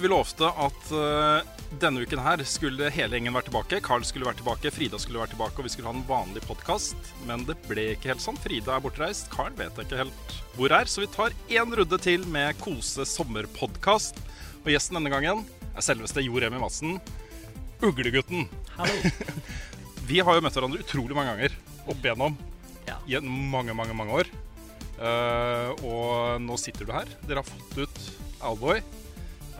Vi lovte at uh, denne uken her skulle hele gjengen være tilbake. Carl skulle være tilbake, Frida skulle være tilbake, og vi skulle ha en vanlig podkast. Men det ble ikke helt sånn. Frida er bortreist. Carl vet jeg ikke helt hvor er. Så vi tar én runde til med Kose sommerpodkast. Og gjesten denne gangen er selveste Jo Remi Madsen. Uglegutten. vi har jo møtt hverandre utrolig mange ganger opp igjennom. Ja. I mange, mange, mange år. Uh, og nå sitter du her. Dere har fått ut Owlboy.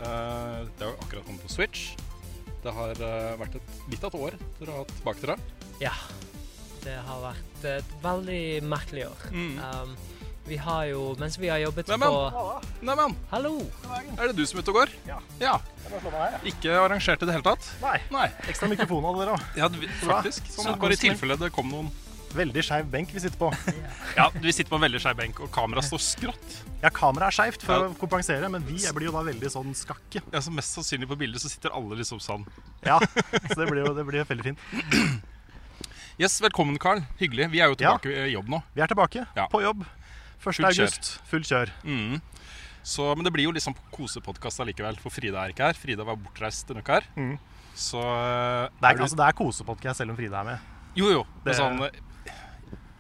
Eh, det har akkurat kommet på Switch. Det har eh, vært et, litt av et år dere har hatt bak dere. Ja. Det har vært et veldig merkelig år. Mm. Um, vi har jo, mens vi har jobbet Neimen. på Neimen, Hallo! er det du som er ute og går? Ja. Ikke arrangert i det hele tatt? Nei. Nei. Ekstra mikrofon hadde dere òg. Ja, faktisk. Sånn, Så bare i tilfelle det kom noen Veldig skeiv benk vi sitter på. Ja, vi sitter på en veldig skeiv benk, og kameraet står skrått. Ja, kameraet er skeivt for Ja. å kompensere, men vi blir jo da veldig sånn skakke. Ja, så Mest sannsynlig på bildet så sitter alle liksom sånn. Ja, så det blir jo det blir veldig fint. Yes, velkommen, Carl. Hyggelig. Vi er jo Ja. tilbake i jobb nå. Vi er tilbake Ja. på jobb. 1. Fullt kjør. august, full kjør. Mm. Så, men det blir jo liksom kosepodkast allikevel, for Frida er ikke her. Frida var bortreist denne uka her. Mm. Så eh, Det er, du- altså, det er kosepodkast selv om Frida er med. Jo, jo. Det-. Sånn,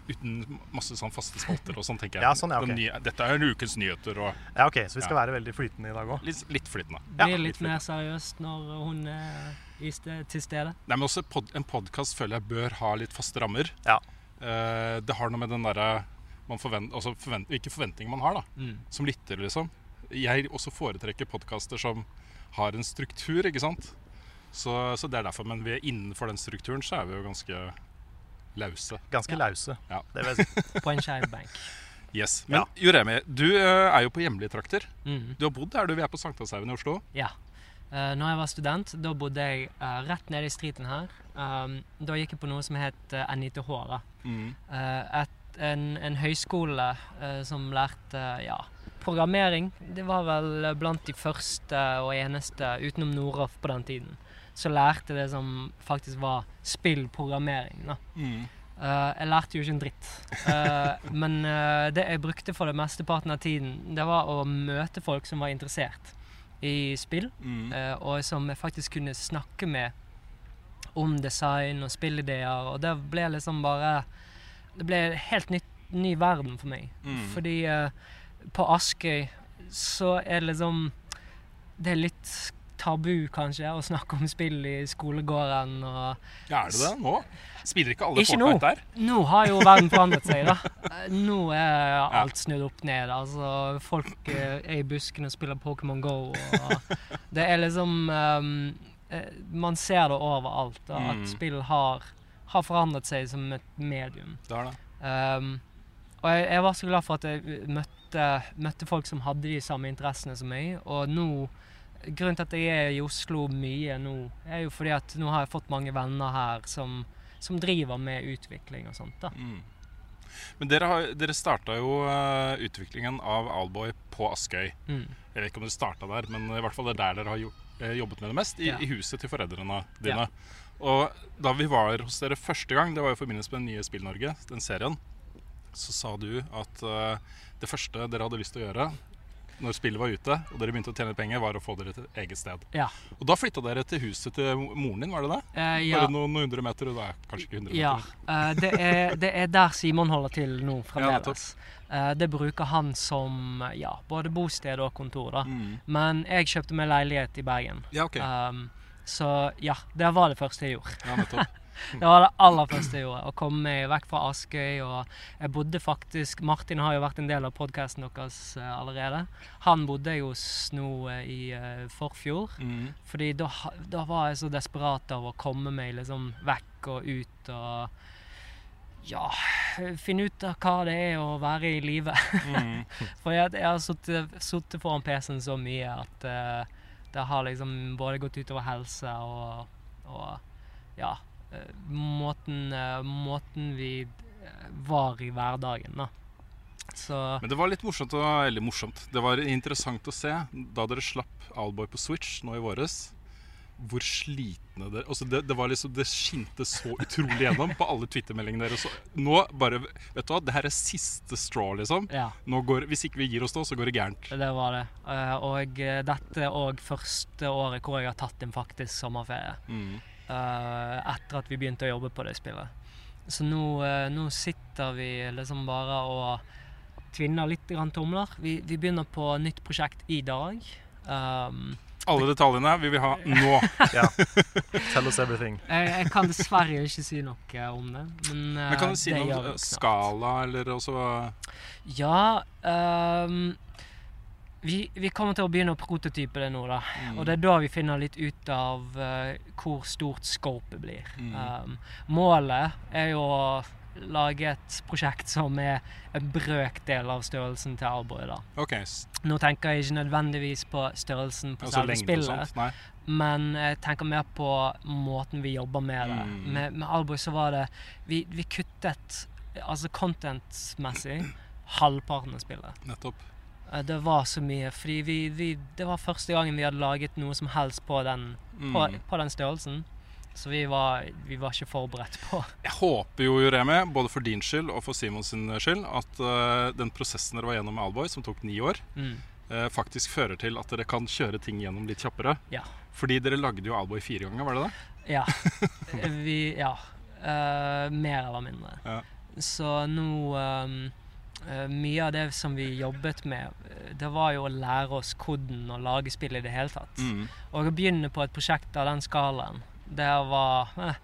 uten masse sånn faste spalter og sånn, tenker jeg. Ja, sånn, ja, ok. Nye, dette er en ukens nyheter og Ja, ok, Så vi skal Ja. være veldig flytende i dag òg. litt, litt flytende. Ja, Blir litt litt mer seriøst når hun er i sted, til stede. Nei, men også pod, En podkast føler jeg bør ha litt faste rammer. Ja. Uh, det har noe med den derre forvent, altså forvent, Hvilke forventninger man har da, Mm. som lytter, liksom. Jeg også foretrekker podkaster som har en struktur, ikke sant. Så, så det er derfor. Men vi er innenfor den strukturen så er vi jo ganske lause. Ganske Ja. lause. Ja. Det vil jeg si. På en skeiv benk. Yes. Men Ja. Juremi, du eh, er jo på hjemlige trakter. Mm. Du har bodd her, du. Vi er på Sankthanshaugen i Oslo. Ja. Uh, når jeg var student, da bodde jeg uh, rett nede i streeten her. Um, da gikk jeg på noe som het uh, NITH. da. Mm. Uh, et, en, en høyskole som lærte ja, programmering. Det var vel blant de første og eneste utenom Noroff på den tiden. Så lærte det som faktisk var spillprogrammering. da. Mm. Uh, jeg lærte jo ikke en dritt. Uh, men uh, det jeg brukte for det mesteparten av tiden, det var å møte folk som var interessert i spill. Mm. Og som jeg faktisk kunne snakke med om design og spillideer. Og det ble liksom bare Det ble en helt nytt, ny verden for meg. Mm. Fordi på Askøy så er det liksom Det er litt tabu, kanskje, å snakke om spill i skolegården og Ja, er det det nå? Spiller ikke alle Ikke nå. Fortnite der? Nå har jo verden forandret seg, da. Nå er alt snudd opp ned. Altså, folk eh, er i buskene og spiller Pokémon Go. Og det er liksom eh, Man ser det overalt, da, Mm. at spill har, har forandret seg som et medium. Det er det. Um, og jeg, jeg var så glad for at jeg møtte, møtte folk som hadde de samme interessene som meg. Og nå Grunnen til at jeg er i Oslo mye nå, er jo fordi at nå har jeg fått mange venner her som, som driver med utvikling og sånt. da. Mm. Men dere, har- dere starta jo eh, utviklingen av Alboy på Askøy. Mm. Jeg vet ikke om dere starta der, men i hvert fall det er der dere har eh, jobbet med det mest. I, Ja. I huset til foreldrene dine. Og da vi var hos dere første gang, det var i forbindelse med den nye Spill-Norge, den serien, så sa du at eh, det første dere hadde lyst til å gjøre når spillet var ute, og dere begynte å tjene penger, var å få dere til et eget sted. Ja. Og da flytta dere til huset til moren din, var det det? Eh, ja. Bare noen, noen hundre meter, og det er kanskje ikke hundre Ja, meter. eh, det, er, det er der Simon holder til nå Ja, fremdeles. Eh, det bruker han som ja, både bosted og kontor. da. Mm. Men jeg kjøpte meg leilighet i Bergen. Ja, ok. Um, så ja, det var det første jeg gjorde. Ja, nettopp. det var det aller første jeg gjorde. Å komme meg vekk fra Askøy. Og jeg bodde faktisk Martin har jo vært en del av podkasten deres eh, allerede. Han bodde jeg hos nå eh, i eh, forfjor. Mm. Fordi da, da var jeg så desperat av å komme meg liksom vekk og ut og ja, finne ut av hva det er å være i live. Mm. For jeg, jeg har sittet- foran PC-en så mye at uh, det har liksom både gått utover helse og, og ja, måten, eh, måten vi eh, var i hverdagen, da. Så Men det var litt morsomt, og, eller morsomt. Det var interessant å se da dere slapp Alboy på Switch nå i våres. Hvor slitne dere altså det, det var liksom Det skinte så utrolig gjennom på alle Twitter-meldingene deres. Nå bare Vet du hva, det her er siste straw, liksom. ja, går, hvis ikke vi gir oss nå, så går det gærent. det var det. Eh, og eh, dette er òg første året hvor jeg har tatt en faktisk sommerferie. Mm. Eh, etter at vi begynte å jobbe på det spillet. Så nå, uh, nå sitter vi liksom bare og tvinner litt grann tomler. Vi, vi begynner på nytt prosjekt i dag. Um, Alle detaljene vil vi ha nå. Ja. Tell us everything. jeg, jeg kan dessverre ikke si noe om det, men, eh, Men kan du si noe om eh, skala, eller også Ja ehm, vi, vi kommer til å begynne å prototype det nå, da. Mm. Og det er da vi finner litt ut av uh, hvor stort scopet blir. Mm. Um, målet er jo å lage et prosjekt som er en brøkdel av størrelsen til Alboy. da. OK. s- Nå tenker jeg ikke nødvendigvis på størrelsen på Altså selve spillet, men jeg tenker mer på måten vi jobber med det. Mm. Med, med Alboy så var det Vi, vi kuttet altså content-messig halvparten av spillet. Nettopp. Eh, Det var så mye, fordi vi, vi, det var første gangen vi hadde laget noe som helst på den, på, Mm. på den størrelsen. Så vi var, vi var ikke forberedt på Jeg håper jo, Juremi, både for din skyld og for Simons skyld, at uh, den prosessen dere var gjennom med Alboy, som tok ni år, mm. uh, faktisk fører til at dere kan kjøre ting gjennom litt kjappere. Ja. Fordi dere lagde jo Alboy fire ganger, var det det? Ja. Vi Ja. Uh, mer eller mindre. Ja. Så nå eh, Mye av det som vi jobbet med, eh, det var jo å lære oss koden og lage spill i det hele tatt. Mm. Og å begynne på et prosjekt av den skalaen, det var eh,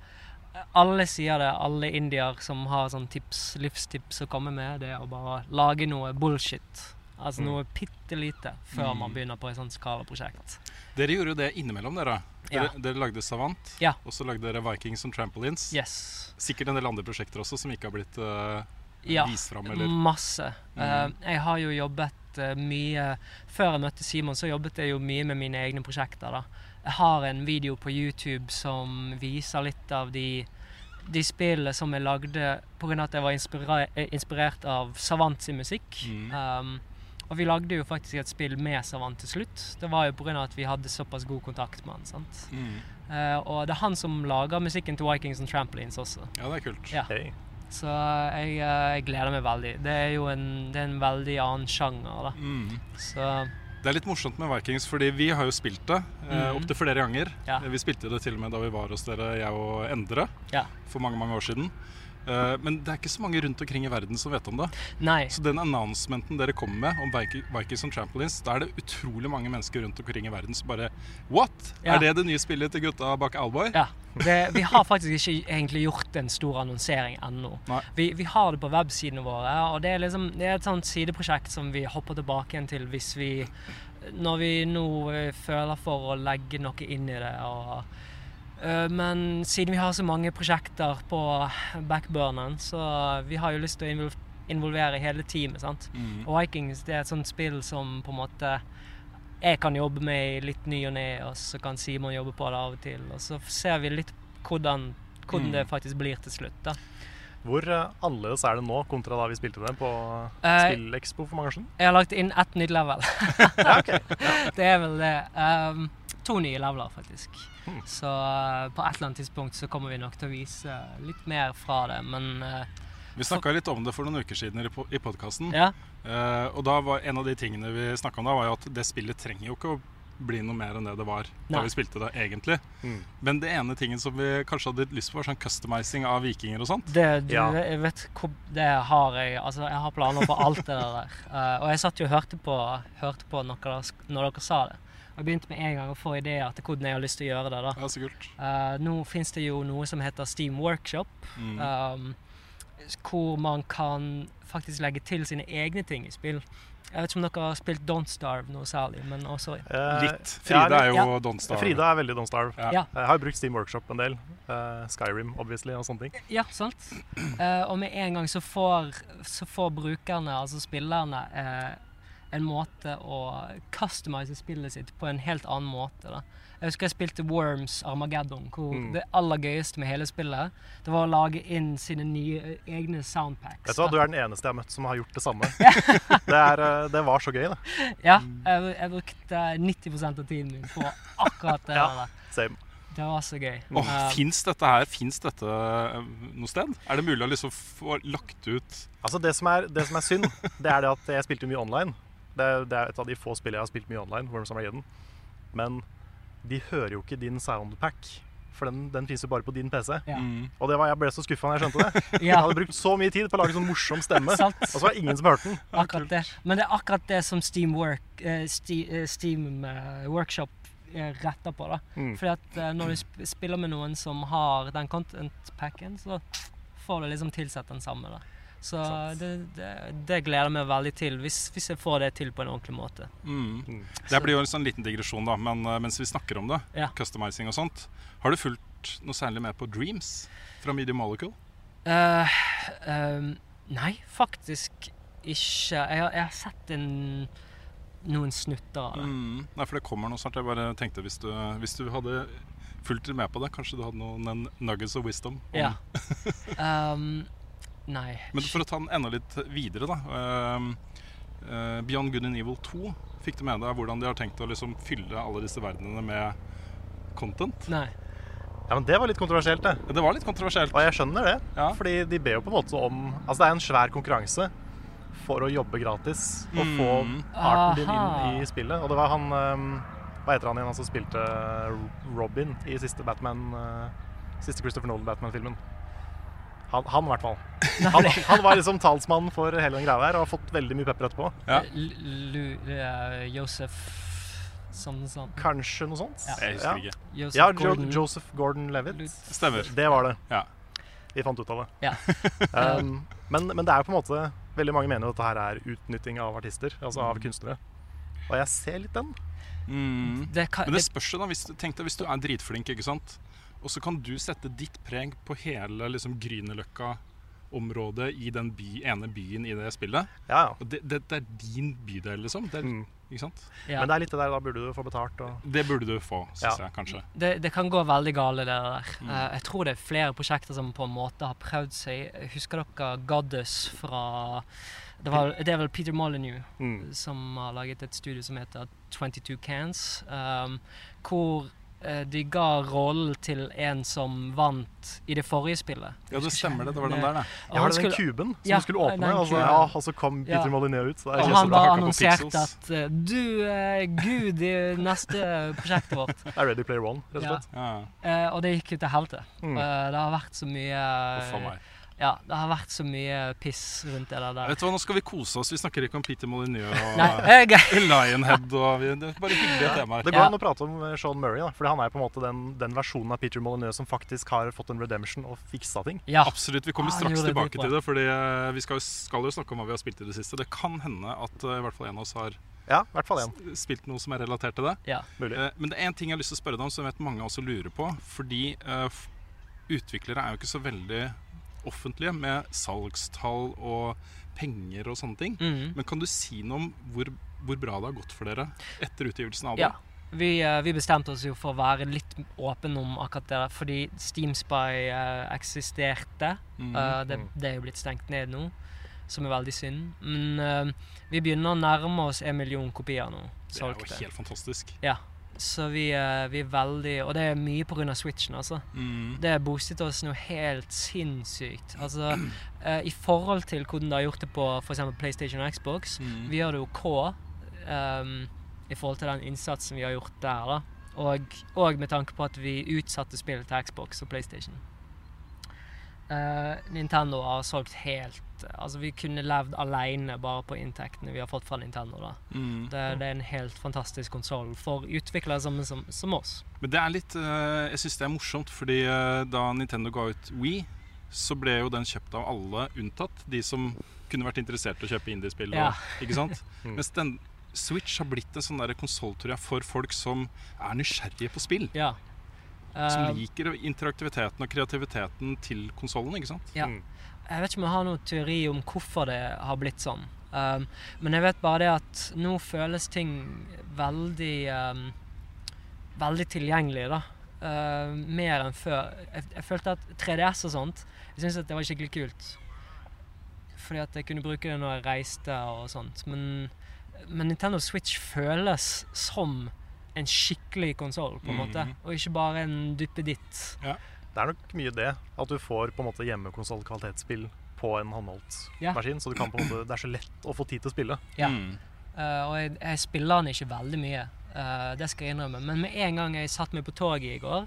Alle sier det, alle indier som har sånn tips, livstips å komme med, det er å bare lage noe bullshit. Altså Mm. noe bitte lite før Mm. man begynner på et sånt skalaprosjekt. Dere gjorde jo det innimellom, dere. Dere, Ja. dere lagde Savant, Ja. og så lagde dere Vikings and Trampolines. Yes. Sikkert en del andre prosjekter også som ikke har blitt eh, Ja. vise fram, eller Masse. Mm. Eh, jeg har jo jobbet eh, mye Før jeg møtte Simon, så jobbet jeg jo mye med mine egne prosjekter. da. Jeg har en video på YouTube som viser litt av de, de spillene som jeg lagde pga. at jeg var inspira eh, inspirert av Savant sin musikk. Mm. Um, og vi lagde jo faktisk et spill med Savant til slutt. Det var jo pga. at vi hadde såpass god kontakt med han. sant? mm. Uh, og det er han som lager musikken til Vikings and Trampolines også. Ja, det er kult. Ja. Hey. Så jeg, eh, jeg gleder meg veldig. Det er jo en, det er en veldig annen sjanger, da. Mm. Så Det er litt morsomt med Vikings, fordi vi har jo spilt det eh, Mhm. opptil flere ganger. Ja. Eh, Vi spilte det til og med da vi var hos dere, jeg og Endre, Ja. for mange mange år siden. Eh, men det er ikke så mange rundt omkring i verden som vet om det. nei. Så den announcementen dere kommer med om Vikings and Trampolines, da er det utrolig mange mennesker rundt omkring i verden som bare What? Ja. Er det det nye spillet til gutta bak Alboy? Ja. Det, vi har faktisk ikke egentlig gjort en stor annonsering ennå. Vi, vi har det på websidene våre, og det er, liksom, det er et sånt sideprosjekt som vi hopper tilbake igjen til hvis vi Når vi nå eh, føler for å legge noe inn i det. Og, men siden vi har så mange prosjekter på backburneren, så vi har jo lyst til å involvere hele teamet. sant? Mm. Og Vikings det er et sånt spill som på en måte jeg kan jobbe med litt ny og ne, og så kan Simon jobbe på det av og til. Og så ser vi litt hvordan, hvordan Mm. det faktisk blir til slutt. da. Hvor eh, annerledes er det nå kontra da vi spilte det på uh, Spillekspo for mange år siden? Jeg har lagt inn ett nytt level. Ja, ok. det er vel det. Um, to nye leveler, faktisk. Hmm. Så uh, på et eller annet tidspunkt så kommer vi nok til å vise litt mer fra det, men uh, Vi snakka litt om det for noen uker siden i po- podkasten. ja. Eh, og da var en av de tingene vi snakka om da, var jo at det spillet trenger jo ikke å bli noe mer enn det det var da Nei. vi spilte det, egentlig. Mm. Men det ene tingen som vi kanskje hadde lyst på, var sånn customizing av vikinger og sånt. Det, du, Ja. jeg vet det har jeg Altså, jeg har planer på alt det der. Uh, og jeg satt jo og hørte på, hørte på noe når dere sa det. Og jeg begynte med en gang å få ideer til hvordan jeg har lyst til å gjøre det. da. Ja, så kult. Uh, nå finnes det jo noe som heter Steam Workshop, Mm. um, hvor man kan faktisk legge til sine egne ting i spill. Jeg vet ikke om dere har spilt Don't Starve noe særlig, men også Eh, Litt. Frida er jo Ja. Don't Starve. Frida er veldig Don't Starve. Ja. Ja. Jeg har brukt Steam Workshop en del. Uh, Skyrim, obviously, og sånne ting. Ja, sant. Uh, og med en gang så får, så får brukerne, altså spillerne, eh, en måte å customize spillet sitt på en helt annen måte. da. Jeg husker jeg spilte Worms Armageddon, hvor Mm. det aller gøyeste med hele spillet det var å lage inn sine nye eh, egne soundpacks. Vet du hva. Du er den eneste jeg har møtt som har gjort det samme. det, er, eh, det var så gøy, det. Ja, jeg, jeg brukte 90% av tiden min på akkurat det Ja. der. Same. Det var så gøy. Åh, uh, Fins dette her Fins dette eh, noe sted? Er det mulig å liksom få lagt ut Altså Det som er, det som er synd, det er det at jeg spilte mye online. Det, det er et av de få spillene jeg har spilt mye online. Worms Armageddon. Men de hører jo ikke din soundpack, for den, den fins jo bare på din PC. Ja. Mm. Og det var, jeg ble så skuffa da jeg skjønte det. Jeg hadde brukt så mye tid på å lage sånn morsom stemme, og så var det ingen som hørte den. Akkurat det. Men det er akkurat det som Steam, Work, uh, Ste- eh, Steam eh, Workshop eh, retter på. da. Mm. Fordi at uh, når du spiller med noen som har den content-packen, så får du liksom tilsett den samme. da. Så det, det, det gleder jeg meg veldig til, hvis, hvis jeg får det til på en ordentlig måte. mm. Mm. Det blir jo en sånn liten digresjon, da, men eh, mens vi snakker om det, Ja. customizing og sånt, har du fulgt noe særlig med på Dreams fra Medium Molecule? Uh, um, nei, faktisk ikke. Jeg har, jeg har sett en, noen snutter av det. Mm. Nei, for det kommer noe snart. Jeg bare tenkte hvis du, hvis du hadde fulgt med på det, kanskje du hadde noen nuggets of wisdom? om- Ja. Ehm, nei. Men for å ta den enda litt videre, da. Uh, eh, Beyond Good and Evil 2, fikk du med deg hvordan de har tenkt å liksom fylle alle disse verdenene med content? Nei. Ja, men Det var litt kontroversielt, det. Det var litt kontroversielt. Og jeg skjønner det. Ja. Fordi de ber jo på en måte om Altså det er en svær konkurranse for å jobbe gratis og få Mm. arten din inn i spillet. Og det var han ehm, Hva heter han igjen, han som spilte Robin i siste Batman eh, Siste Christopher Nolan-Batman-filmen? Han, han i hvert fall. Han, han var liksom talsmannen for hele den greia der og har fått veldig mye pepper etterpå. Ja. L- Joseph Sånn sånn. Kanskje noe sånt? Ja. Jeg husker ikke. Joseph Ja, jo, Gordon. Joseph Gordon-Levitt. Stemmer. Det var det. Ja. Vi fant ut av det. Ja. Um, men, men det er jo på en måte Veldig mange mener jo at dette her er utnytting av artister, altså av kunstnere. Og jeg ser litt den. Mm. Det kan, Men det det, spørs jo, da. Hvis, tenk deg hvis du er dritflink, ikke sant. Og så kan du sette ditt preg på hele liksom, Grünerløkka-området i den by, ene byen i det spillet. Ja, ja. Og det, det, det er din bydel, liksom. Det, er, Mm. ikke sant? ja. Men det er litt det der, da burde du få betalt. Og... Det burde du få, syns Ja. jeg kanskje. det, det kan gå veldig gale, det der. Mm. Uh, jeg tror det er flere prosjekter som på en måte har prøvd seg. Husker dere Goddess fra det, var, det er vel Peter Molyneux Mm. som har laget et studie som heter 22 Cans. Um, hvor de ga rollen til en som vant i det forrige spillet. Ja, det stemmer det. Det var den der, det. Ja, var det den skulle- kuben som Ja, skulle åpne? Og så, ja, og så kom Peter Ja. Molyneux ut. Så Og han bare annonserte at eh, du er gud i neste prosjektet vårt. det er Ready Player One, rett og slett. Ja. Eh, og det gikk jo til helvete. Mm. Eh, det har vært så mye Uff a meg. Ja, det har vært så mye piss rundt det der. Vet du hva, Nå skal vi kose oss. Vi snakker ikke om Peter Molyneux og Nei, Lionhead. Og vi, det er bare hyggelige temaer. Det går Ja. an å prate om eh, Sean Murray, da, for han er på en måte den, den versjonen av Peter Molyneux som faktisk har fått en redemption og fiksa ting. ja. Absolutt. Vi kommer Ah, straks det tilbake til det. Fordi eh, vi skal, skal jo snakke om hva vi har spilt i det siste. Det kan hende at eh, i hvert fall en av oss har Ja, i hvert fall én. spilt noe som er relatert til det. ja. Mulig. Men det er en ting jeg har lyst til å spørre deg om, som jeg vet mange også lurer på. Fordi utviklere er jo ikke så veldig offentlige med salgstall og penger og sånne ting. Mm. Men kan du si noe om hvor, hvor bra det har gått for dere etter utgivelsen av det? Ja. Vi, eh, vi bestemte oss jo for å være litt åpne om akkurat det der, fordi Steamspy uh, eksisterte. Mm. Eh, det, det er jo blitt stengt ned nå, som er veldig synd. Men eh, vi begynner å nærme oss en million kopier nå. Det er jo helt fantastisk. Ja. Så vi, eh, vi er veldig Og det er mye pga. switchen, altså. Mm. Det boostet oss noe helt sinnssykt. Altså, eh, I forhold til hvordan det har gjort det på f.eks. PlayStation og Xbox, Mm. vi gjør det jo K ehm, i forhold til den innsatsen vi har gjort der. da. Og, og med tanke på at vi utsatte spillet til Xbox og PlayStation. Uh, Nintendo har solgt helt at altså, vi kunne levd alene bare på inntektene vi har fått fra Nintendo. da. Mm. Det, det er en helt fantastisk konsoll for utviklere som, som, som oss. Men det er litt uh, Jeg syns det er morsomt, fordi uh, da Nintendo ga ut Wii, så ble jo den kjøpt av alle, unntatt de som kunne vært interessert i å kjøpe indiespill. Ja. Ikke sant? Mens den Switch har blitt en sånn konsoll for folk som er nysgjerrige på spill. Ja. Som Eh, liker interaktiviteten og kreativiteten til konsollen. ikke sant? Ja. Jeg vet ikke om jeg har noen teori om hvorfor det har blitt sånn. Um, men jeg vet bare det at nå føles ting veldig um, Veldig tilgjengelig, da. Uh, mer enn før. Jeg, jeg følte at 3DS og sånt Jeg syntes at det var skikkelig kult. Fordi at jeg kunne bruke det når jeg reiste og sånt. Men, men Nintendo Switch føles som en skikkelig konsoll, på en måte. Mhm. Og ikke bare en duppeditt. Det er nok mye det. At du får på en måte hjemmekonsoll-kvalitetsspill på en håndholdt Ja. maskin. Så du kan på en måte, det er så lett å få tid til å spille. Ja. Mm. Uh, og jeg, jeg spiller den ikke veldig mye, uh, det skal jeg innrømme. Men med en gang jeg satte meg på toget i går,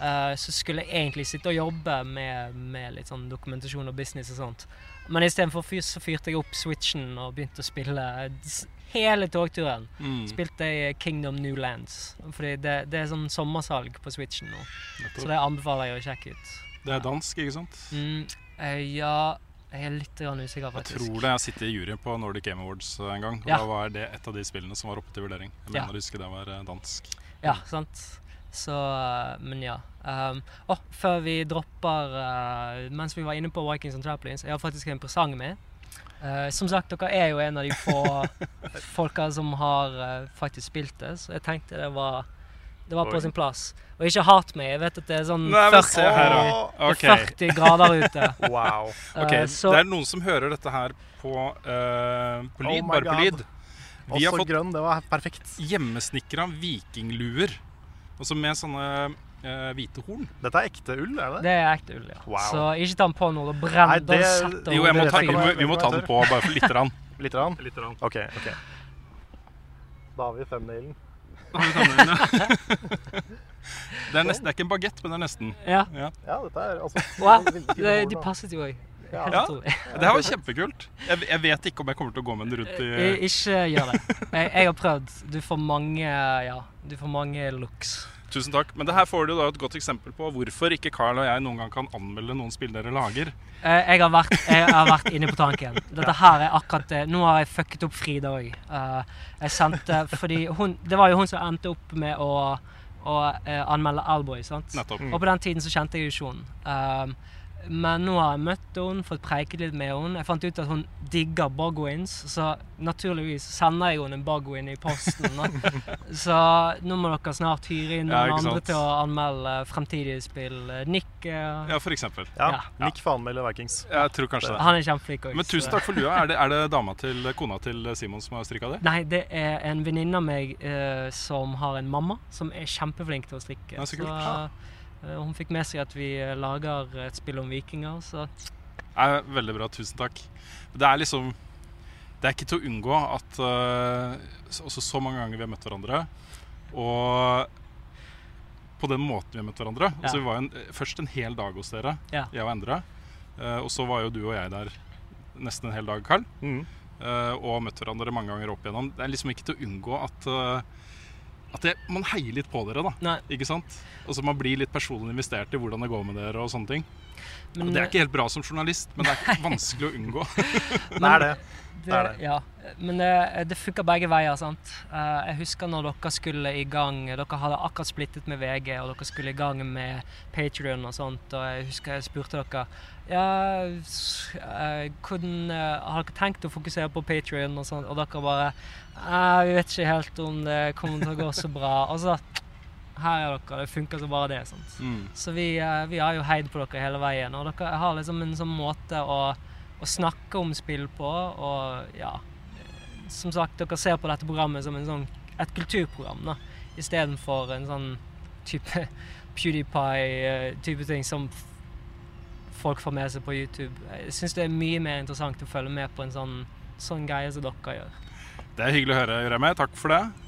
uh, så skulle jeg egentlig sitte og jobbe med, med litt sånn dokumentasjon og business og sånt. Men istedenfor fyr, så fyrte jeg opp switchen og begynte å spille hele togturen. Mm. Spilte jeg Kingdom New Lands. Fordi det, det er sånn sommersalg på switchen nå. Så det anbefaler jeg å sjekke ut. Det er dansk, ikke sant? Mm, eh, ja Jeg er litt usikker, faktisk. Jeg tror det. Jeg sitter i juryen på Nordic Game Awards en gang. Og Ja. Da var det et av de spillene som var oppe til vurdering. Jeg Ja. mener å huske det var eh, dansk. Ja, sant. Så eh, Men ja. Um, å, før vi dropper uh, Mens vi var inne på Vikings and Trampolines, jeg har faktisk en presang med. Uh, som sagt, dere er jo en av de få folka som har uh, faktisk spilt det, så jeg tenkte det var det var på sin plass. Og ikke hat meg. Jeg vet at det er sånn Nei, 40, her, da. det Ok. er 40 grader ute. Wow. Ok, uh, så Det er noen som hører dette her på, uh, på lyd, Oh bare på lyd. Vi Vi har fått grønn. Det var perfekt. hjemmesnekra vikingluer. Altså med sånne hvite horn. Dette er ekte ull, er det det? er ekte ull, ja. Wow. Så ikke ta den på når det brenner Nei, det- Jo, jeg må ta, vi, må, vi må ta den på bare for lite grann. Litt? Rann? Litt grann. OK. ok. Da har vi thumbnailen. Det er, nesten, det er ikke en bagett, men det er nesten. Ja. Ja. Ja, dette er altså Wow. Det, de passet jo òg. Ja. Ja. Det her var kjempekult. Jeg, jeg vet ikke om jeg kommer til å gå med den rundt i I- Ikke gjør det. Jeg, jeg har prøvd. Du får mange ja, du får mange looks. Tusen takk. Men det her får du da et godt eksempel på hvorfor ikke Carl og jeg noen gang kan anmelde noen spill dere lager. Eh, Jeg har, vært, jeg har vært inne på tanken. Dette her er akkurat det. Nå har jeg fucket opp Frida òg. Jeg sendte fordi hun Det var jo hun som endte opp med å, å eh, anmelde Alboy, sant? Nettopp. Og på den tiden så kjente jeg jo ikke hun. Men nå har jeg møtt henne, fått preiket litt med henne. Jeg fant ut at hun digger Bogwins, så naturligvis sender jeg henne en Bogwin i posten. Da. så nå må dere snart hyre inn noen ja, andre til å anmelde fremtidige spill. Nick uh... Ja, for eksempel. Ja, Ja. Nick får anmelde Vikings. Jeg tror kanskje det. Han er kjempeflink. Men tusen takk for lua. Er det, er det dama til kona til Simon som har strikka det? Nei, det er en venninne av meg uh, som har en mamma som er kjempeflink til å strikke. Ja, så kult. eh, hun fikk med seg at vi eh, lager et spill om vikinger, så Er veldig bra. Tusen takk. Det er liksom Det er ikke til å unngå at uh, så- også så mange ganger vi har møtt hverandre, og på den måten vi har møtt hverandre Ja. Altså Vi var en, først en hel dag hos dere, Ja. jeg og Endre. Uh, og så var jo du og jeg der nesten en hel dag, Karl. Mm. Uh, og møtt hverandre mange ganger opp igjennom. Det er liksom ikke til å unngå at eh, At det, man heier litt på dere, da. Nei. Ikke sant? Altså Man blir litt personlig investert i hvordan det går med dere og sånne ting. Men, det er ikke helt bra som journalist, men det er ikke vanskelig å unngå. Det er det. det, er det. Ja, men det, det funka begge veier, sant. Eh, jeg husker når dere skulle i gang Dere hadde akkurat splittet med VG, og dere skulle i gang med Patrion og sånt, og jeg husker jeg spurte dere ja, eh, hvordan, eh, Har dere tenkt å fokusere på Patrion og sånt? Og dere bare «Nei, Vi vet ikke helt om det kommer til å gå så bra. Og så her er dere, det funker som bare det. sant? Mm. Så vi, eh, vi har jo heid på dere hele veien. Og dere har liksom en sånn måte å, å snakke om spill på, og ja Som sagt, dere ser på dette programmet som en sånn, et kulturprogram, da. Istedenfor en sånn type PewDiePie-type ting som folk får med seg på YouTube. Jeg syns det er mye mer interessant å følge med på en sånn, sånn greie som dere gjør. Det er hyggelig å høre, Remi. Takk for det.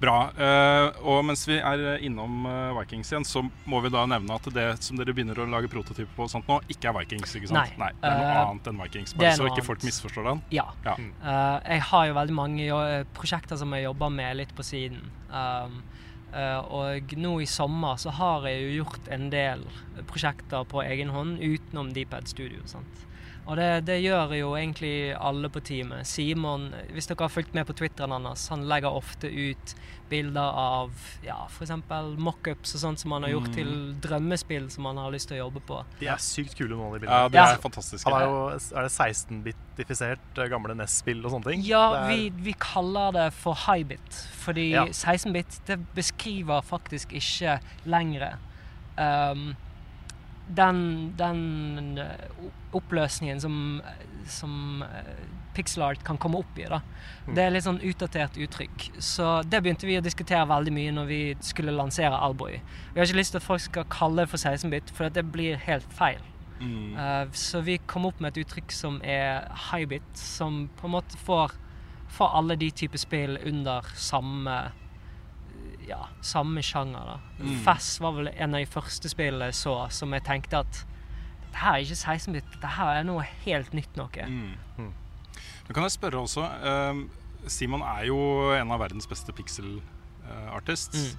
Bra. Eh, og mens vi er innom eh, Vikings igjen, så må vi da nevne at det som dere begynner å lage prototyper på og sånt nå, ikke er Vikings, ikke sant? Nei. det er noe uh, annet enn Vikings. Bare så ikke folk misforstår den. Ja. Ja. Eh, jeg har jo veldig mange jo, eh, prosjekter som jeg jobber med litt på siden. Um, uh, og nå i sommer så har jeg jo gjort en del prosjekter på egen hånd utenom Deeped Studio. sant? Og det, det gjør jo egentlig alle på teamet. Simon, hvis dere har fulgt med på Twitteren hans, han legger ofte ut bilder av ja, f.eks. mockups og sånt som han har gjort Mm. til drømmespill som han har lyst til å jobbe på. De er sykt kule, noen av de Ja, de er fantastiske. Han er jo er det 16-bitifisert eh, gamle NES-spill og sånne ting. Ja, er- vi, vi kaller det for high-bit. Fordi Ja. 16-bit det beskriver faktisk ikke lenger um, den, den eh, oppløsningen som, som eh, pixel art kan komme opp i. da. Mm. Det er litt sånn utdatert uttrykk. Så det begynte vi å diskutere veldig mye når vi skulle lansere Alboy. Vi har ikke lyst til at folk skal kalle det for 16-bit, for det blir helt feil. Mm. Uh, så vi kom opp med et uttrykk som er high-bit, som på en måte får, får alle de typer spill under samme ja, samme sjanger. da. Mm. Fess var vel en av de første spillene jeg så som jeg tenkte at det her er ikke 16-bit, det her er noe helt nytt noe. Mm. Mm. Men kan jeg spørre også eh, Simon er jo en av verdens beste pixel-artists.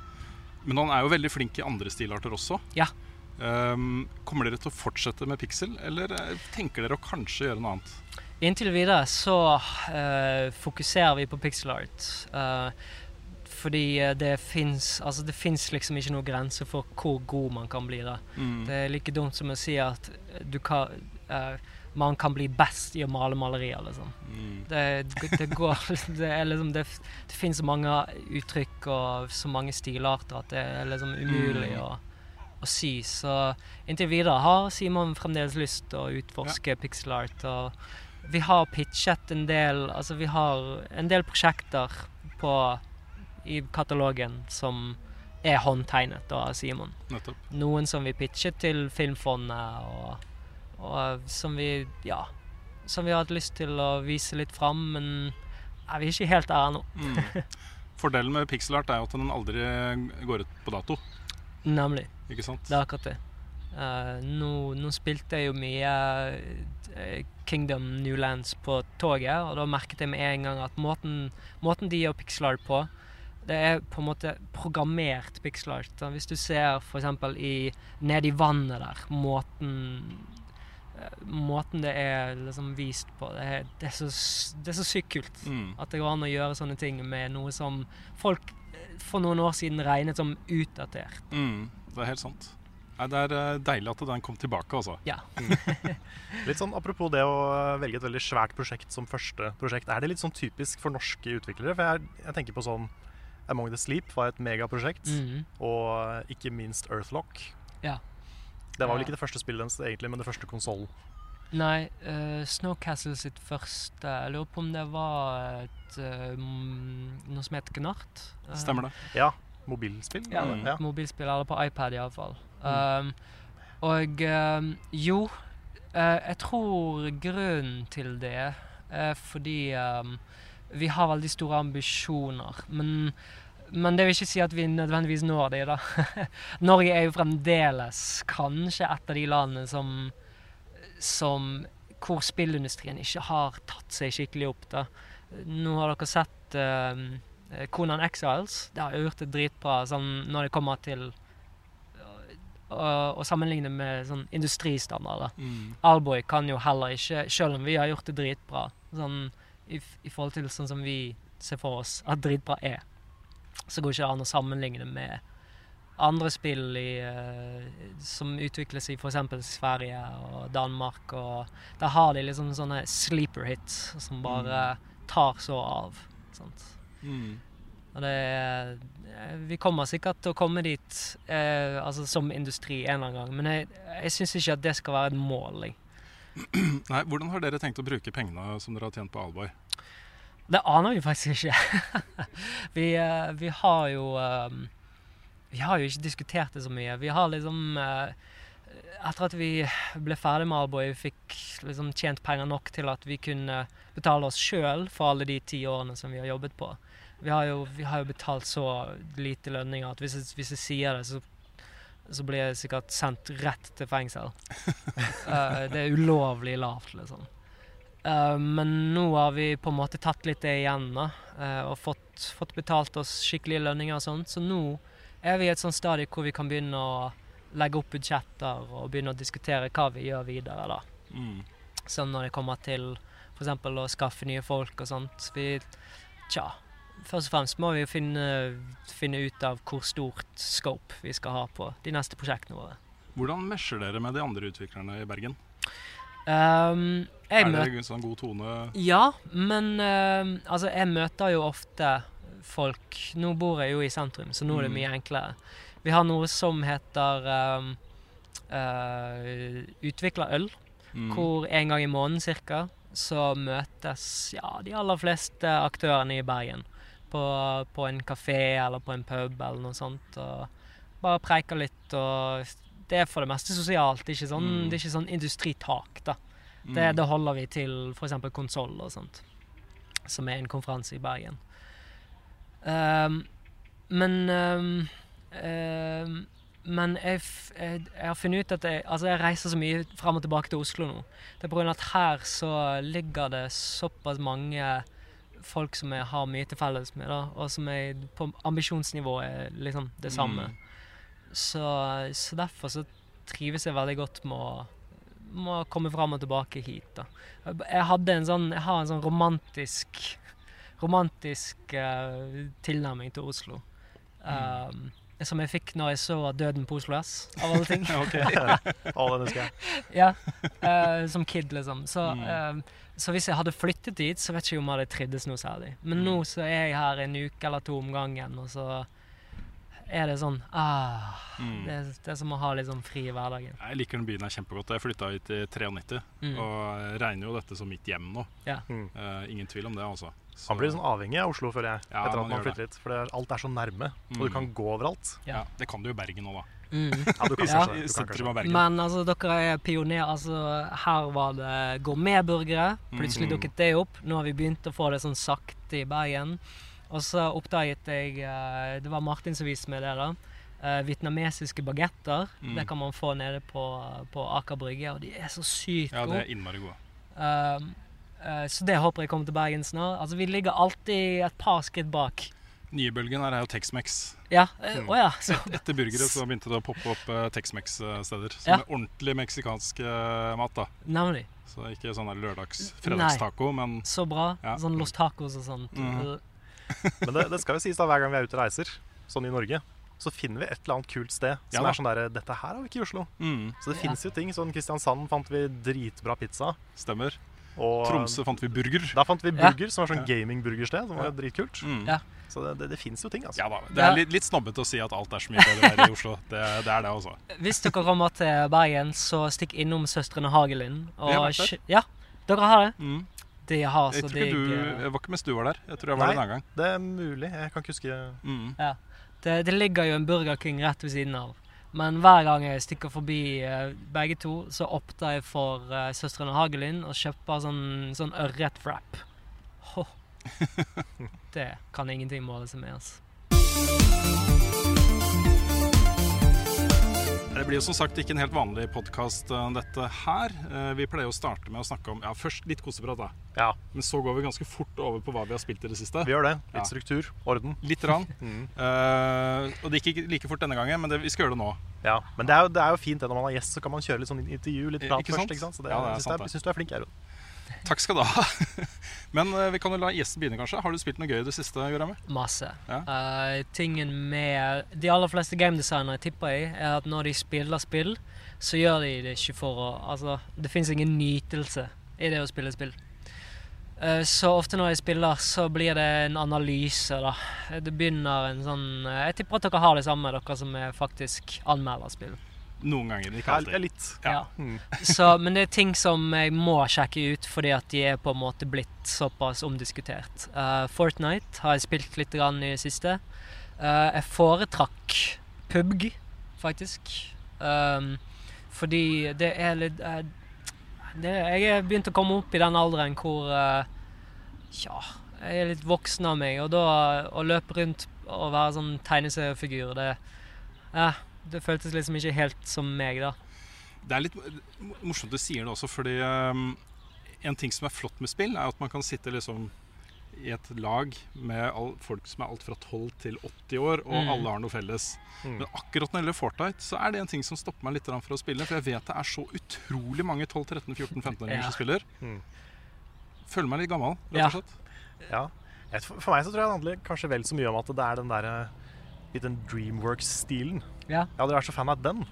Men han er jo veldig flink i andre stilarter også. Ja. Um, kommer dere til å fortsette med pixel, eller eh, tenker dere å kanskje gjøre noe annet? Inntil videre så uh, fokuserer vi på pixel art. eh, fordi eh, det fins altså liksom ikke noen grense for hvor god man kan bli. da. Mm. Det er like dumt som å si at du kan, uh, man kan bli best i å male malerier, liksom. Mm. Det, det går Det er liksom Det, det finnes så mange uttrykk og så mange stilarter at det er liksom umulig Mm. å, å si. Så inntil videre har Simon fremdeles lyst til å utforske pixel art. Og vi har pitchet en del Altså vi har en del prosjekter på i katalogen som er håndtegnet av Simon. Nettopp. Noen som vi pitchet til Filmfondet, og, og som vi Ja. Som vi har hatt lyst til å vise litt fram, men er vi ikke helt der ennå. Mm. Fordelen med pixelart er jo at den aldri går ut på dato. Nemlig. Ikke sant? Det er akkurat det. Uh, nå, nå spilte jeg jo mye eh, Kingdom Newlands på toget, og da merket jeg med en gang at måten, måten de gjør pixelart på, det er på en måte programmert pixel art. Hvis du ser f.eks. ned i vannet der, måten eh, Måten det er liksom vist på, det er, det er, så, det er så sykt kult. Mm. At det går an å gjøre sånne ting med noe som folk eh, for noen år siden regnet som utdatert. Mm. Det er helt sant. Nei, det er eh, deilig at den kom tilbake, altså. Ja. Litt sånn Apropos det å velge et veldig svært prosjekt som første prosjekt. Er det litt sånn typisk for norske utviklere? For jeg, jeg tenker på sånn Among the Sleep var et megaprosjekt. Mhm. Og ikke minst Earthlock. Ja. Det var vel ikke det første spillet deres, egentlig, men det første konsollen. Nei, uh, Snowcastle sitt første Jeg lurer på om det var et, eh, mm, noe som het Gnart. Uh, Stemmer det. Ja. Mobilspill? Ja, et mobilspill, eller på iPad iallfall. Um, og um, jo, eh, jeg tror grunnen til det er fordi um, vi har veldig store ambisjoner. Men, men det vil ikke si at vi nødvendigvis når de, da. Norge er jo fremdeles kanskje et av de landene som, som hvor spillindustrien ikke har tatt seg skikkelig opp. da. Nå har dere sett uh, Conan Exiles. Det har jo gjort det dritbra sånn, når det kommer til å, å sammenligne med sånn industristandarder. Mm. Alboy kan jo heller ikke, selv om vi har gjort det dritbra, sånn, i, i forhold til sånn som vi ser for oss at dritbra er, så går ikke det an å sammenligne med andre spill i, eh, som utvikles i f.eks. Sverige og Danmark. Og der har de liksom sånne sleeper hits som bare tar så av. Mm. Og det er, eh, Vi kommer sikkert til å komme dit eh, altså som industri en eller annen gang, men jeg, jeg syns ikke at det skal være et mål. Nei, Hvordan har dere tenkt å bruke pengene som dere har tjent på Alboy? Det aner vi faktisk ikke. vi, eh, vi har jo eh, Vi har jo ikke diskutert det så mye. Vi har liksom eh, etter at vi ble ferdig med Alboy, vi fikk liksom tjent penger nok til at vi kunne betale oss sjøl for alle de ti årene som vi har jobbet på. Vi har jo, vi har jo betalt så lite lønninger at hvis jeg, hvis jeg sier det, så, så blir jeg sikkert sendt rett til fengsel. uh, det er ulovlig lavt, liksom. Eh, men nå har vi på en måte tatt litt det igjen da, uh, og fått, fått betalt oss skikkelige lønninger og sånt. Så nå er vi i et sånt stadie hvor vi kan begynne å legge opp budsjetter og begynne å diskutere hva vi gjør videre. da. Mm. Sånn når det kommer til f.eks. å skaffe nye folk og sånt. Vi, tja, først og fremst må vi finne, finne ut av hvor stort scope vi skal ha på de neste prosjektene våre. Hvordan mesjer dere med de andre utviklerne i Bergen? Um, er det sånn god tone? Ja, men uh, altså, jeg møter jo ofte folk Nå bor jeg jo i sentrum, så nå er det Mm. mye enklere. Vi har noe som heter um, uh, Utvikla øl, Mm. hvor en gang i måneden cirka så møtes ja, de aller fleste aktørene i Bergen på, på en kafé eller på en pub eller noe sånt. Og bare preiker litt og Det er for det meste sosialt. Det er ikke sånn, Mm. det er ikke sånn industritak, da. Mm. Det, det holder vi til f.eks. konsoll og sånt, som er en konferanse i Bergen. Um, men um, um, Men jeg, jeg, jeg har funnet ut at jeg, altså jeg reiser så mye fram og tilbake til Oslo nå. Det er av at her så ligger det såpass mange folk som jeg har mye til felles med, da, og som jeg på ambisjonsnivå er liksom det samme. Mm. Så, så derfor så trives jeg veldig godt med å, med å komme fram og tilbake hit. da. Jeg hadde en sånn, jeg har en sånn romantisk romantisk uh, tilnærming til Oslo. Um, som jeg fikk når jeg så Døden på Oslo S, av alle ting. Ok. Å, husker jeg. ja, uh, Som kid, liksom. Så, Mm. eh, så hvis jeg hadde flyttet dit, så vet jeg ikke om jeg hadde trivdes noe særlig. Men Mm. nå så er jeg her en uke eller to om gangen, og så er det sånn ah, Mm. det, det er som å ha litt sånn fri i hverdagen. Jeg liker den byen her kjempegodt. Jeg flytta hit i 93 Mm. og regner jo dette som mitt hjem nå. Ja. Mm. Uh, ingen tvil om det, altså. Så- Man blir sånn avhengig av Oslo, føler jeg, Ja, etter at man man flytter hit. For er, alt er så nærme, og du Mm. kan gå overalt. ja. Det kan du jo i Bergen nå, da. Mm. Ja, du kan kanskje, du kan. Men altså, dere er pioner. Altså, her var det gourmetburgere. Plutselig Mhm. dukket det opp. Nå har vi begynt å få det sånn sakte i Bergen. Og så oppdaget jeg eh, Det var Martin som viste meg det, da. Uh, vietnamesiske bagetter. Mm. Det kan man få nede på, på Aker Brygge, og de er så sykt Ja, det er innmari gode. Uh, uh, så det håper jeg kommer til Bergen snart. Altså, vi ligger alltid et par skritt bak. Nye-bølgen her er jo Tex-Mex. Ja. Mm. ja. Et, Etter burgere så begynte det å poppe opp uh, Tex-Mex-steder. Som Ja. er ordentlig meksikansk mat. da Nemlig. Så ikke sånn lørdags Nei. fredagstaco, men Så bra. Ja. Sånn Los Tacos og sånt. Mhm. Men det, det skal jo sies da, hver gang vi er ute og reiser, sånn i Norge, så finner vi et eller annet kult sted som Ja er sånn derre Dette her har vi ikke i Oslo. mm, Så det Ja. finnes jo ting. Sånn Kristiansand fant vi dritbra pizza. stemmer. Og Tromsø fant vi burger. Da fant vi Ja. burger, som var sånn gamingburgersted, som var Ja. dritkult. Mm. Ja. Så det, det, det fins jo ting, altså. Ja da. Det Ja. er litt, litt snobbete å si at alt er så mye bedre her i Oslo. Det, det er det, altså. Hvis dere kommer til Bergen, så stikk innom Søstrene Hagelin. Og Vi har vært der. Ja, dere har det. Mm. De har Jeg så tror digg ikke du eh, Jeg var ikke mens du var der. Jeg tror jeg var Nei. der en annen gang. Det er mulig. Jeg kan ikke huske Mm. det, det ligger jo en Burger King rett ved siden av. Men hver gang jeg stikker forbi eh, begge to, så opptar jeg for uh, Søstrene Hagelin og kjøper sånn, sånn ørretwrap. Det kan ingenting måle seg med. Altså. Det blir jo som sagt ikke en helt vanlig podkast, dette her. Eh, Vi pleier å starte med å snakke om Ja, først litt koseprat, da. Ja, Men så går vi ganske fort over på hva vi har spilt i det siste. vi gjør det. Ja. Litt struktur. Orden. Litt rann. Mm. uh, og det gikk ikke like fort denne gangen, men det, vi skal gjøre det nå. Ja, Men det er, jo, det er jo fint det når man har gjest, så kan man kjøre litt sånn intervju, litt Eh, prat ikke sant? først. ikke sant? Så det, Ja, det er jeg syns du er- flink, Aron. Takk skal du ha. men eh, vi kan jo la gjesten begynne, kanskje. Har du spilt noe gøy i det siste, Jorami? Masse. Ja. Uh, tingen med de aller fleste gamedesignere tipper jeg, er at når de spiller spill, så gjør de det ikke for å Altså, det fins ingen nytelse i det å spille spill. Eh, så ofte når jeg spiller, så blir det en analyse, da. Det begynner en sånn Jeg tipper at dere har det samme, dere som er faktisk anmelder spill. Noen ganger, ikke Ja, litt. Ja. Mm. Så, men det er ting som jeg må sjekke ut fordi at de er på en måte blitt såpass omdiskutert. Uh, Fortnite har jeg spilt litt grann i det siste. Uh, jeg foretrakk PubG, faktisk. Um, Fordi det er litt uh, det, Jeg er begynt å komme opp i den alderen hvor uh, Ja, jeg er litt voksen av meg, og da å løpe rundt og være sånn tegneseriefigur, det eh, Det føltes liksom ikke helt som meg, da. Det er litt morsomt du sier det også, fordi um, en ting som er flott med spill, er at man kan sitte liksom i et lag med all, folk som er alt fra 12 til 80 år, og Mm. alle har noe felles. Mm. Men akkurat når det gjelder Fortnite, så er det en ting som stopper meg litt fra å spille. For jeg vet det er så utrolig mange 12-13-14-15-åringer Ja. som spiller. Mm. Føler meg litt gammel, rett Ja. og slett. Ja. ja. for for meg så tror jeg det handler kanskje vel så mye om at det er den derre litt den Dreamworks-stilen. Ja. Jeg hadde vært så fan av den.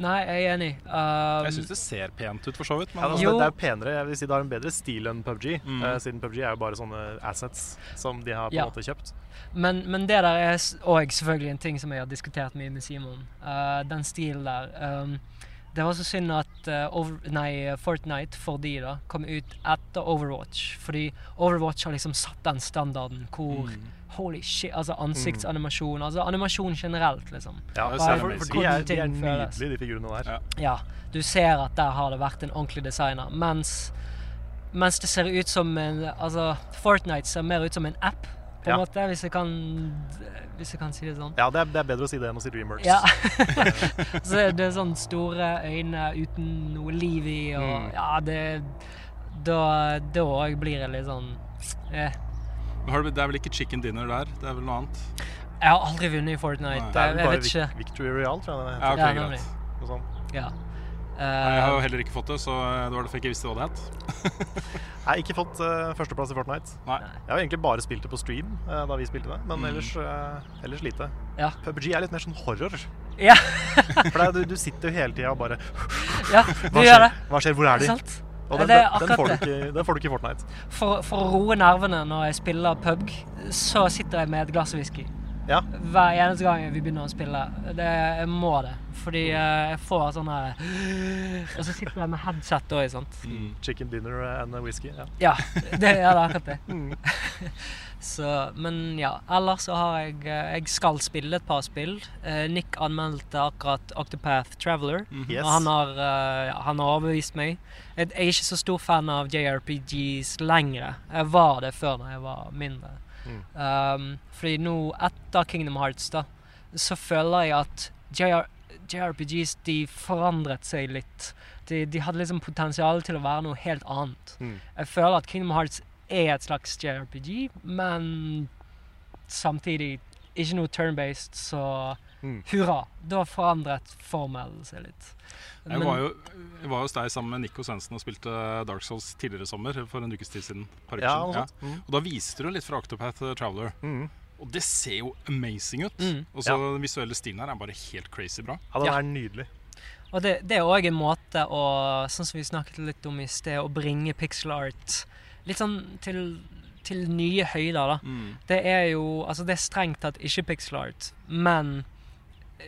Nei, jeg er enig. Um, Jeg syns det ser pent ut, for så vidt. Men Ja, altså, det, det er jo penere, jeg vil si det har en bedre stil enn PubG. Mm. uh, siden PubG er jo bare sånne assets som de har på en Ja. måte kjøpt. Men, men det der er òg selvfølgelig en ting som jeg har diskutert mye med Simon. Uh, den stilen der. Um, det var så synd at uh, over, nei, Fortnite for de da kom ut etter Overwatch. Fordi Overwatch har liksom satt den standarden hvor Mm. Holy shit, altså ansiktsanimasjon. Altså animasjon generelt, liksom. Ja, det for, for, for, de, er, de er nydelige, de figurene der. Ja. Ja, du ser at der har det vært en ordentlig designer. Mens, mens det ser ut som en Altså, Fortnite ser mer ut som en app, på en Ja. måte, hvis jeg kan Hvis jeg kan si det sånn. Ja, det er, det er bedre å si det enn å si Dreamworks. Ja. så det er sånn store øyne uten noe liv i, og Mm. ja, det Da òg blir jeg litt sånn eh. Men har du- Det er vel ikke chicken dinner der? Det er vel noe annet? Jeg har aldri vunnet i Fortnite. Nei. Det er vel vel jeg bare vet ikke. Victory Royale, tror jeg det heter. Ja, Ja, greit. Noe sånt. Ja. Nei, Jeg har jo Eh, heller ikke fått det, så det var derfor jeg ikke visste hva det het. Jeg har ikke fått uh, førsteplass i Fortnite. Nei. Jeg har egentlig bare spilt det på stream uh, da vi spilte det, men Mm. ellers, uh, ellers lite. Ja. PubG er litt mer sånn horror. ja. For du, du sitter jo hele tida og bare ja, du gjør det. Hva skjer? Hvor er de? Sant? Og den, det den, den, får du ikke, den får du ikke i Fortnite. For, for å roe nervene når jeg spiller PubG, så sitter jeg med et glass whisky. Ja. Hver eneste gang vi begynner å spille. Det, jeg må det. Fordi eh, jeg får sånn her Og så sitter jeg med headset òg, sant. Mm. Chicken dinner and whisky. Ja. Ja, det er det akkurat det. Mm. Så, men ja, ellers så har jeg eh, Jeg skal spille et par spill. Eh, Nick anmeldte akkurat Octopath Traveler. Yes. Og han har, ja, han har overbevist meg. Jeg, jeg er ikke så stor fan av JRPGs lenger. Jeg var det før da jeg var mindre. Mm. Um, fordi nå, etter Kingdom Hearts, da, så føler jeg at JR, JRPGs de forandret seg litt. De, de hadde liksom potensial til å være noe helt annet. Mm. Jeg føler at Kingdom Hearts er et slags JRPG, men samtidig ikke noe turn-based, så Mm. hurra. Da forandret formelen seg litt. Jeg var jo, jeg var hos deg sammen med Nico Svendsen og spilte Dark Souls tidligere i sommer. For en ukes tid siden. Ja, sånt. Mm. Og da viste du litt fra Octopath Traveler. Mm. Og det ser jo amazing ut. Mm. Og så den visuelle stilen her er bare helt crazy bra. Ja, den Ja. er nydelig. Og det, det er òg en måte å, sånn som vi snakket litt om i sted, å bringe pixel art litt sånn til, til nye høyder, da. Mm. Det er jo Altså, det er strengt tatt ikke pixel art, men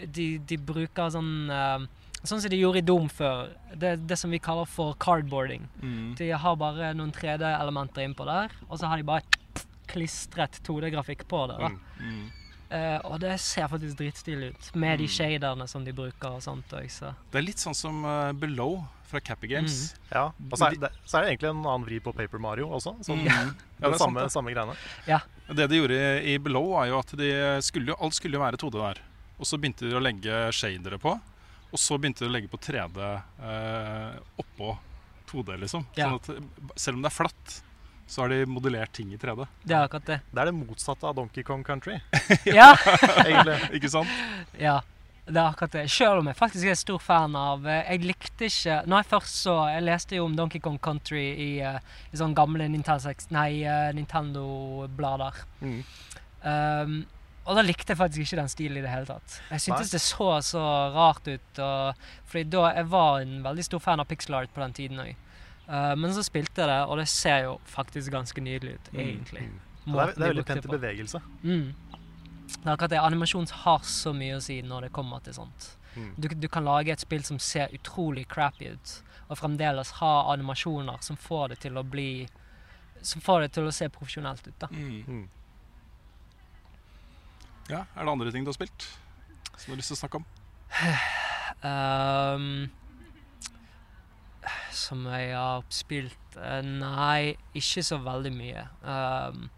de, de bruker sånn eh, Sånn som de gjorde i Dom før. Det, det som vi kaller for cardboarding. Mm. De har bare noen 3D-elementer innpå der, og så har de bare klistret 2D-grafikk på det. da. Mm. Mm. Eh, og det ser faktisk dritstilig ut, med de Mm. shaderne som de bruker og sånt også. Det er litt sånn som uh, Below fra Cappy Games. Ja. Og så er, det, så er det egentlig en annen vri på Paper Mario også. Sånn, Mm. Ja, det er sant, samme, det. samme greiene. Det de gjorde i Below, var jo at de skulle, alt skulle jo være 2D der. Og så begynte de å legge shadere på. Og så begynte de å legge på 3D eh, oppå 2D, liksom. Ja. Sånn at eh, selv om det er flatt, så har de modellert ting i 3D. det er akkurat det. Det er det motsatte av Donkey Kong Country, Ja! egentlig. Ikke sant? ja. Det er akkurat det. Selv om jeg faktisk er stor fan av eh, Jeg likte ikke Når jeg først så Jeg leste jo om Donkey Kong Country i, eh, i sånne gamle Nintendo, Nintendo-blader. Mm. Um, og da likte jeg faktisk ikke den stilen i det hele tatt. Jeg syntes det så så rart ut. Og, fordi da jeg var en veldig stor fan av pixel art på den tiden òg. men så spilte jeg det, og det ser jo faktisk ganske nydelig ut, Mm, egentlig. mm. Så det er, det er veldig pent i bevegelse. Mm. Det er akkurat det. Animasjon har så mye å si når det kommer til sånt. Mm. Du, du kan lage et spill som ser utrolig crappy ut, og fremdeles ha animasjoner som får det til å bli Som får det til å se profesjonelt ut, da. Mm. Ja, Er det andre ting du har spilt som du har lyst til å snakke om? Um, som jeg har spilt uh, Nei, ikke så veldig mye. Um,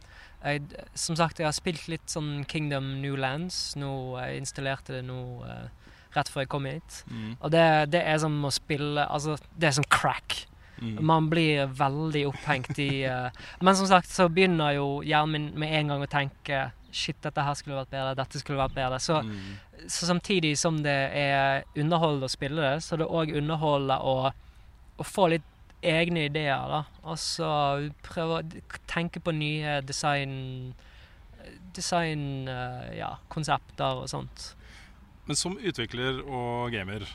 jeg, som sagt, jeg har spilt litt sånn Kingdom New Lands. Nå jeg installerte det nå uh, rett før jeg kom hit. Mm. Og det, det er som å spille Altså, det er som crack. Mm. Man blir veldig opphengt i uh, Men som sagt så begynner jo hjernen min med en gang å tenke Shit, dette her skulle vært bedre, dette skulle vært bedre. Så, Mm. så samtidig som det er underholdende å spille det, så er det òg underholdende å, å få litt egne ideer, da. Og så prøve å tenke på nye design Design, eh, ja, konsepter og sånt. Men som utvikler og gamer,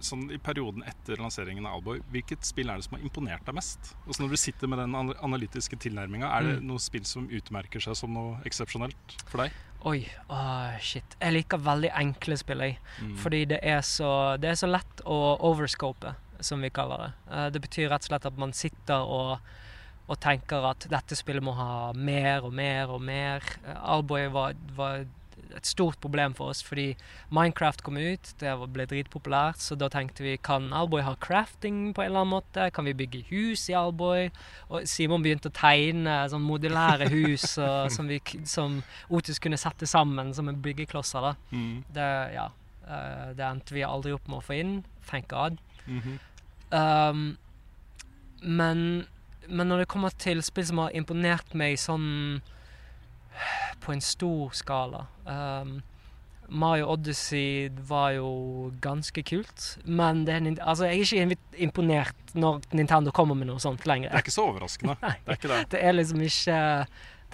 sånn i perioden etter lanseringen av Alboy, hvilket spill er det som har imponert deg mest? Altså når du sitter med den analytiske tilnærminga, er det Mm. noe spill som utmerker seg som noe eksepsjonelt for deg? Oi, oh, shit. Jeg liker veldig enkle spill, jeg. Mm. Fordi det er, så, det er så lett å overscope, som vi kaller det. Eh, Det betyr rett og slett at man sitter og, og tenker at dette spillet må ha mer og mer og mer. Eh, Alboy var, var et stort problem for oss, fordi Minecraft kom ut, det ble dritpopulært, så da tenkte vi kan Alboy ha crafting på en eller annen måte? Kan vi bygge hus i Alboy? Og Simon begynte å tegne sånn modulære hus og, som, vi, som Otis kunne sette sammen som en byggeklosser. da. Mm. Det, ja, eh, det endte vi aldri opp med å få inn. Thank God. Mhm. Um, men, men når det kommer til spill som har imponert meg sånn på en stor skala um, Mario Odyssey var jo ganske kult, men det altså, jeg er ikke imponert når Nintendo kommer med noe sånt lenger. Det er ikke så overraskende. Det er ikke det. Det er liksom ikke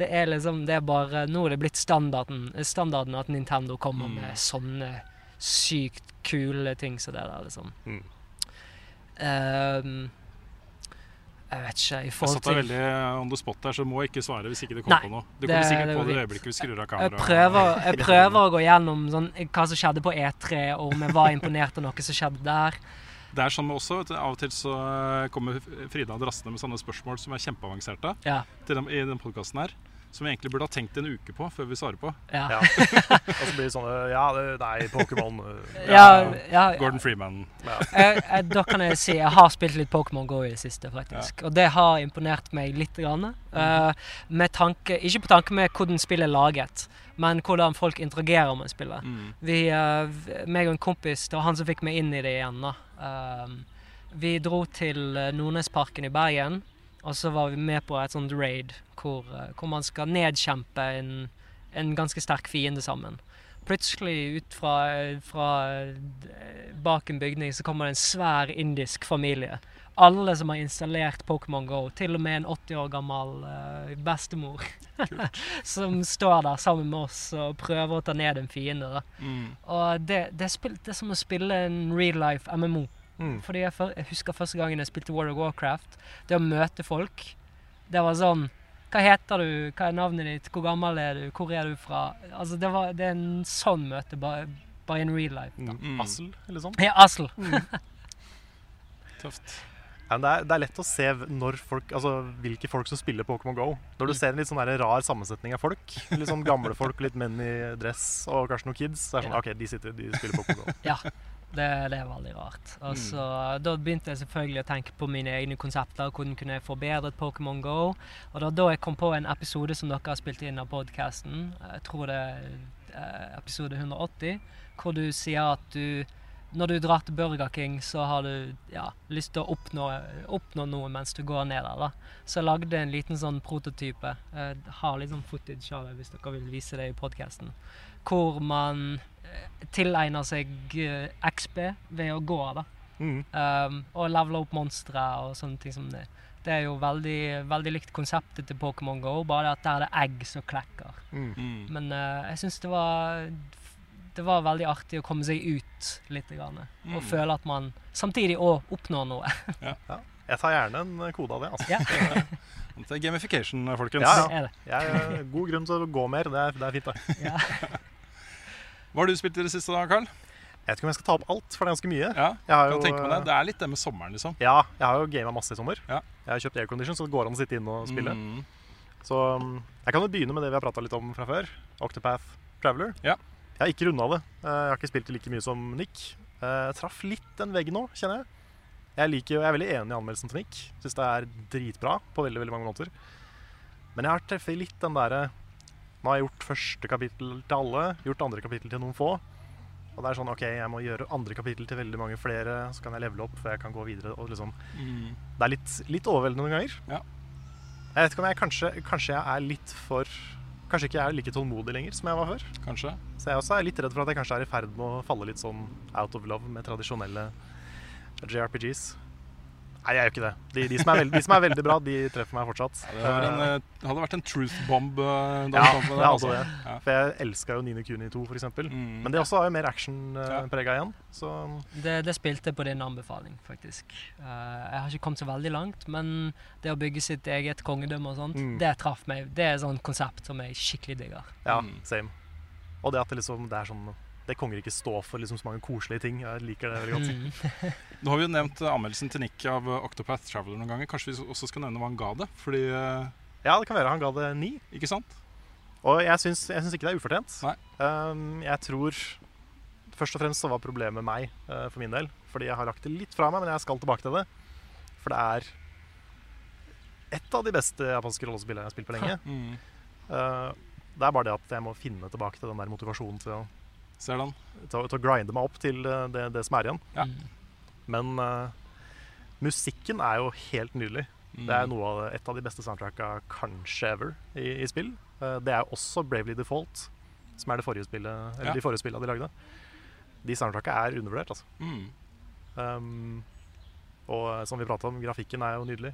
Det er liksom Det er bare Nå er det blitt standarden, standarden at Nintendo kommer Mm. med sånne sykt kule ting som det der, liksom. Mm. Ehm, jeg vet ikke, i Jeg satt deg veldig on the spot der, så må ikke svare hvis ikke det Nei, kommer på noe. Det det- kommer sikkert det på det øyeblikket vi skrur av jeg prøver, jeg prøver å gå gjennom sånn, hva som skjedde på E3, og om jeg var imponert av noe som skjedde der. Det er sånn med også, Av og til så kommer Frida drassende med sånne spørsmål som er kjempeavanserte Ja, til dem, i den podkasten her. Som vi egentlig burde ha tenkt en uke på før vi svarer på. ja. Ja. Og så blir det sånn Ja, det, nei, Pokémon øh, ja, ja, Gordon Freeman. jeg, jeg, da kan jeg si jeg har spilt litt Pokémon GO i det siste, faktisk. Og det har imponert meg litt. Grann, uh, med tanke, ikke på tanke med hvordan spillet er laget, men hvordan folk interagerer med spillet. Mm. Vi, uh, meg og en kompis, det var han som fikk meg inn i det igjen. da. Uh, vi dro til Nordnesparken i Bergen, og så var vi med på et sånt raid hvor, uh, hvor man skal nedkjempe en, en ganske sterk fiende sammen. Plutselig ut fra, fra uh, bak en bygning så kommer det en svær indisk familie. Alle som har installert Pokémon GO, til og med en 80 år gammel uh, bestemor, som står der sammen med oss og prøver å ta ned en fiende. Mm. Og det, det, er spilt, det er som å spille en real life MMO. Mm. Fordi jeg, for, jeg husker første gangen jeg spilte World of Warcraft. Det å møte folk. Det var sånn Hva heter du? Hva er navnet ditt? Hvor gammel er du? Hvor er du fra? Altså, det, var, det er en sånn møte, bare, bare in real life. da. Mm. Assel, eller sånn. Ja, Assel. Tøft. Ja, men det, er, det er lett å se når folk, altså, hvilke folk som spiller Pokémon GO. Når du ser en litt sånn rar sammensetning av folk. Litt sånn gamle folk, litt menn i dress og kanskje noen kids. Så er det sånn, Ja. ok, de sitter, de spiller Pokémon GO. Ja. Det, det er veldig rart. Og så, Da begynte jeg selvfølgelig å tenke på mine egne konsepter. Hvordan kunne jeg forbedret Pokémon GO? Og da, da jeg kom på en episode som dere har spilt inn av podkasten. Jeg tror det er eh, episode 180. Hvor du sier at du når du drar til Burger King, så har du ja, lyst til å oppnå, oppnå noe mens du går ned der. da. Så jeg lagde en liten sånn prototype. Jeg har litt sånn footage av det hvis dere vil vise det i podkasten. Hvor man eh, tilegner seg XB XP ved å gå, da. Mm. Um, og levele opp monstre og sånne ting som det. Det er jo veldig, veldig likt konseptet til Pokémon GO, bare at der er det egg som klekker. Mm. Mm. Men uh, jeg syns det var Det var veldig artig å komme seg ut litt. Grann, og Mm. føle at man samtidig òg oppnår noe. Jeg tar gjerne en kode av det. altså. Ja. Det er gamification, folkens. Ja, Det er det. Jeg, eh, god grunn til å gå mer. Det er, det er fint. det. Ja. Hva har du spilt i det siste, da, Carl? Jeg vet ikke om jeg skal ta opp alt, for det er ganske mye. Ja, Jeg har kan jo, tenke meg det. Det er litt det med sommeren, liksom. Ja, jeg har jo gama masse i sommer. Ja. Jeg har kjøpt aircondition, så det går an å sitte inne og spille. Mm. Så um, jeg kan jo begynne med det vi har prata litt om fra før. Octopath Traveler. Ja. Jeg har ikke runda det. Eh, Jeg har ikke spilt det like mye som Nick. Jeg traff litt den veggen nå, kjenner jeg. Jeg, liker, jeg er veldig enig i anmeldelsen til Nick. Syns det er dritbra på veldig veldig mange måter. Men jeg har treffet litt den derre Nå har jeg gjort første kapittel til alle, gjort andre kapittel til noen få. Og det er sånn OK, jeg må gjøre andre kapittel til veldig mange flere, så kan jeg levele opp før jeg kan gå videre. Og liksom Mm. Det er litt, litt overveldende noen ganger. Ja. Jeg vet ikke om jeg kanskje, kanskje jeg er litt for Kanskje ikke jeg er like tålmodig lenger som jeg var før. Kanskje. Så jeg også er litt redd for at jeg kanskje er i ferd med å falle litt sånn out of love med tradisjonelle JRPGs. Nei, jeg gjør ikke det. De, de, som, er veldig, de som er veldig bra, de treffer meg fortsatt. Det, en, eh, det hadde vært en truth bomb. eh, da ja, det er altså. det. Ja. For jeg elska jo Nine Kuni 2, for eksempel. Mm. Men det også har jo mer Ja. action-prega igjen. Så Det, det spilte på din anbefaling, faktisk. Eh, jeg har ikke kommet så veldig langt, men det å bygge sitt eget kongedømme og sånt, Mm. det traff meg. Det er et sånt konsept som jeg skikkelig digger. ja, Mm. same. Og det at det liksom det er sånn Det kongeriket står for liksom så mange koselige ting. Jeg liker det veldig godt. Mm. Nå har vi jo nevnt eh, anmeldelsen til Nick av eh, Octopath Traveler noen ganger. Kanskje vi også skal nevne hva han ga det? Fordi, eh, Ja, det kan være han ga det ni. ikke sant? Og jeg syns, jeg syns ikke det er ufortjent. Nei. Um, jeg tror Først og fremst så var problemet meg, uh, for min del. Fordi jeg har lagt det litt fra meg, men jeg skal tilbake til det. For det er et av de beste japanske rollespillene jeg har spilt på lenge. Mm. Uh, det er bare det at jeg må finne tilbake til den der motivasjonen til å, Ser den? til til å grinde meg opp til eh, det, det som er igjen. Ja. Mm. Men uh, musikken er jo helt nydelig. Mm. Det er noe av, et av de beste soundtracka kanskje ever i, i spill. Uh, det er også Bravely Default, som er det forrige spillet, eller Ja. de forrige spillene de lagde. De soundtracka er undervurdert, altså. Mm. Um, og som vi prata om, grafikken er jo nydelig.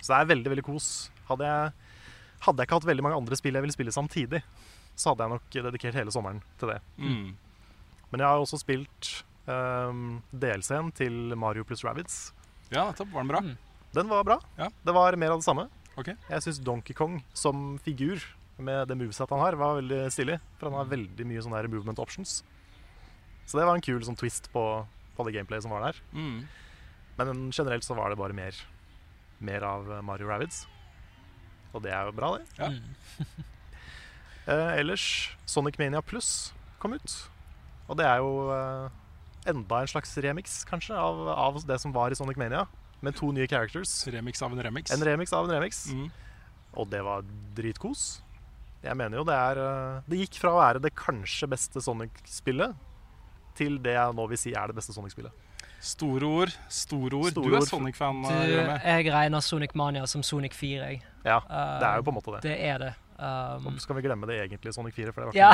Så det er veldig veldig kos. Hadde jeg, hadde jeg ikke hatt veldig mange andre spill jeg ville spille samtidig, så hadde jeg nok dedikert hele sommeren til det. Mm. Men jeg har også spilt um, DLC-en til Mario pluss Rabbids. Ja, nettopp. Var den bra? Mm. Den var bra. Ja. Det var mer av det samme. Okay. Jeg syns Donkey Kong som figur, med det moveset han har, var veldig stilig. For han har veldig mye sånne der movement options. Så det var en kul sånn twist på, på det gameplayet som var der. Mm. Men generelt så var det bare mer, mer av Mario Rabbids. Og det er jo bra, det. Ja. Eh, ellers, Sonic Mania Plus kom ut. Og det er jo eh, enda en slags remix, kanskje, av, av det som var i Sonic Mania. Med to nye characters. Remix av en remix. En remix av en remix. Mm. Og det var dritkos. Jeg mener jo det er eh, Det gikk fra å være det kanskje beste Sonic-spillet til det jeg nå vil si er det beste Sonic-spillet. Store ord. Store ord. Store du er. Sonic-fan, jeg regner Sonic Mania som Sonic 4, jeg. Ja, det er jo på en måte det. Det er det. Um, skal vi glemme det egentlig, Sonic 4, for det ja.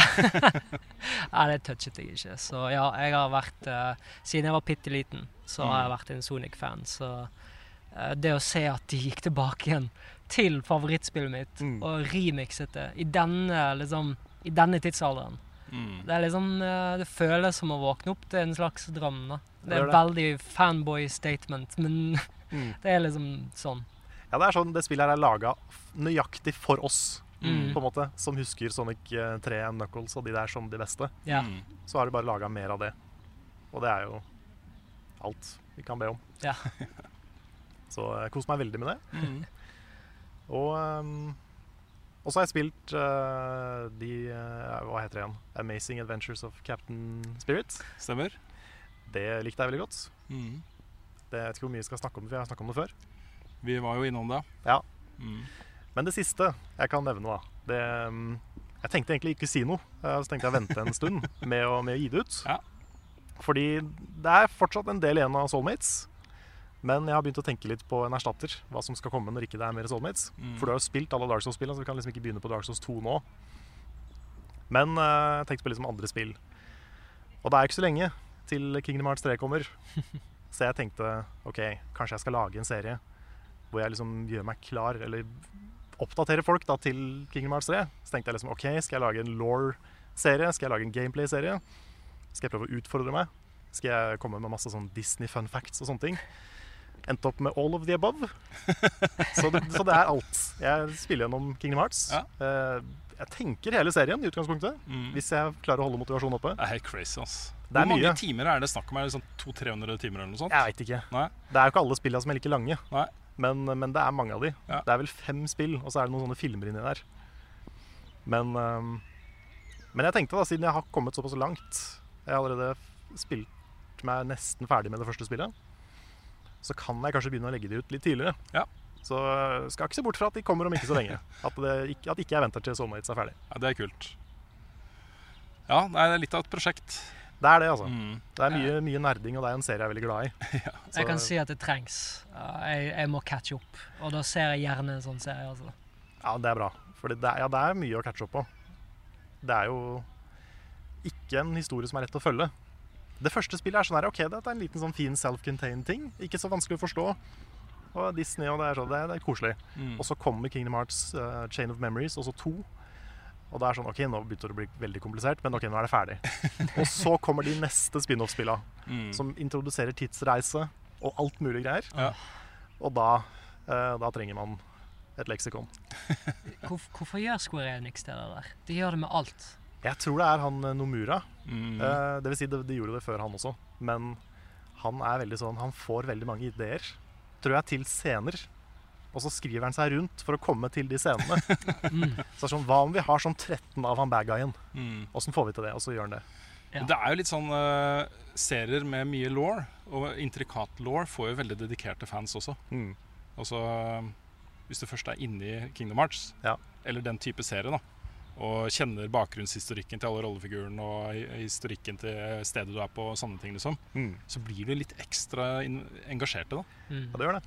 Nei, det touchet jeg ikke. Så ja, jeg har vært uh, Siden jeg var bitte liten, så har jeg Mm. vært en Sonic-fan. Så uh, det å se at de gikk tilbake igjen til favorittspillet mitt Mm. og remixet det i denne, liksom, i denne tidsalderen Mm. Det er liksom uh, Det føles som å våkne opp til en slags drøm. da Det Det er en veldig fanboy statement, men Mm. det er liksom sånn. Ja, det er sånn, det spillet her er laga nøyaktig for oss, Mm. på en måte, som husker Sonic eh, 3 Knuckles og de der som de beste. Ja. Mm. Så har de bare laga mer av det. Og det er jo alt vi kan be om. Ja. Så jeg koser meg veldig med det. Mm. Og, ehm, og så har jeg spilt uh, de uh, Hva heter det igjen? Amazing Adventures of Captain Spirit. Stemmer. Det likte jeg veldig godt. Mm. Det, jeg vet ikke hvor mye vi skal snakke om det, for jeg har snakket om det før. Vi var jo innom det. Ja. Mm. Men det siste jeg kan nevne, da det, ehm, Jeg tenkte egentlig ikke si noe. eh, Så tenkte jeg å vente en stund med å, med å gi det ut. Ja. Fordi det er fortsatt en del igjen av Soulmates. Men jeg har begynt å tenke litt på en erstatter. Hva som skal komme når ikke det er mer Soulmates. Mm. For du har jo spilt alle Dark Souls-spillene, så vi kan liksom ikke begynne på Dark Souls 2 nå. Men jeg tenkte på liksom andre spill. Og det er ikke så lenge til Kingdom Hearts 3 kommer. Så jeg tenkte OK, kanskje jeg skal lage en serie hvor jeg liksom gjør meg klar, eller oppdaterer folk da til Kingdom Hearts 3. Så tenkte jeg liksom OK, skal jeg lage en law-serie? Skal jeg lage en gameplay-serie? Skal jeg prøve å utfordre meg? Skal jeg komme med masse sånn Disney fun facts og sånne ting? Endte opp med all of the above. så, det, så det er alt. Jeg spiller gjennom Kingdom Hearts. Ja. Eh, jeg tenker hele serien i utgangspunktet, Mm. hvis jeg klarer å holde motivasjonen oppe. Det er helt crazy, ass. Det er Hvor mange mye. timer er det snakk om? Er det sånn 200-300 timer eller noe sånt? Jeg veit ikke. Nei. Det er jo ikke alle spillene som er like lange. Nei. Men, men det er mange av de. Ja. Det er vel fem spill, og så er det noen sånne filmer inni der. Men, ehm, men jeg tenkte da, siden jeg har kommet såpass langt Jeg har allerede spilt meg nesten ferdig med det første spillet, så kan jeg kanskje begynne å legge de ut litt tidligere. Ja. Så øh, skal ikke se bort fra at de kommer om ikke så lenge. At, det, ikke- at ikke jeg venter til Soulmates er ferdig. Ja, det er kult. Ja, det er litt av et prosjekt. Det er det, altså. Mm. Det er mye, mye nerding, og det er en serie jeg er veldig glad i. Så- Jeg kan si at det trengs. Jeg, jeg må catche opp. Og da ser jeg gjerne en sånn serie. Altså. Ja, det er bra. For det, er- ja, det er mye å catche opp på. Det er jo ikke en historie som er lett å følge. Det første spillet er sånn her, ok, det er en liten sånn fin self-contained ting. Ikke så vanskelig å forstå. Og Disney og det er, sånn, det er, det er koselig. Mm. Og så kommer Kingdom Hearts uh, Chain of Memories, og så to. Og det er sånn, ok, nå begynte det å bli veldig komplisert, men ok, nå er det ferdig. og så kommer de neste spin-off-spilla, Mm. som introduserer tidsreise og alt mulig greier. Ja. Og da, eh, da trenger man et leksikon. Hvor, hvorfor gjør Square Enix det der? De gjør det med alt. Jeg tror det er han eh, Nomura. Mm. Eh, det vil si, de, de gjorde det før han også. Men han er veldig sånn Han får veldig mange ideer, tror jeg, til scener. Og så skriver han seg rundt for å komme til de scenene. Mm. Så det er sånn, Hva om vi har sånn 13 av han bad guyen? Mm. Åssen får vi til det? Og så gjør han det. Ja. Det er jo litt sånn uh, serier med mye law, og intrikat law får jo veldig dedikerte fans også. Mm. så hvis du først er inne i Kingdom Hearts, Ja. eller den type serie, da, og kjenner bakgrunnshistorikken til alle rollefigurene og historikken til stedet du er på, og sånne ting, liksom, Mm. så blir du litt ekstra engasjerte, da. Mm. Ja, det gjør det.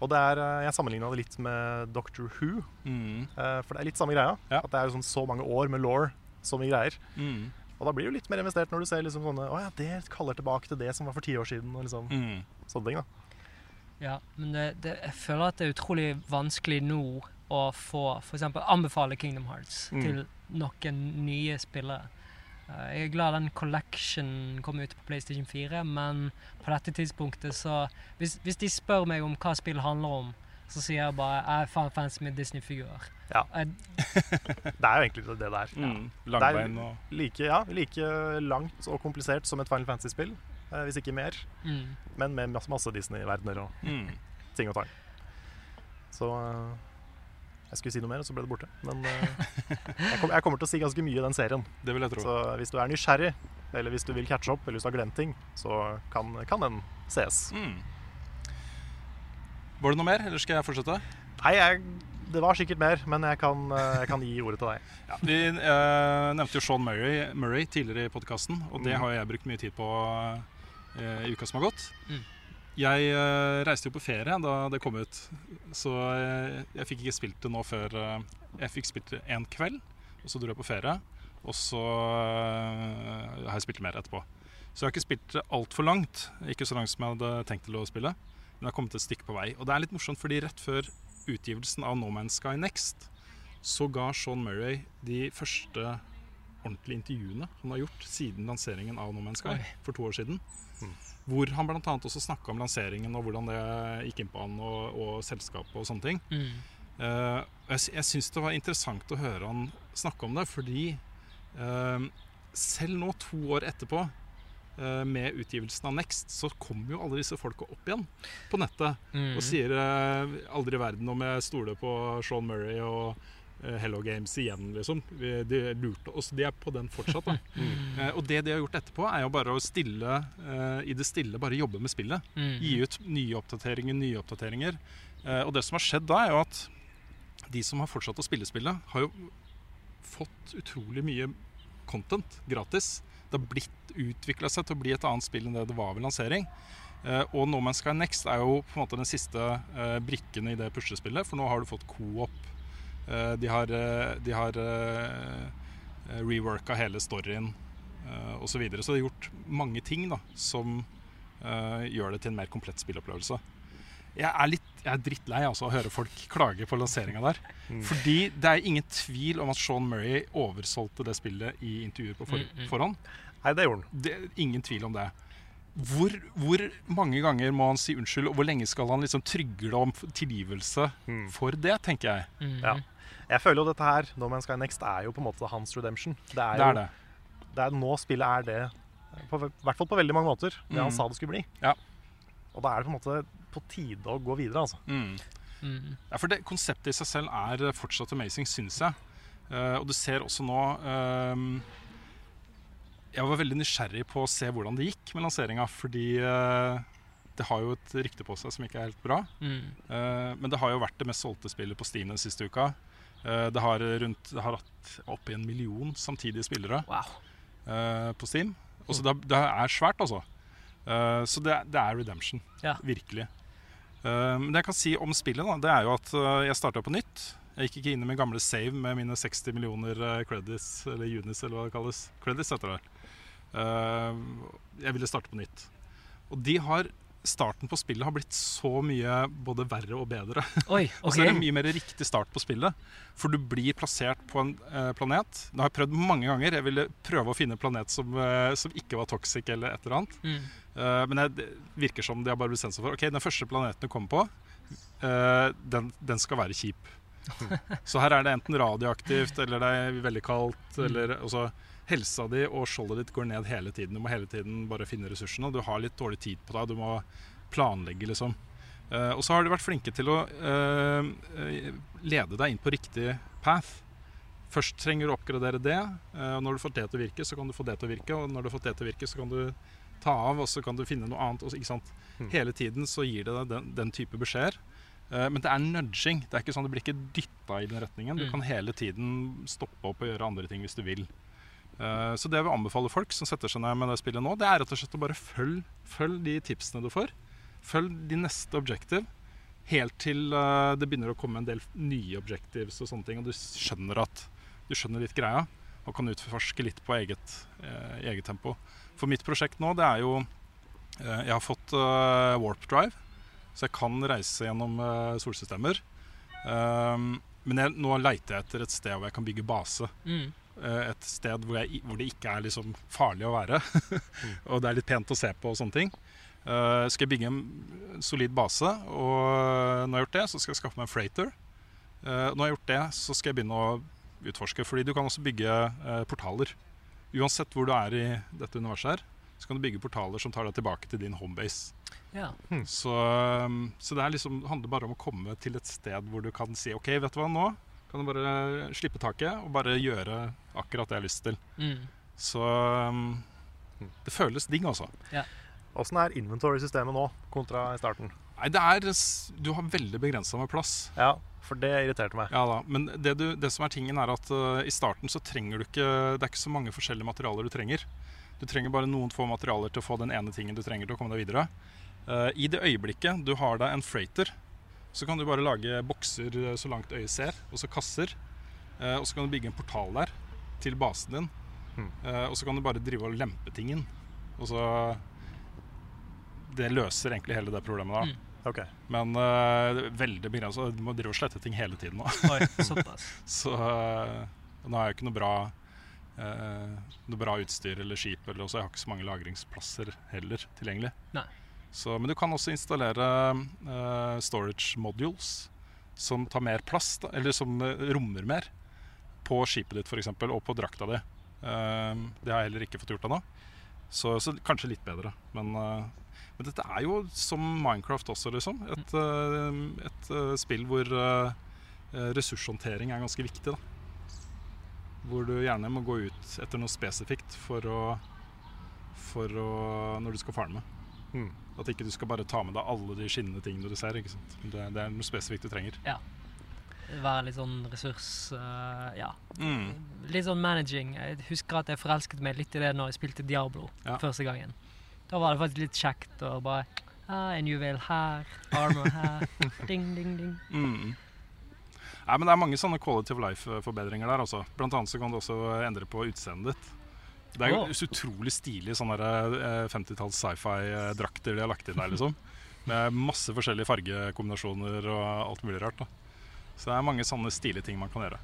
Og det er, eh, jeg sammenligna det litt med Doctor Who. Mm. eh, For det er litt samme greia. Ja. At det er sånn så mange år med law, så mye greier. Mm. Og da blir du litt mer investert når du ser liksom sånne Å ja, det kaller tilbake til det som var for ti år siden. Og liksom Mm. sånne ting, da. Ja, men det, det, jeg føler at det er utrolig vanskelig nå å få for eksempel anbefale Kingdom Hearts Mm. til noen nye spillere. Eh, Jeg er glad den collection kom ut på PlayStation 4, men på dette tidspunktet så Hvis, hvis de spør meg om hva spillet handler om, så sier jeg bare jeg er fan fans med Disney-figurer. Ja. Det er jo egentlig det det der. Mm. Det Langbein er og like, ja, like langt og komplisert som et Final Fantasy-spill, eh, hvis ikke mer. Mm. Men med masse, masse Disney-verdener og mm. ting og tang. Så eh, jeg skulle si noe mer, og så ble det borte. Men eh, jeg, kom, jeg kommer til å si ganske mye i den serien. Det vil jeg tro. Så hvis du er nysgjerrig, eller hvis du vil catche opp, eller hvis du har glemt ting, så kan, kan den ses. Mm. Var det noe mer, eller skal jeg fortsette? Nei, jeg, det var sikkert mer, men jeg kan, eh, jeg kan gi ordet til deg. Ja, vi eh, nevnte jo Sean Murray, Murray tidligere i podkasten, og det Mm. har jeg brukt mye tid på eh, i uka som har gått. Mm. Jeg eh, reiste jo på ferie da det kom ut, så jeg, jeg fikk ikke spilt det nå før eh, Jeg fikk spilt det en kveld, og så dro jeg på ferie. Og så eh, har jeg spilt mer etterpå. Så jeg har ikke spilt det altfor langt. Ikke så langt som jeg hadde tenkt til å spille. Men jeg har kommet et stykke på vei. Og det er litt morsomt, fordi rett før utgivelsen av No Man's Sky Next så ga Sean Murray de første ordentlige intervjuene han har gjort siden lanseringen av No Man's Sky Oi. for to år siden. Mm. Hvor han bl.a. også snakka om lanseringen og hvordan det gikk inn på han og, og selskapet og sånne ting. Mm. Eh, jeg jeg syns det var interessant å høre han snakke om det, fordi eh, selv nå, to år etterpå, eh, med utgivelsen av Next, så kommer jo alle disse folka opp igjen på nettet Mm. og sier aldri i verden om jeg stoler på Sean Murray og Hello Games igjen, liksom. De lurte oss. De er på den fortsatt, da. Eh, og det de har gjort etterpå, er jo bare å stille eh, i det stille bare jobbe med spillet. Mm. Gi ut nye oppdateringer, nye oppdateringer. Eh, og det som har skjedd da, er jo at de som har fortsatt å spille spillet, har jo fått utrolig mye content gratis. Det har blitt utvikla seg til å bli et annet spill enn det det var ved lansering. Eh, og No Man's Sky Next er jo på en måte den siste eh, brikken i det puslespillet, for nå har du fått co-op. Eh, de har, eh, de har eh, reworka hele storyen osv. Så, videre. så de har gjort mange ting da, som eh, gjør det til en mer komplett spillopplevelse. Jeg er, litt, jeg er drittlei altså, å høre folk klage på lanseringa der. Fordi det er ingen tvil om at Sean Murray oversolgte det spillet i intervjuer på for, Mm, mm. forhånd. Nei, det gjorde han. Det ingen tvil om det. Hvor, hvor mange ganger må han si unnskyld, og hvor lenge skal han liksom trygle om tilgivelse Mm. for det, tenker jeg. Mm. Ja. Jeg føler jo dette her, No Man's Sky Next, er jo på en måte hans redemption. Det er, Det jo, er det. det er nå spillet er det, på, i hvert fall på veldig mange måter, det han Mm. sa det skulle bli. Ja. Og da er det på en måte på tide å gå videre, altså. Mm. Mm. Ja, for det Konseptet i seg selv er fortsatt amazing, syns jeg. Uh, og du ser også nå um, jeg var veldig nysgjerrig på å se hvordan det gikk med lanseringa, fordi uh, det har jo et rykte på seg som ikke er helt bra. Mm. Uh, men det har jo vært det mest solgte spillet på Steam den siste uka. Eh, det, har rundt, det har hatt opp i en million samtidige spillere Wow. uh, på Steam. Og så det, det er svært, altså. Uh, så det, det er redemption. Ja. Virkelig. Uh, men det jeg kan si om spillet, da, det er jo at jeg starta på nytt. Jeg gikk ikke inn i min gamle save med mine 60 millioner credits, eller unis, eller hva det kalles. Credits heter det. Jeg ville starte på nytt. Og de har starten på spillet har blitt så mye både verre og bedre. Oi, Og OK. så er det mye mer riktig start på spillet. For du blir plassert på en eh, planet. Det har jeg prøvd mange ganger. Jeg ville prøve å finne en planet som, eh, som ikke var toxic eller et eller annet. Mm. Uh, men jeg, det virker som de har bare bestemt seg for Ok, den første planeten du kommer på, uh, den, den skal være kjip. Så her er det enten radioaktivt, eller det er veldig kaldt, eller altså Helsa di og skjoldet ditt går ned hele tiden. Du må hele tiden bare finne ressursene. Du har litt dårlig tid på deg. Du må planlegge, liksom. Uh, og så har de vært flinke til å eh, lede deg inn på riktig path. Først trenger du å oppgradere det. Uh, når du får det til å virke, så kan du få det til å virke. Og når du har fått det til å virke, så kan du ta av, og så kan du finne noe annet. og Ikke sant? Hele tiden så gir det deg den, den type beskjeder. Men det er nudging. Det er ikke sånn, du blir ikke dytta i den retningen. Du Mm. kan hele tiden stoppe opp og gjøre andre ting hvis du vil. Eh, Så det jeg vil anbefale folk som setter seg ned med det spillet nå, det er rett og slett å bare følg, følg de tipsene du får. Følg de neste objective. Helt til eh, det begynner å komme en del nye objectives og sånne ting, og du skjønner at du skjønner litt greia og kan utforske litt på eget, eh, eget tempo. For mitt prosjekt nå, det er jo Jeg har fått warp drive, så jeg kan reise gjennom solsystemer. Men jeg, nå leiter jeg etter et sted hvor jeg kan bygge base. Mm. Eh, et sted hvor, jeg, hvor det ikke er liksom farlig å være. og det er litt pent å se på og sånne ting. Uh, skal jeg bygge en solid base, og når jeg har gjort det, så skal jeg skaffe meg en freighter. Uh, når jeg har gjort det, så skal jeg begynne å utforske. Fordi du kan også bygge uh, portaler. Uansett hvor du er i dette universet her, så kan du bygge portaler som tar deg tilbake til din homebase. Ja. Så, um, så det er liksom, det handler bare om å komme til et sted hvor du kan si OK, vet du hva, nå kan du bare slippe taket og bare gjøre akkurat det jeg har lyst til. Mm. Så um, det føles digg, altså. Åssen er inventory-systemet nå kontra i starten? Nei, det er Du har veldig begrensa med plass. Ja, for det irriterte meg. Ja da, Men det, du, det som er tingen, er at uh, i starten så trenger du ikke Det er ikke så mange forskjellige materialer du trenger. Du trenger bare noen få materialer til å få den ene tingen du trenger til å komme deg videre. Uh, I det øyeblikket du har deg en freighter, så kan du bare lage bokser uh, så langt øyet ser, og så kasser. Uh, og så kan du bygge en portal der til basen din. Uh, og så kan du bare drive og lempe tingen. Og så Det løser egentlig hele det problemet da. Mm. Ok. Men uh, det veldig begrensa. Du må drive og slette ting hele tiden nå. Oi. Så uh, nå har jeg ikke noe bra uh, Noe bra utstyr eller skip, eller så jeg har ikke så mange lagringsplasser heller tilgjengelig. Nei. Så, men du kan også installere uh, storage modules som tar mer plass, da, eller som uh, rommer mer, på skipet ditt f.eks., og på drakta di. Uh, det har jeg heller ikke fått gjort ennå. Så, så kanskje litt bedre. Men, uh, men dette er jo som Minecraft også, liksom. Et, et spill hvor ressurshåndtering er ganske viktig. da hvor du gjerne må gå ut etter noe spesifikt for å, for å Når du skal farme. Mm. At ikke du skal bare ta med deg alle de skinnende tingene du ser. Ikke sant? Det, det er noe spesifikt du trenger. Ja. Være litt sånn ressurs... uh, ja. Mm. Litt sånn managing. Jeg husker at jeg forelsket meg litt i det når jeg spilte Diablo Ja. første gangen. Da var det faktisk litt kjekt å bare ah, En juvel her, armor her, ding, ding, ding. Mm. Nei, men Det er mange sånne quality of life-forbedringer der. Også. Blant annet så kan du også endre på utseendet ditt. Det er jo så utrolig stilig sånne eh, 50-talls sci-fi-drakter de har lagt inn der. liksom Med masse forskjellige fargekombinasjoner og alt mulig rart. da Så det er mange sånne stilige ting man kan gjøre.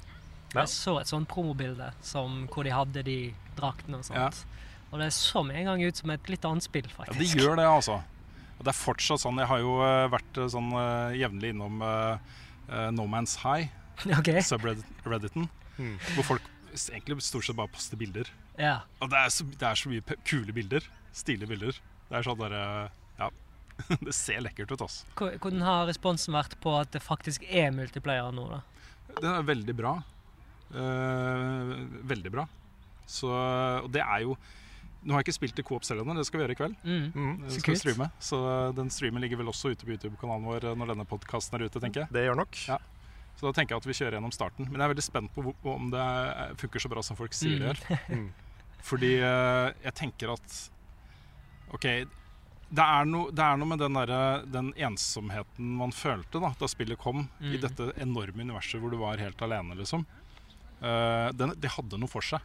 Jeg så et sånt promobilde som, hvor de hadde de draktene og sånt. Og det så med en gang ut som et litt annet spill, Ja, det de gjør det, altså. Og det er fortsatt sånn. Jeg har jo eh, vært eh, sånn eh, jevnlig innom uh, eh, No Man's High, okay. subredditen, Mm. hvor folk egentlig stort sett bare poster bilder. Ja. Og det er så, det er så mye kule bilder. Stilige bilder. Det er sånn derre Ja. det ser lekkert ut, altså. Hvordan har responsen vært på at det faktisk er multiplayer nå, da? Det er veldig bra. Eh, veldig bra. Så, og det er jo Nå har jeg ikke spilt i Coop selv ennå, det skal vi gjøre i kveld. Mm. Mm. Så skal streame. Så eh, den streamen ligger vel også ute på YouTube-kanalen vår eh, når denne podkasten er ute, tenker jeg. Det gjør nok. Ja. Så da tenker jeg at vi kjører gjennom starten. Men jeg er veldig spent på om det er- funker så bra som folk sier det gjør. Mm. Fordi eh, jeg tenker at OK, det er, no, det er noe med den, der, den ensomheten man følte da, da spillet kom, i Mm. dette enorme universet hvor du var helt alene, liksom. Uh, den, det hadde noe for seg.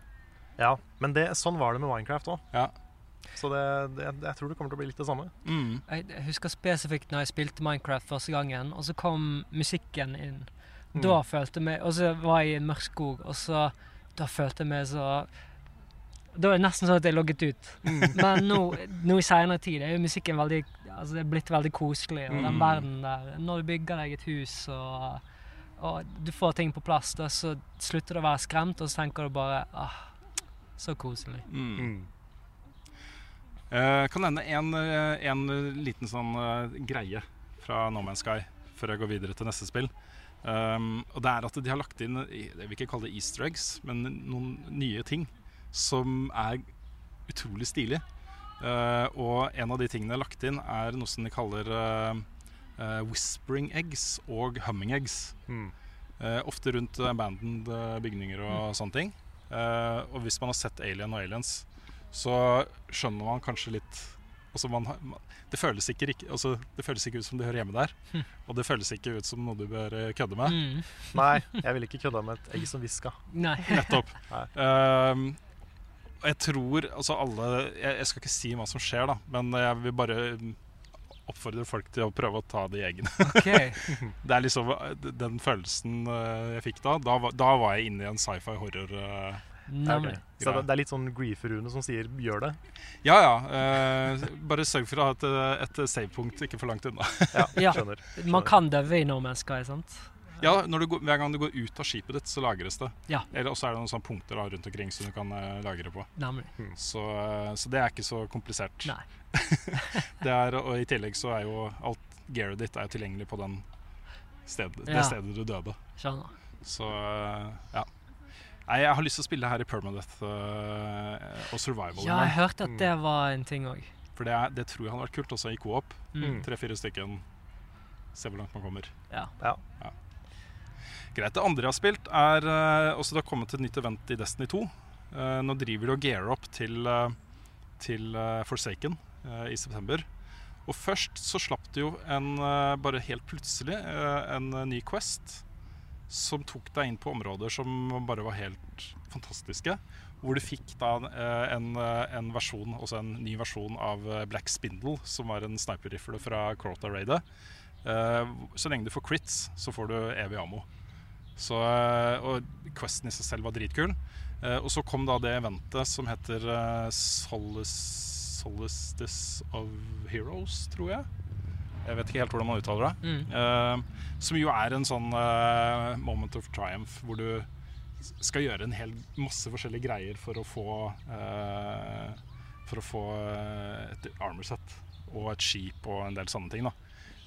Ja, men det, sånn var det med Minecraft òg. Ja. Så det, det, jeg tror det kommer til å bli litt det samme. Mm. Jeg husker spesifikt når jeg spilte Minecraft første gangen, og så kom musikken inn. Mm. Da følte jeg meg Og så var jeg i en mørk skog, og så Da følte jeg meg så Da er det nesten sånn at jeg logget ut. Mm. Men nå, nå i seinere tid er jo musikken veldig Altså det er blitt veldig koselig, og den Mm. verden der Når du bygger deg et hus og, og du får ting på plass, da så slutter du å være skremt, og så tenker du bare ah, Så koselig. Mm. Mm. Eh, kan nevne en, eh, en liten sånn uh, greie fra No Man's Sky før jeg går videre til neste spill. Um, og det er at de har lagt inn Jeg vil ikke kalle det easter eggs, men noen nye ting som er utrolig stilig. Uh, og en av de tingene jeg har lagt inn, er noe som de kaller uh, uh, whispering eggs og humming eggs. Mm. Eh, ofte rundt abandoned bygninger og sånne ting. Eh, og hvis man har sett Alien og Aliens, så skjønner man kanskje litt altså man, man, det, føles ikke, altså, det føles ikke ut som det hører hjemme der. Og det føles ikke ut som noe du bør kødde med. Mm. Nei, jeg ville ikke kødda med et egg som hviska. Nettopp. Nei. Og jeg tror altså alle jeg, jeg skal ikke si hva som skjer, da, men jeg vil bare mm, oppfordre folk til å prøve å ta de eggene. Okay. Det er liksom eh, den følelsen eh, jeg fikk da. Da, var- da var jeg inne i en sci-fi horror. eh, Så det, det er litt sånn Grief-Rune som sier 'gjør det'. Ja ja. eh, bare sørg for å ha et, et save-punkt ikke for langt unna. Ja, skjønner, skjønner. Man kan døve i No Man's Sky, sant? Ja, når du går, Hver gang du går ut av skipet ditt, så lagres det. Ja. Eller også er det noen sånne punkter da, rundt omkring som du kan uh, lagre på. Mm. Så, eh, så det er ikke så komplisert. Nei. det er, og i tillegg så er jo alt gearet ditt er jo tilgjengelig på den sted, det Ja. stedet du døde. Skjønner. Så eh, ja. Nei, jeg har lyst til å spille her i Permadeath uh, og Survival. Ja, jeg hørte at det var en ting òg. For det, er, det tror jeg hadde vært kult også i co-op. Mm. Tre-fire stykken. Se hvor langt man kommer. Ja. Ja. Greit. Det andre jeg har spilt, er eh, også det har kommet et nytt event i Destiny 2. Eh, nå driver de og gearer opp til, eh, til Forsaken i september. Og først så slapp de jo en, bare helt plutselig, en ny Quest som tok deg inn på områder som bare var helt fantastiske. Hvor du fikk da en, en versjon, også en ny versjon av Black Spindle, som var en sniper-rifle fra Crota-raidet. Eh, så lenge du får crits, så får du evig ammo. Så, eh, og Questen i seg selv var dritkul. Eh, og så kom da det eventet som heter uh, Solstice of Heroes, tror jeg. Jeg vet ikke helt hvordan man uttaler det. Mm. Eh, som jo er en sånn eh, moment of triumph, hvor du skal gjøre en hel masse forskjellige greier for å få eh, For å få eh, et armor set og et skip og en del sånne ting. da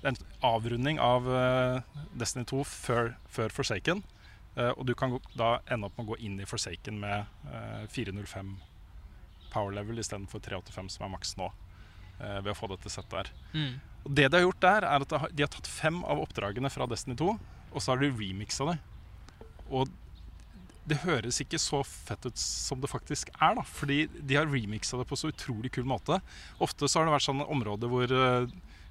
en avrunding av eh, Destiny 2 før, før Forsaken. eh, og du kan da ende opp med å gå inn i Forsaken med eh, 405 power level istedenfor 385, som er maks nå. eh, ved å få dette settet her. Mm. Og det de har gjort der, er at de har- tatt fem av oppdragene fra Destiny 2, og så har de remixa det. Og det høres ikke så fett ut som det faktisk er, da. Fordi de har remixa det på så utrolig kul måte. Ofte så har det vært sånne områder hvor eh,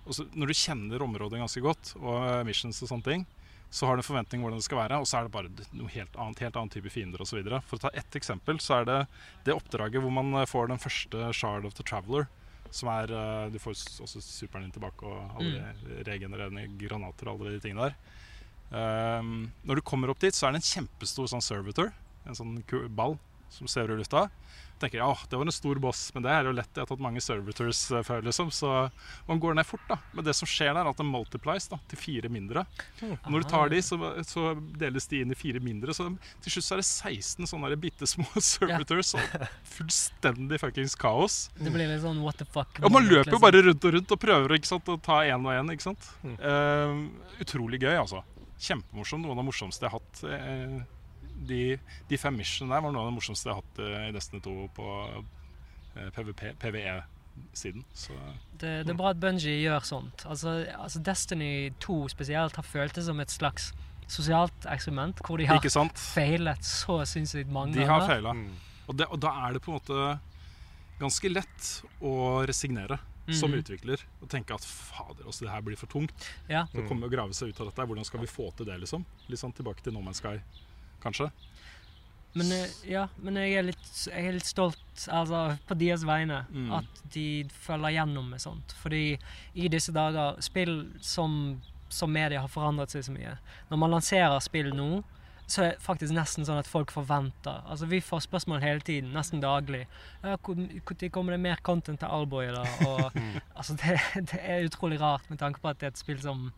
også Når du kjenner området ganske godt, og eh, missions og sånne ting, så har du en forventning om hvordan det skal være, og så er det bare noe helt annet, helt annen type fiender osv. For å ta ett eksempel, så er det det oppdraget hvor man eh, får den første Shard of the Traveler. Som er eh, Du får også superen din tilbake og alle de regenererende granater og alle de tingene der. Um, når du kommer opp dit, så er det en kjempestor sånn servitor. En sånn ball som svever i lufta. Tenker jeg, ja, det var en stor boss, men det er jo lett. Jeg har tatt mange servitors eh, før, liksom. Så man går ned fort, da. Men det som skjer der, er at det multiplies da, til fire mindre. Og når du tar de, så, så deles de inn i fire mindre. Så til slutt så er det 16 sånne bitte små servitors. Og fullstendig fuckings kaos. Det blir litt sånn what the fuck. Ja, man løper jo liksom. bare rundt og rundt og prøver ikke sant, å ta én og én. ikke sant? Eh, utrolig gøy, altså. Kjempemorsomt. Noe av det morsomste jeg har hatt. eh, de, de fem missionene der var noe av det morsomste jeg har hatt eh, i Destiny 2 på eh, PVP, PVE-siden. Så Det, det er bra at Bungie gjør sånt. Altså, altså Destiny 2 spesielt har føltes som et slags sosialt eksperiment, hvor de har feilet så sinnssykt mange De har ganger. feila. Mm. Og, og da er det på en måte ganske lett å resignere som Mhm. utvikler og tenke at fader, også, det her blir for tungt. Ja. Så komme og grave seg ut av dette. Hvordan skal vi få til det, liksom? Litt sånn tilbake til No Man's Sky, kanskje. Men, eh, ja, men jeg er litt, jeg er litt stolt altså, på deres vegne Mm. at de følger gjennom med sånt. Fordi i disse dager Spill som, som media har forandret seg så mye. Når man lanserer spill nå, så er det faktisk nesten sånn at folk forventer Altså Vi får spørsmål hele tiden, nesten daglig. Ja, Når kommer det mer content til Alboy? da? Og, altså, det, det er utrolig rart med tanke på at det er et spill som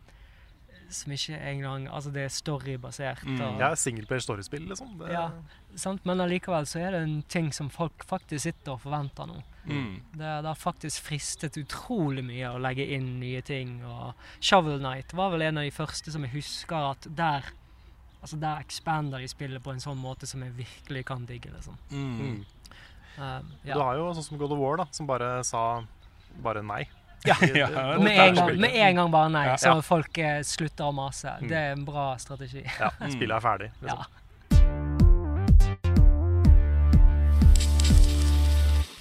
som ikke engang Altså, det er storybasert. Mm. og- Ja, Singleplayer storyspill, liksom. Det, Ja. Sant? Men allikevel så er det en ting som folk faktisk sitter og forventer nå. Mm. Det, det har faktisk fristet utrolig mye å legge inn nye ting. Og Shovel Knight var vel en av de første som jeg husker at der Altså Der expander de spillet på en sånn måte som jeg virkelig kan digge. liksom. Mm. Mm. Um, Du har jo sånn som God of War, da, som bare sa bare nei. Ja. Ja, med en, gang, med en gang bare nei, Ja. så folk eh, slutter å mase. Mm. Det er en bra strategi. Ja, spillet er ferdig. Ja. Liksom.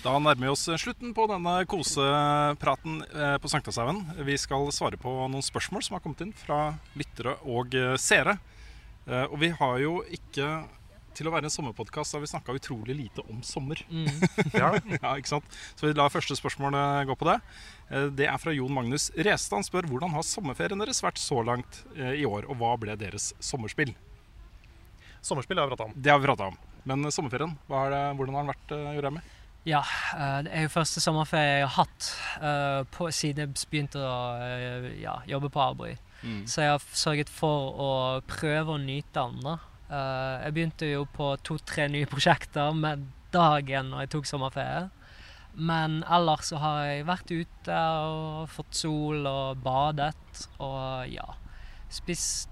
Da nærmer vi oss slutten på denne kosepraten eh, på Sankthanshaugen. Vi skal svare på noen spørsmål som har kommet inn fra lyttere og eh, seere. Eh, og vi har jo ikke Til å være en sommerpodkast har vi snakka utrolig lite om sommer. Mm. Ja, ja, ikke sant? Så vi lar første spørsmål eh, gå på det. Eh, Det er fra Jon Magnus Restad. Han spør hvordan har sommerferien deres vært så langt eh, i år, og hva ble deres sommerspill? Sommerspill har vi prata om. Det har vi prata om. Men sommerferien, hva er det, hvordan har den vært, eh, Ja, eh, det er jo første sommerferie jeg har hatt eh, på, siden jeg begynte å ja, jobbe på Arbry. Så jeg har sørget for å prøve å nyte den. da. Eh, jeg begynte jo på to-tre nye prosjekter med dagen når jeg tok sommerferie. Men ellers så har jeg vært ute og fått sol og badet og ja Spist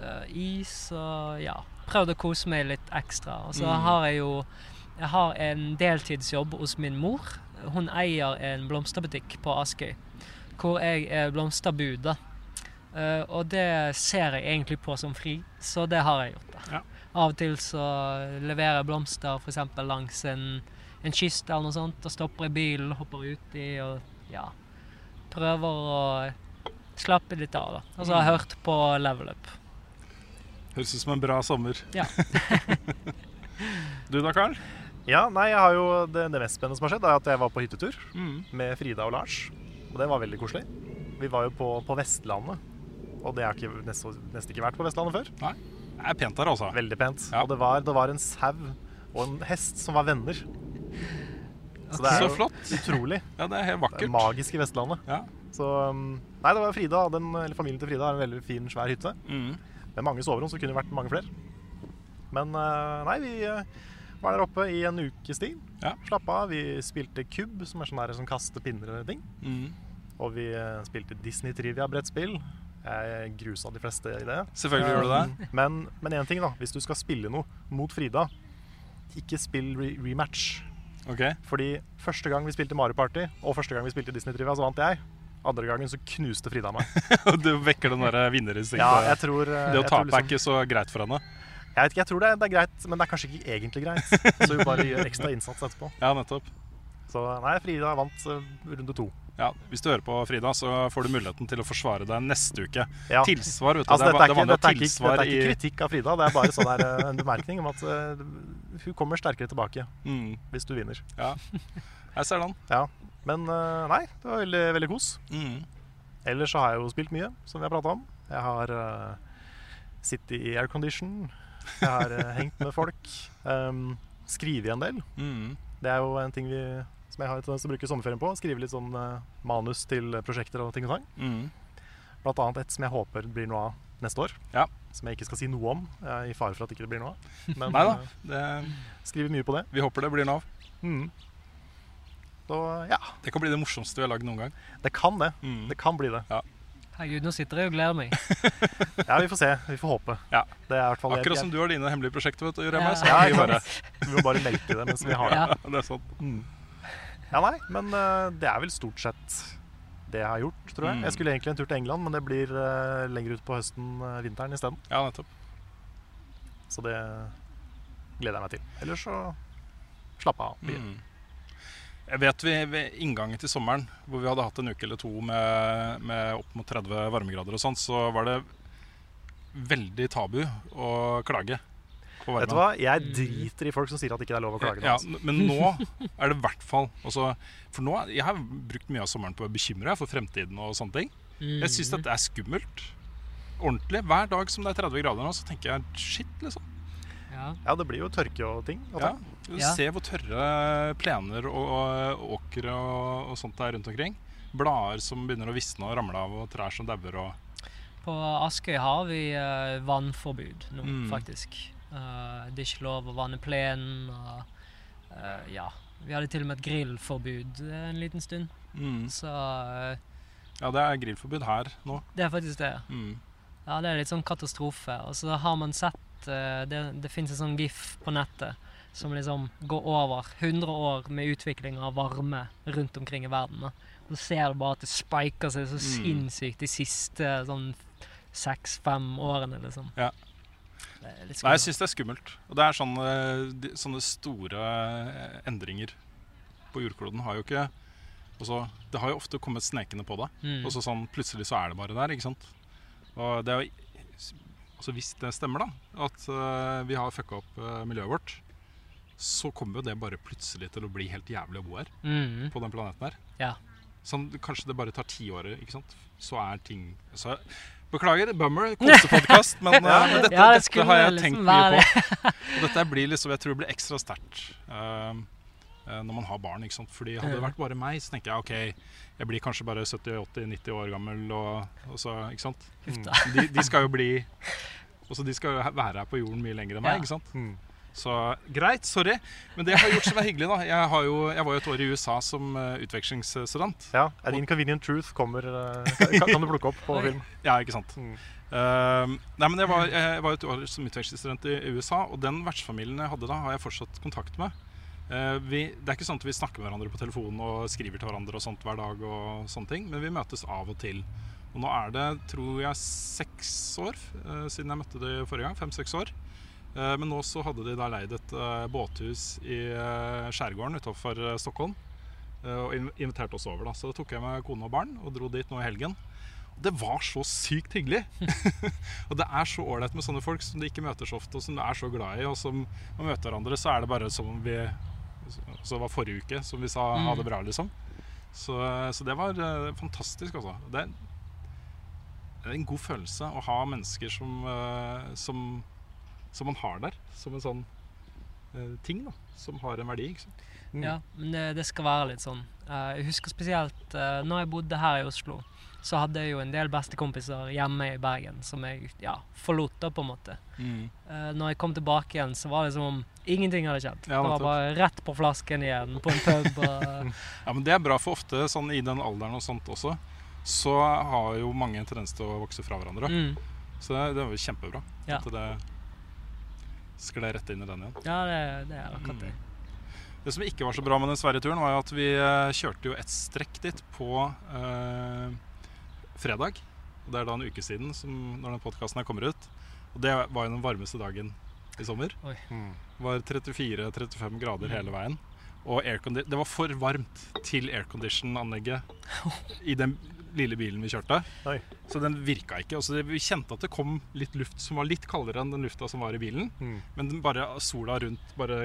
eh, is og ja Prøvd å kose meg litt ekstra. Og så Mm. har jeg jo jeg har en deltidsjobb hos min mor. Hun eier en blomsterbutikk på Askøy, hvor jeg er blomsterbud. da. Eh, og det ser jeg egentlig på som fri, så det har jeg gjort. da. Ja. Av og til så leverer jeg blomster f.eks. langs en, en kyst eller noe sånt, og stopper i bilen, hopper uti og ja Prøver å slappe litt av. da. Og så har jeg hørt på Level Up. Høres ut som en bra sommer. Ja. du da, Karl? Ja, nei, jeg har jo det, det mest spennende som har skjedd, er at jeg var på hyttetur Mm. med Frida og Lars. Og det var veldig koselig. Vi var jo på, på Vestlandet. Og det har ikke, nesten, nesten ikke vært på Vestlandet før. Nei. Det er pent der, altså. Veldig pent. Ja. Og det var, det var en sau og en hest som var venner. Så det er Så flott. utrolig. Ja, det er helt Det er vakkert. magisk i Vestlandet. Ja. Så um, Nei, det var Frida. Den, eller familien til Frida har en veldig fin, svær hytte. Mm. Med mange soverom, så kunne det vært mange flere. Men uh, nei, vi uh, var der oppe i en ukes tid. Ja. Slappa av. Vi spilte kubb, som er sånn der som kaster pinner og ting. Mm. Og vi uh, spilte Disney Trivia-brettspill. Jeg grusa de fleste i det. Selvfølgelig gjør du det. Um, Men men én ting, da. Hvis du skal spille noe mot Frida, ikke spill re rematch. Okay. Fordi første gang vi spilte Mario Party, og første gang vi spilte Disney Trivia, så vant jeg. Andre gangen så knuste Frida meg. Og du vekker den derre vinnerinstinktet. Ja, jeg tror uh, det å tape liksom, er ikke så greit for henne. Jeg vet ikke, jeg tror det, det er greit, men det er kanskje ikke egentlig greit. Så vi bare gjør ekstra innsats etterpå. Ja, nettopp. Så nei, Frida vant uh, runde to. Ja, Hvis du hører på, Frida, så får du muligheten til å forsvare deg neste uke. Ja. Tilsvar, vet du. Altså, det, dette, er, er det dette, er ikke, dette er ikke kritikk av Frida, det er bare sånn der, uh, en bemerkning om at uh, hun kommer sterkere tilbake mm, hvis du vinner. Ja. Jeg ser den. Ja. Men uh, nei, det var veldig, veldig kos. Mm. Ellers så har jeg jo spilt mye, som vi har prata om. Jeg har uh, sittet i aircondition. Jeg har hengt med folk. Um, skrevet en del. Mm. Det er jo en ting vi, som jeg har tendens til å bruke sommerferien på. Skrive litt sånn uh, manus til prosjekter og ting og tang. Mm. Blant annet et som jeg håper blir noe av neste år. Ja. Som jeg ikke skal si noe om. Jeg i fare for at ikke det blir noe av. Men Nei uh, Det, skriver mye på det. vi håper det blir noe av. Mm. Så ja, Det kan bli det morsomste vi har lagd noen gang. det kan det. Mm. Det kan bli det. Herregud, nå sitter jeg og gleder meg. Ja, vi får se. Vi får håpe. Ja. Det er i hvert fall Akkurat som du har dine hemmelige prosjekter. vet du, Rema, Ja. så Ja, vi bare. Vi må bare melke det mens vi har det. Ja. det er sånn. Mm. Ja, nei, men eh, det er vel stort sett det jeg har gjort, tror jeg. Mm. Jeg skulle egentlig en tur til England, men det blir uh, lenger ut på høsten, uh, vinteren isteden. Ja, nettopp. Så det gleder jeg meg til. Ellers så slappe av. Mm. Jeg vet vi ved inngangen til sommeren, hvor vi hadde hatt en uke eller to med, med opp mot 30 varmegrader og sånt, så var det veldig tabu å klage. Vet du hva? Jeg driter i folk som sier at det ikke er lov å klage. Ja, men nå er det i hvert fall altså, For nå, Jeg har brukt mye av sommeren på å bekymre for fremtiden og sånne ting. Jeg syns dette er skummelt. Ordentlig. Hver dag som det er 30 grader nå, så tenker jeg shit, liksom. Ja. Ja, det blir jo tørke og ting. og Ja. Ja. Se hvor tørre plener og, og åkre og, og sånt det er rundt omkring. Blader som begynner å visne og ramle av, og trær som dauer og På Askøy har vi eh, vannforbud nå, Mm. faktisk. Eh, det er ikke lov å vanne plenen. Og, eh, ja. Vi hadde til og med et grillforbud eh, en liten stund. mm. Så Ja, det er grillforbud her nå. det er faktisk det. Mm. Ja, det er litt sånn katastrofe. Og så har man sett Det, det fins en sånn gif på nettet som liksom går over 100 år med utvikling av varme rundt omkring i verden. Så ser du bare at det spiker seg så Mm. sinnssykt de siste sånn seks-fem årene, liksom. Ja. Nei, jeg syns det er skummelt. Og det er sånne, de, sånne store eh, endringer på jordkloden har jo ikke altså, Det har jo ofte kommet snekende på det. Mm. Og så sånn, plutselig så er det bare der, ikke sant. Og det er jo altså Hvis det stemmer, da, at uh, vi har fucka opp uh, miljøet vårt, så kommer jo det bare plutselig til å bli helt jævlig å bo her Mm. på den planeten her. Ja. Sånn, kanskje det bare tar ti år, ikke sant. Så er ting så, Beklager, bummer, kosepodkast, men, ja, men dette, Ja, det dette har jeg liksom tenkt mye på. Og dette blir liksom, jeg tror det blir ekstra sterkt eh, eh, når man har barn. ikke sant? Fordi Hadde det vært bare meg, så tenker jeg ok, jeg blir kanskje bare 70-80-90 år gammel. Og, og så, ikke sant? Huff. De, de skal jo bli også De skal jo være her på jorden mye lenger enn meg. Ikke sant? Så greit, sorry. Men det jeg har gjort som er hyggelig, da Jeg, har jo, jeg var jo et år i USA som uh, utvekslingsstudent. Ja, An Inconvenient Truth kommer uh, kan, kan du plukke opp på film. Ja, ikke sant. Mm. Uh, nei, men jeg var, jeg var et år som utvekslingsstudent i USA, og den vertsfamilien jeg hadde da, har jeg fortsatt kontakt med. Eh, vi, det er ikke sånn at vi snakker med hverandre på telefonen og skriver til hverandre og sånt hver dag, og sånne ting, men vi møtes av og til. Og nå er det, tror jeg, seks år siden jeg møtte dem forrige gang. Fem-seks år. Eh, men nå så hadde de da leid et eh, båthus i eh, skjærgården utenfor eh, Stockholm. og inviterte oss over. da Så tok jeg med kone og barn og dro dit nå i helgen. Og det var så sykt hyggelig! og det er så ålreit med sånne folk som du ikke møter så ofte, og som du er så glad i. Og som man møter hverandre, så er det bare som om vi Så var forrige uke som vi sa ha det bra, liksom. Så, så det var fantastisk, altså. Det det er en god følelse å ha mennesker som, som, som man har der. Som en sånn eh, ting da som har en verdi. Ikke sant? Ja, men det, det skal være litt sånn. Eh, jeg husker spesielt uh, når jeg bodde her i Oslo, så hadde jeg jo en del bestekompiser hjemme i Bergen som jeg ja, forlot, da, på en måte. Eh, når jeg kom tilbake igjen, så var det som om ingenting hadde skjedd. Ja, det var bare rett på flasken igjen på en pub. Ja, men det er bra, for ofte sånn i den alderen og sånt også, så har jo mange en tendens til å vokse fra hverandre. mm, Så det, det var jo kjempebra Ja. at det skled rett inn i den igjen. ja, det, det er akkurat det. Det som ikke var så bra med den Sverige-turen, var jo at vi eh, kjørte jo et strekk dit på eh, fredag. Og det er da en uke siden som, når den podkasten her kommer ut. Og det var jo den varmeste dagen i sommer. Mm. Det var 34-35 grader hele veien. Og det var for varmt til aircondition-anlegget i den lille bilen vi kjørte. Oi. Så den virka ikke. Altså, vi kjente at det kom litt luft som var litt kaldere enn den lufta som var i bilen. Mm. Men den bare, sola rundt bare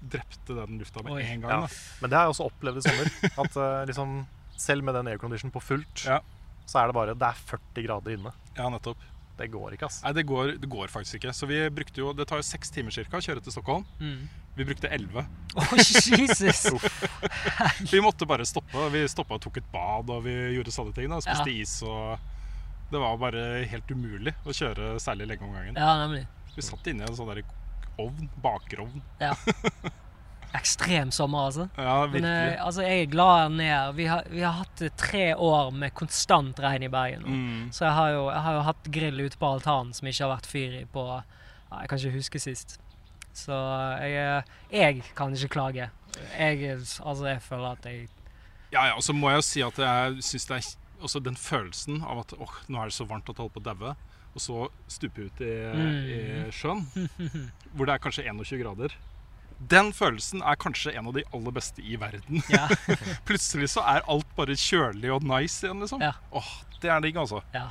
drepte den lufta med en gang. Ja. Men det har jeg også opplevd i sommer. At uh, liksom, selv med den aircondition på fullt, Ja. så er det bare Det er 40 grader inne. ja, nettopp. Det går ikke, ass. Nei, det går, det går faktisk ikke. Så vi brukte jo Det tar jo seks timer cirka å kjøre til Stockholm. Mm. Vi brukte elleve. Oh, Jesus! Vi måtte bare stoppe. Vi stoppa og tok et bad, og vi gjorde sånne ting. da Spiste is og Det var bare helt umulig å kjøre særlig lenge om gangen. Ja, nemlig. Vi satt inne i en sånn der ovn. Bakerovn. Ja. Ekstrem sommer, altså. Ja, Men eh, virkelig. altså, jeg er glad nede. Vi har, vi har hatt tre år med konstant regn i Bergen. Mm. Så jeg har, jo, jeg har jo hatt grill ute på altanen som ikke har vært fyr i på Jeg kan ikke huske sist. Så jeg, eh, jeg kan ikke klage. Jeg, altså, jeg føler at jeg Ja, ja, og så må jeg jo si at jeg syns det er også den følelsen av at åh, nå er det så varmt at jeg holder på å daue, og så stupe ut i, i sjøen, hvor det er kanskje 21 grader. Den følelsen er kanskje en av de aller beste i verden. Ja. Plutselig så er alt bare kjølig og nice igjen, liksom. Ja. Åh, det er digg, altså. ja.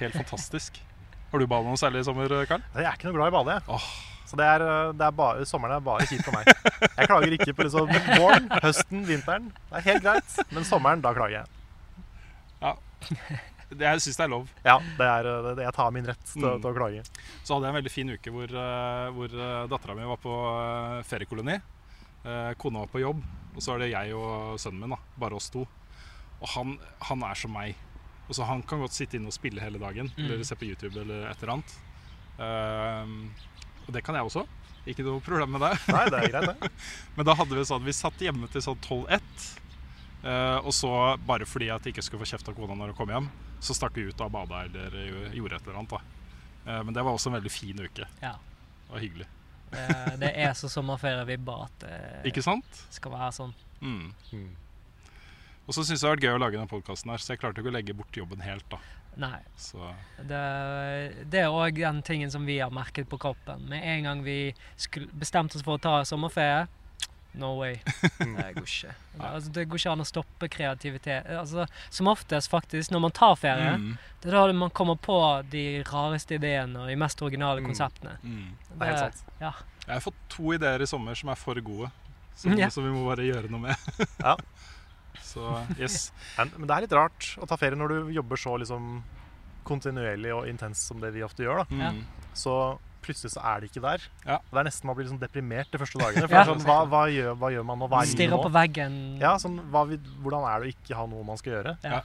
Helt fantastisk. Har du bada noe særlig i sommer, Karl? Jeg er ikke noe glad i å bade. jeg. Åh, Så det er, øh, det er bare, sommeren er bare kjipt for meg. Jeg klager ikke på liksom våren, høsten, vinteren. Det er helt greit. Men sommeren, da klager jeg. Ja. det, jeg syns det er lov. Ja, det er, øh, det, jeg tar min rett til, Mm. til å klage. Så hadde jeg en veldig fin uke hvor, uh, hvor dattera mi var på eh, feriekoloni. Eh, kona var på jobb, og så er det jeg og sønnen min. da, Bare oss to. Og han, han er som meg. Og så Han kan godt sitte inne og spille hele dagen, eller se på YouTube eller et eller annet. Ehm, og det kan jeg også. Ikke noe problem med det. Nei, det er greit, det. Men da hadde vi sånn Vi satt hjemme til sånn 12-1. eh, og så, bare fordi at jeg ikke skulle få kjeft av kona når hun kom hjem, så stakk vi ut og bada eller jo- gjorde et eller annet. da Eh, Men det var også en veldig fin uke. ja. Det var hyggelig. Det, det er så sommerferievibber at det Ikke sant? skal være sånn. Mm. Mm. Og så syns jeg det har vært gøy å lage denne podkasten her, så jeg klarte ikke å legge bort jobben helt. da Nei. Så Det, det er òg den tingen som vi har merket på kroppen. Med en gang vi bestemte oss for å ta sommerferie No way. Det går ikke. Altså, det går ikke an å stoppe kreativitet. Altså, som oftest, faktisk, når man tar ferie, mm. det er da man kommer på de rareste ideene og de mest originale Mm. konseptene. Mm. Det er helt sant. Ja. Jeg har fått to ideer i sommer som er for gode, som, Ja. som vi må bare gjøre noe med. Ja. Så yes. Men, det er litt rart å ta ferie når du jobber så liksom kontinuerlig og intenst som det vi ofte gjør. da. Mm. Så plutselig så er det ikke der. Ja. Det er nesten man blir liksom deprimert de første dagene. For Ja. sånn, hva, hva, gjør, hva gjør man nå? Hva er Stirrer nå? på veggen. Ja, sånn, hva, vi- hvordan er det å ikke ha noe man skal gjøre? Ja.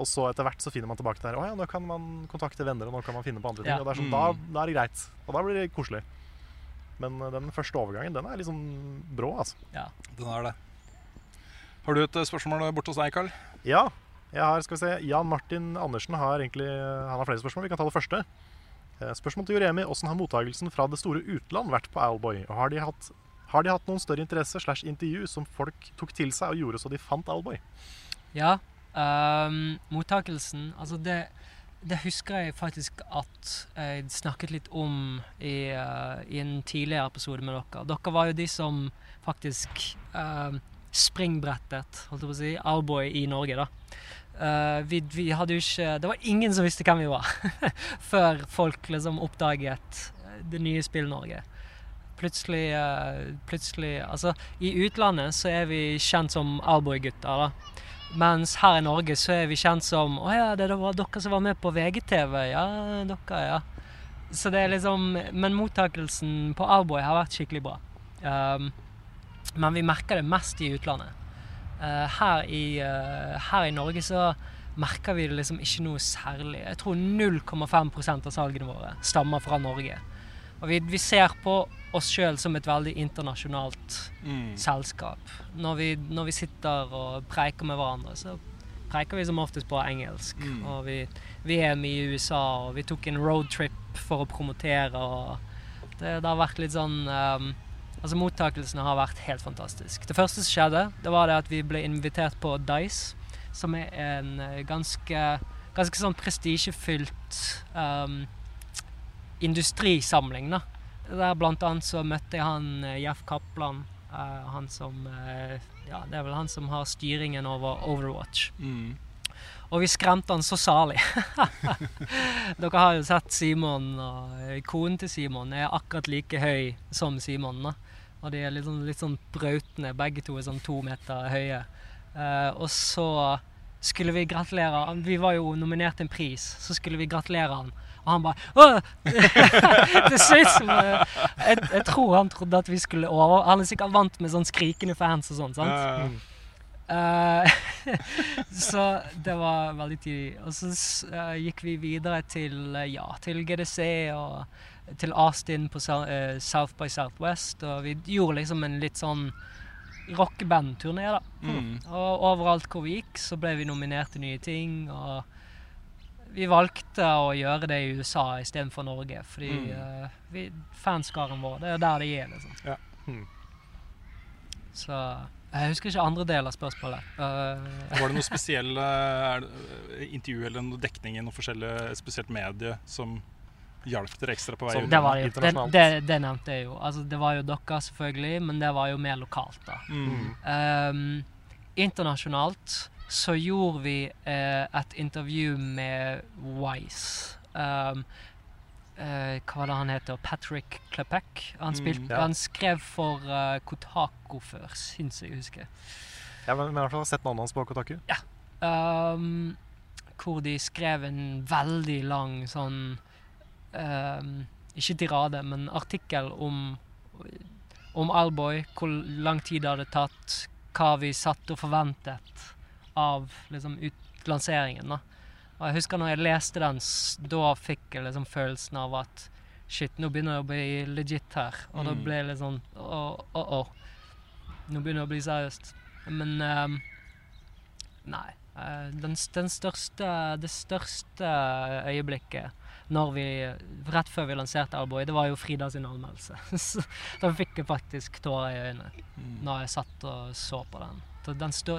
Og så etter hvert så finner man tilbake der. Å ja, nå kan man kontakte venner, og nå kan man finne på andre ting. Ja. Og det er sånn, Mm. da, da er det greit. Og da blir det koselig. Men eh, den første overgangen, den er liksom brå, altså. Den er det. Har du et eh, spørsmål borte hos deg, Karl? Ja, jeg har, skal vi se, Jan Martin Andersen har egentlig han har flere spørsmål. Vi kan ta det første. Eh, Spørsmål til Juremi. Hvordan har mottagelsen fra det store utland vært på Owlboy? Og har de hatt, har de hatt noen større interesse slash intervju som folk tok til seg og gjorde så de fant Owlboy? Ja. Um, mottakelsen Altså, det, det husker jeg faktisk at jeg snakket litt om i, uh, i en tidligere episode med dere. Dere var jo de som faktisk ehm, springbrettet, holdt jeg på å si, Owlboy i Norge, da. Uh, vi, vi hadde jo ikke Det var ingen som visste hvem vi var før folk liksom oppdaget eh, det nye Spill-Norge. Plutselig, uh, plutselig Altså, i utlandet så er vi kjent som Owlboy-gutter, da. Mens her i Norge så er vi kjent som Å ja, det var dere som var med på VGTV. Ja, dere, ja. Så det er liksom Men mottakelsen på Owlboy har vært skikkelig bra. Um, men vi merker det mest i utlandet. Eh, her, i, eh, her i Norge så merker vi det liksom ikke noe særlig. Jeg tror 0,5% av salgene våre stammer fra Norge. Og vi, vi ser på oss sjøl som et veldig internasjonalt Mm. selskap. Når vi, når vi sitter og preiker med hverandre, så preiker vi som oftest på engelsk. Mm. Og vi, vi er mye i USA, og vi tok en roadtrip for å promotere. Og det, det har vært litt sånn um, Altså Mottakelsene har vært helt fantastisk. Det første som skjedde, det var det at vi ble invitert på Dice, som er en eh, ganske, ganske sånn prestisjefylt um, industrisamling. da der blant annet så møtte jeg han eh, Jeff Kaplan. uh, han som uh, Ja, det er vel han som har styringen over Overwatch. Mm. Og vi skremte han så salig. Dere har jo sett Simon, og konen til Simon er akkurat like høy som Simon. da. Og de er litt sånn, litt sånn brautende. Begge to er sånn to meter høye. Uh, og så skulle vi gratulere han. Vi var jo nominert til en pris, så skulle vi gratulere han. Og han bare! Til slutt som bare- jeg, jeg tror han trodde at vi skulle over... Han er sikkert vant med sånn skrikende fans og sånn, sant? Eh, Eh, så det var veldig tidlig. Og så eh, gikk vi videre til, eh, ja, til GDC og til Austin på eh, South by Southwest. Og vi gjorde liksom en litt sånn rockebandturné, da. mm. Og overalt hvor vi gikk, så ble vi nominert til nye ting. Og vi valgte å gjøre det i USA istedenfor Norge, fordi Mm. uh, vi, fanskaren vår, det er der det er, liksom. Så jeg husker ikke andre del av spørsmålet. Uh, Var det noe spesiell uh, intervju eller noe dekning i noe spesielt medie som hjalp dere ekstra på vei Som ut? det, var det, jo. det, internasjonalt. det, det nevnte jeg jo. Altså, det var jo dere, selvfølgelig, men det var jo mer lokalt, da. Mm. Um, internasjonalt så gjorde vi eh, et intervju med Wise. Um, eh, hva var det han heter? Patrick Klepek. Han, Mm, ja. han skrev for uh, Kotako før, syns jeg husker. Ja, men, men i hvert fall sett navnet hans på Kotaku. Um, hvor de skrev en veldig lang sånn Ikke tirade, men artikkel om om Alboy, hvor lang tid det hadde tatt, hva vi satt og forventet av liksom, utlanseringen da. Og jeg husker når jeg leste den, da fikk jeg liksom følelsen av at shit, nå begynner det å bli legit her. Og da Mm. ble det litt sånn åh, åh, åh. Nå begynner det å bli seriøst. Men ehm, Nei. eh, den, den største, det største øyeblikket vi, rett før vi lanserte Alboy, det var jo Frida sin anmeldelse. Så da fikk jeg faktisk tårer i øynene Mm. når jeg satt og så på den. Så den stå,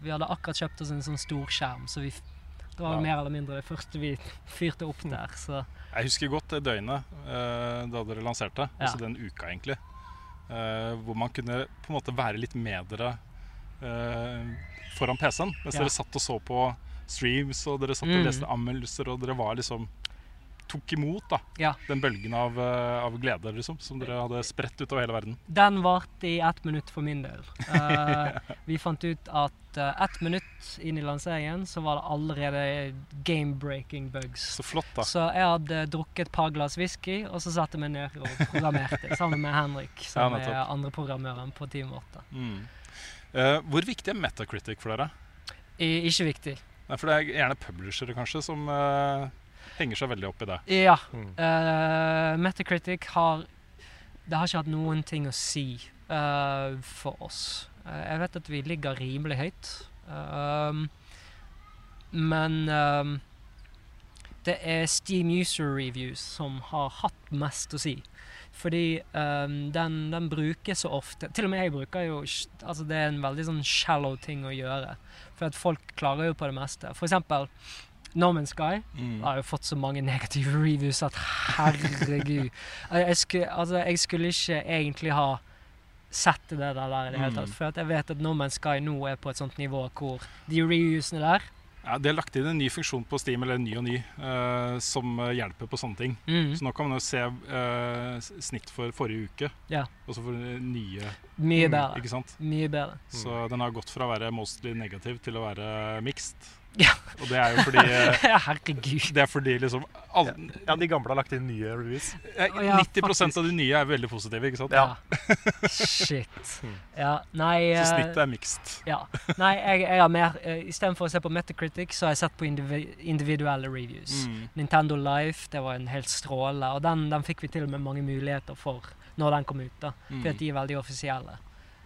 vi hadde akkurat kjøpt oss en sånn storskjerm, så vi, det var ja. mer eller mindre det første vi fyrte opp der. Så Jeg husker godt det døgnet eh, da dere lanserte, Ja. altså den uka egentlig. eh, hvor man kunne på en måte være litt med dere eh, foran PC-en. Mens Ja. dere satt og så på streams og dere satt og Mm. leste anmeldelser, og dere var liksom tok imot da, Ja. den bølgen av, eh, av glede liksom, som dere hadde spredt utover hele verden. den varte i ett minutt for min del. Uh, vi fant ut at uh, ett minutt inn i lanseringen så var det allerede game-breaking bugs. Så flott, da. Så jeg hadde drukket et par glass whisky, og så satte jeg meg ned og programmerte sammen med Henrik, som Ja, er andre programmøren på vårt. da. Mm. Uh, hvor viktig er Metacritic for dere? I, ikke viktig. Nei, for det er gjerne publishere kanskje som eh, henger seg veldig opp i det. Ja. Mm. Uh, Metacritic har Det har ikke hatt noen ting å si uh, for oss. Uh, jeg vet at vi ligger rimelig høyt. Um, men um, det er Steam User Reviews som har hatt mest å si. Fordi um, den, den brukes så ofte Til og med jeg bruker jo Altså det er en veldig sånn shallow ting å gjøre. For at folk klager jo på det meste. For eksempel No Man's Sky Mm. har jo fått så mange negative reviews at herregud. Jeg, skulle, altså, jeg skulle ikke egentlig ha sett det der, der i det hele Mm. tatt. For at jeg vet at No Man's Sky nå er på et sånt nivå hvor de reviewsene der Ja, De har lagt inn en ny funksjon på Steam, eller ny og ny, uh, som hjelper på sånne ting. mm, Så nå kan man jo se uh, snitt for forrige uke, Ja. og så for nye. Mye Mm, bedre. Ikke sant? Mye bedre. Så den har gått fra å være mostly negativ til å være mixed. Ja. Og det er jo fordi eh, herregud. Det er fordi liksom alle, Ja, de gamle har lagt inn nye reviews. eh, Å, ja, 90 faktisk. av de nye er veldig positive, ikke sant? Ja. Shit. Mm. Ja, nei Så eh, snittet er mixed. Ja. Nei, jeg, jeg har mer uh, Istedenfor å se på Metacritic, så har jeg sett på indivi individuelle reviews. Mm. Nintendo Life, det var en helt stråle. Og den, den fikk vi til og med mange muligheter for når den kom ut. da Mm. For at de er veldig offisielle.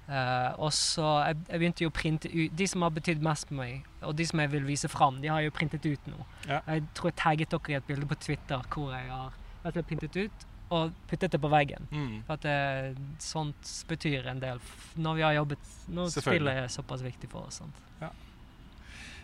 Eh, og så jeg, jeg begynte jo å printe ut De som har betydd mest for meg, og de som jeg vil vise fram, de har jeg jo printet ut nå. Ja. Jeg tror jeg tagget dere i et bilde på Twitter hvor jeg har rett og printet ut og puttet det på veggen. Mm. For at det, sånt betyr en del når vi har jobbet Når spillet er såpass viktig for oss. Sant?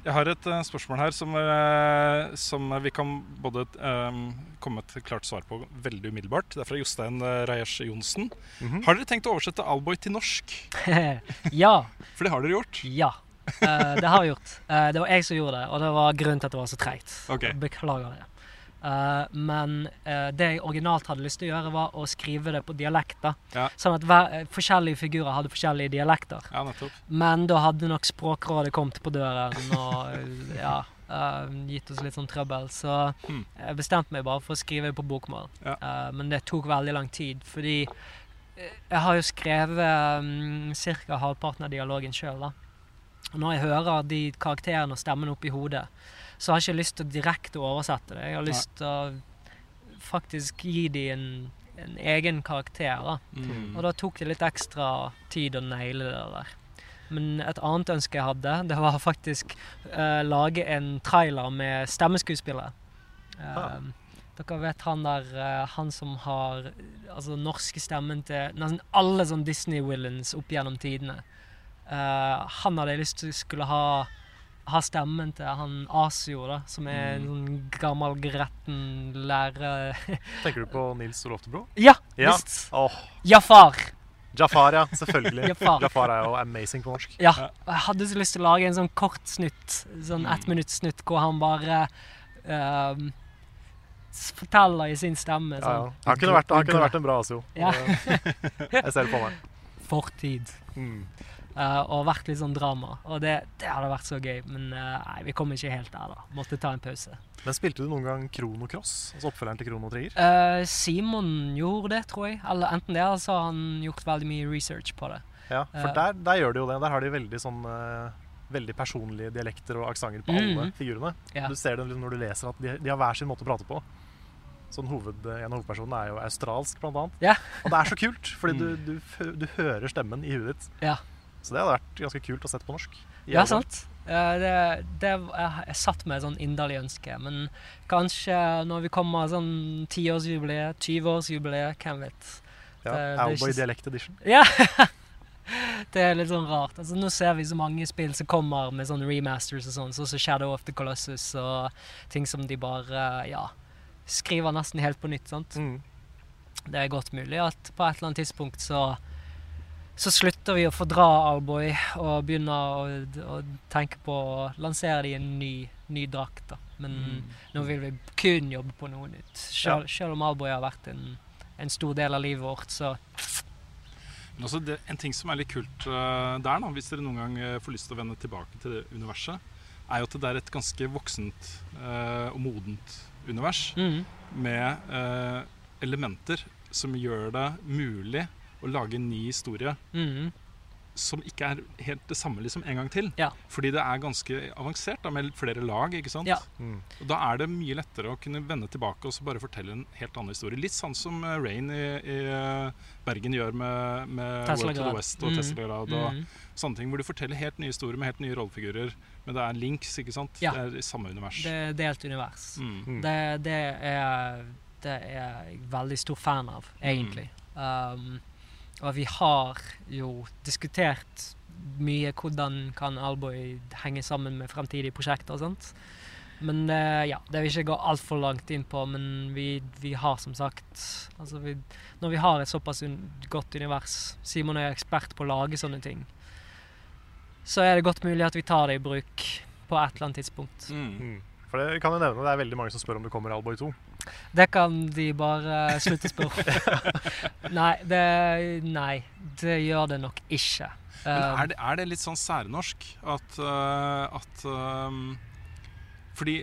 Jeg har et uh, spørsmål her som, uh, som vi kan både eh, komme et klart svar på veldig umiddelbart. Det er fra Jostein uh, Rajesh Johnsen. Mhm. Har dere tenkt å oversette Alboy til norsk? ja. For det har dere gjort. Ja. Det har vi gjort. Det var jeg som gjorde det, og det var grunnen til at det var så treigt. Okay. Beklager det. Eh, men uh, det jeg originalt hadde lyst til å gjøre, var å skrive det på dialekter. Ja. Sånn at hver, eh, forskjellige figurer hadde forskjellige dialekter. Ja. Men da hadde nok Språkrådet kommet på døren og ja, uh, gitt oss litt sånn trøbbel. Så Hmm. jeg bestemte meg bare for å skrive det på bokmål. Men det tok veldig lang tid, fordi jeg har jo skrevet um, ca. halvparten av dialogen sjøl. Og når jeg hører de karakterene og stemmene oppi hodet, så har jeg ikke lyst til å direkte oversette det. Jeg har lyst til å faktisk gi de en, en egen karakter. da. Mm. Og da tok det litt ekstra tid å naile det der. Men et annet ønske jeg hadde, det var faktisk uh, lage en trailer med stemmeskuespillere. Ah. Um, Dere vet han der uh, Han som har altså norske stemmen til nesten alle sånn Disney-villains opp gjennom tidene. Eh, han hadde jeg lyst til skulle ha ha stemmen til han Asio, da, som er en sånn gammel, gretten lærer... Tenker du på Nils Oloftebro? ja, Ja. visst! Oh. Jafar. Jafar, ja. Selvfølgelig. Jafar. Jafar er jo amazing på norsk. Ja. Jeg hadde så lyst til å lage en sånn kort snutt, sånn ett minutts snutt, hvor han bare ehm, forteller i sin stemme. Ja, ja. Sånn, Han kunne vært, han kunne vært en bra Asio. Ja. Jeg ser det på meg. fortid. Mm. Eh, og vært litt sånn drama. Og det, det hadde vært så gøy, men uh, nei, vi kom ikke helt der, da. Måtte ta en pause. Men spilte du noen gang Krono Cross? Altså oppfølgeren til Krono Trigger? Uh, Simon gjorde det, tror jeg. Eller enten det, eller så har han gjort veldig mye research på det. Ja, for der, der gjør de jo det. Der har de veldig sånn Veldig personlige dialekter og aksenter på alle mm. figurene. Ja. Du ser det liksom når du leser at de, de har hver sin måte å prate på. Sånn hoved, En av hovedpersonene er jo australsk, blant annet. Ja. Og det er så kult, fordi du, du, du hører stemmen i huet ditt. Ja. Så det hadde vært ganske kult å sette på norsk. Ja, sant. Eh, det, det, jeg, satt med et sånn inderlig ønske, men kanskje når vi kommer sånn tiårsjubileet, 20-årsjubileet, hvem vet. Ja, Owlboy ikke- Dialect Edition. Ja! det er litt sånn rart. Altså, nå ser vi så mange spill som kommer med sånne remasters og sånn, sånn som Shadow of the Colossus og ting som de bare, ja, skriver nesten helt på nytt, sant? Mm. Det er godt mulig at på et eller annet tidspunkt så så slutter vi å fordra Alboy og begynner å, å tenke på å lansere det i en ny, ny drakt. da. Men nå vil vi kun jobbe på noe nytt. Selv, selv om Alboy har vært en, en stor del av livet vårt, så Men også det, en ting som er litt kult uh, der, da, hvis dere noen gang eh, får lyst til å vende tilbake til det universet, er jo at det er et ganske voksent uh, og modent univers mm, med uh, elementer som gjør det mulig å lage en ny historie mm, som ikke er helt det samme liksom en gang til. Ja. Fordi det er ganske avansert da, med flere lag. ikke sant? Ja. Mm. Og Da er det mye lettere å kunne vende tilbake og så bare fortelle en helt annen historie. Litt sånn som eh, Rain i, i eh, Bergen gjør med, med World to the West og Mm. Tesla Grad. og mm. sånne ting, Hvor du forteller helt nye historier med helt nye rollefigurer. Men det er links, ikke sant? Ja. Det er i samme univers. Det er delt univers. Mm. Mm. Det, det, er, det er jeg veldig stor fan av, egentlig. Um, og vi har jo diskutert mye hvordan kan Alboy henge sammen med fremtidige prosjekter og sånt. Men eh, ja, det vil ikke gå altfor langt inn på, men vi, vi har som sagt altså vi, Når vi har et såpass un godt univers, Simon er ekspert på å lage sånne ting, så er det godt mulig at vi tar det i bruk på et eller annet tidspunkt. Mm. Mm. For det kan jeg nevne, det er veldig mange som spør om det kommer Alboy 2. Det kan de bare slutte å spørre nei, det, nei, det gjør det nok ikke. Men Um, er det, er det litt sånn særnorsk at, eh, at um, Fordi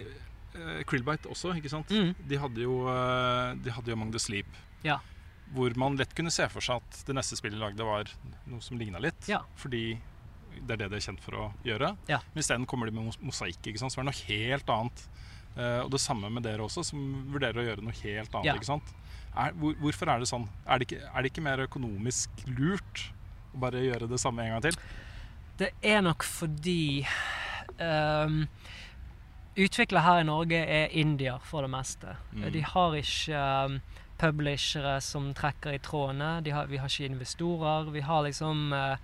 uh, Krillbite også, ikke sant? Mm. De hadde jo eh, De hadde jo Among the Sleep. Ja. Hvor man lett kunne se for seg at det neste spillet lagde, var noe som ligna litt. Ja. Fordi det er det de er kjent for å gjøre. Ja. Men isteden kommer de med mos- mosaikk, som er noe helt annet. Eh, og det samme med dere også, som vurderer å gjøre noe helt annet. Ja. ikke sant? Er, hvor, hvorfor er det sånn? Er det, ikke, er det ikke mer økonomisk lurt å bare gjøre det samme en gang til? Det er nok fordi um, Utviklere her i Norge er indier for det meste. Mm. De har ikke um, publishere som trekker i trådene. De har, vi har ikke investorer. Vi har liksom uh,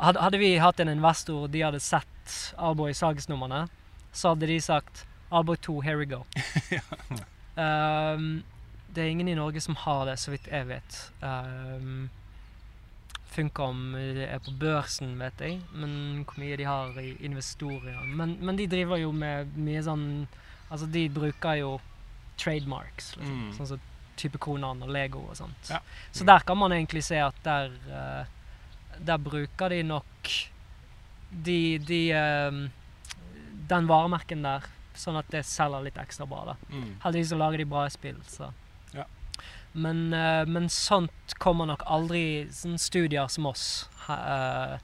hadde, hadde vi hatt en investor, de hadde sett Alboy salgsnumrene, så hadde de sagt Alboy 2, here we go. um, det er ingen i Norge som har det, så vidt jeg vet. Um, det er på børsen, vet jeg, men hvor mye de har i investorer. Men, men de driver jo med mye sånn Altså, de bruker jo trademarks, liksom. Mm. Sånn som type Konan og Lego og sånt. Ja. Så der kan man egentlig se at der uh, Der bruker de nok de, de um, Den varemerken der, sånn at det selger litt ekstra bra, da. Mm. Heldigvis så lager de bra spill, så. Ja. Men, uh, men sånt kommer nok aldri sånn studier som oss uh,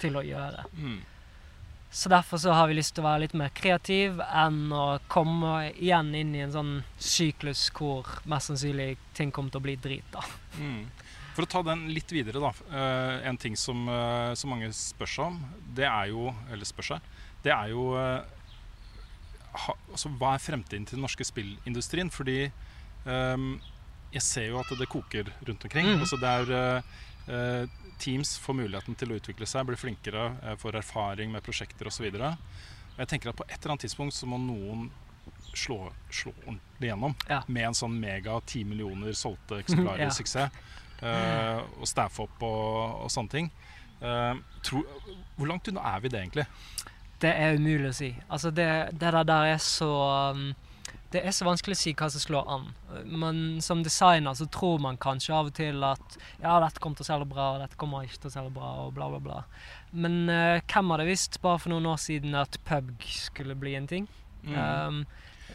til å gjøre. Mm. Så derfor så har vi lyst til å være litt mer kreativ enn å komme igjen inn i en sånn syklus hvor mest sannsynlig ting kommer til å bli drit, da. Mm. For å ta den litt videre, da. Uh, en ting som, uh, som mange spør seg om, det er jo Eller spør seg. Det er jo eh, ha, altså, Hva er fremtiden til den norske spillindustrien? Fordi um, jeg ser jo at det koker rundt omkring. Mm. Altså det er eh, eh, Teams får muligheten til å utvikle seg, blir flinkere, eh, får erfaring med prosjekter osv. Jeg tenker at på et eller annet tidspunkt så må noen slå, slå ordentlig gjennom Ja. med en sånn mega ti millioner solgte eksemplarer-suksess. Uh, og staffe opp og, og sånne ting. Tro, hvor langt unna er vi det, egentlig? Det er umulig å si. Altså, det, det der, er så um, Det er så vanskelig å si hva som slår an. Men som designer så tror man kanskje av og til at ja, dette kommer til å selge bra, dette kommer ikke til å selge bra, og bla, bla, bla. Men uh, hvem hadde visst bare for noen år siden at pub skulle bli en ting? Mm. Um,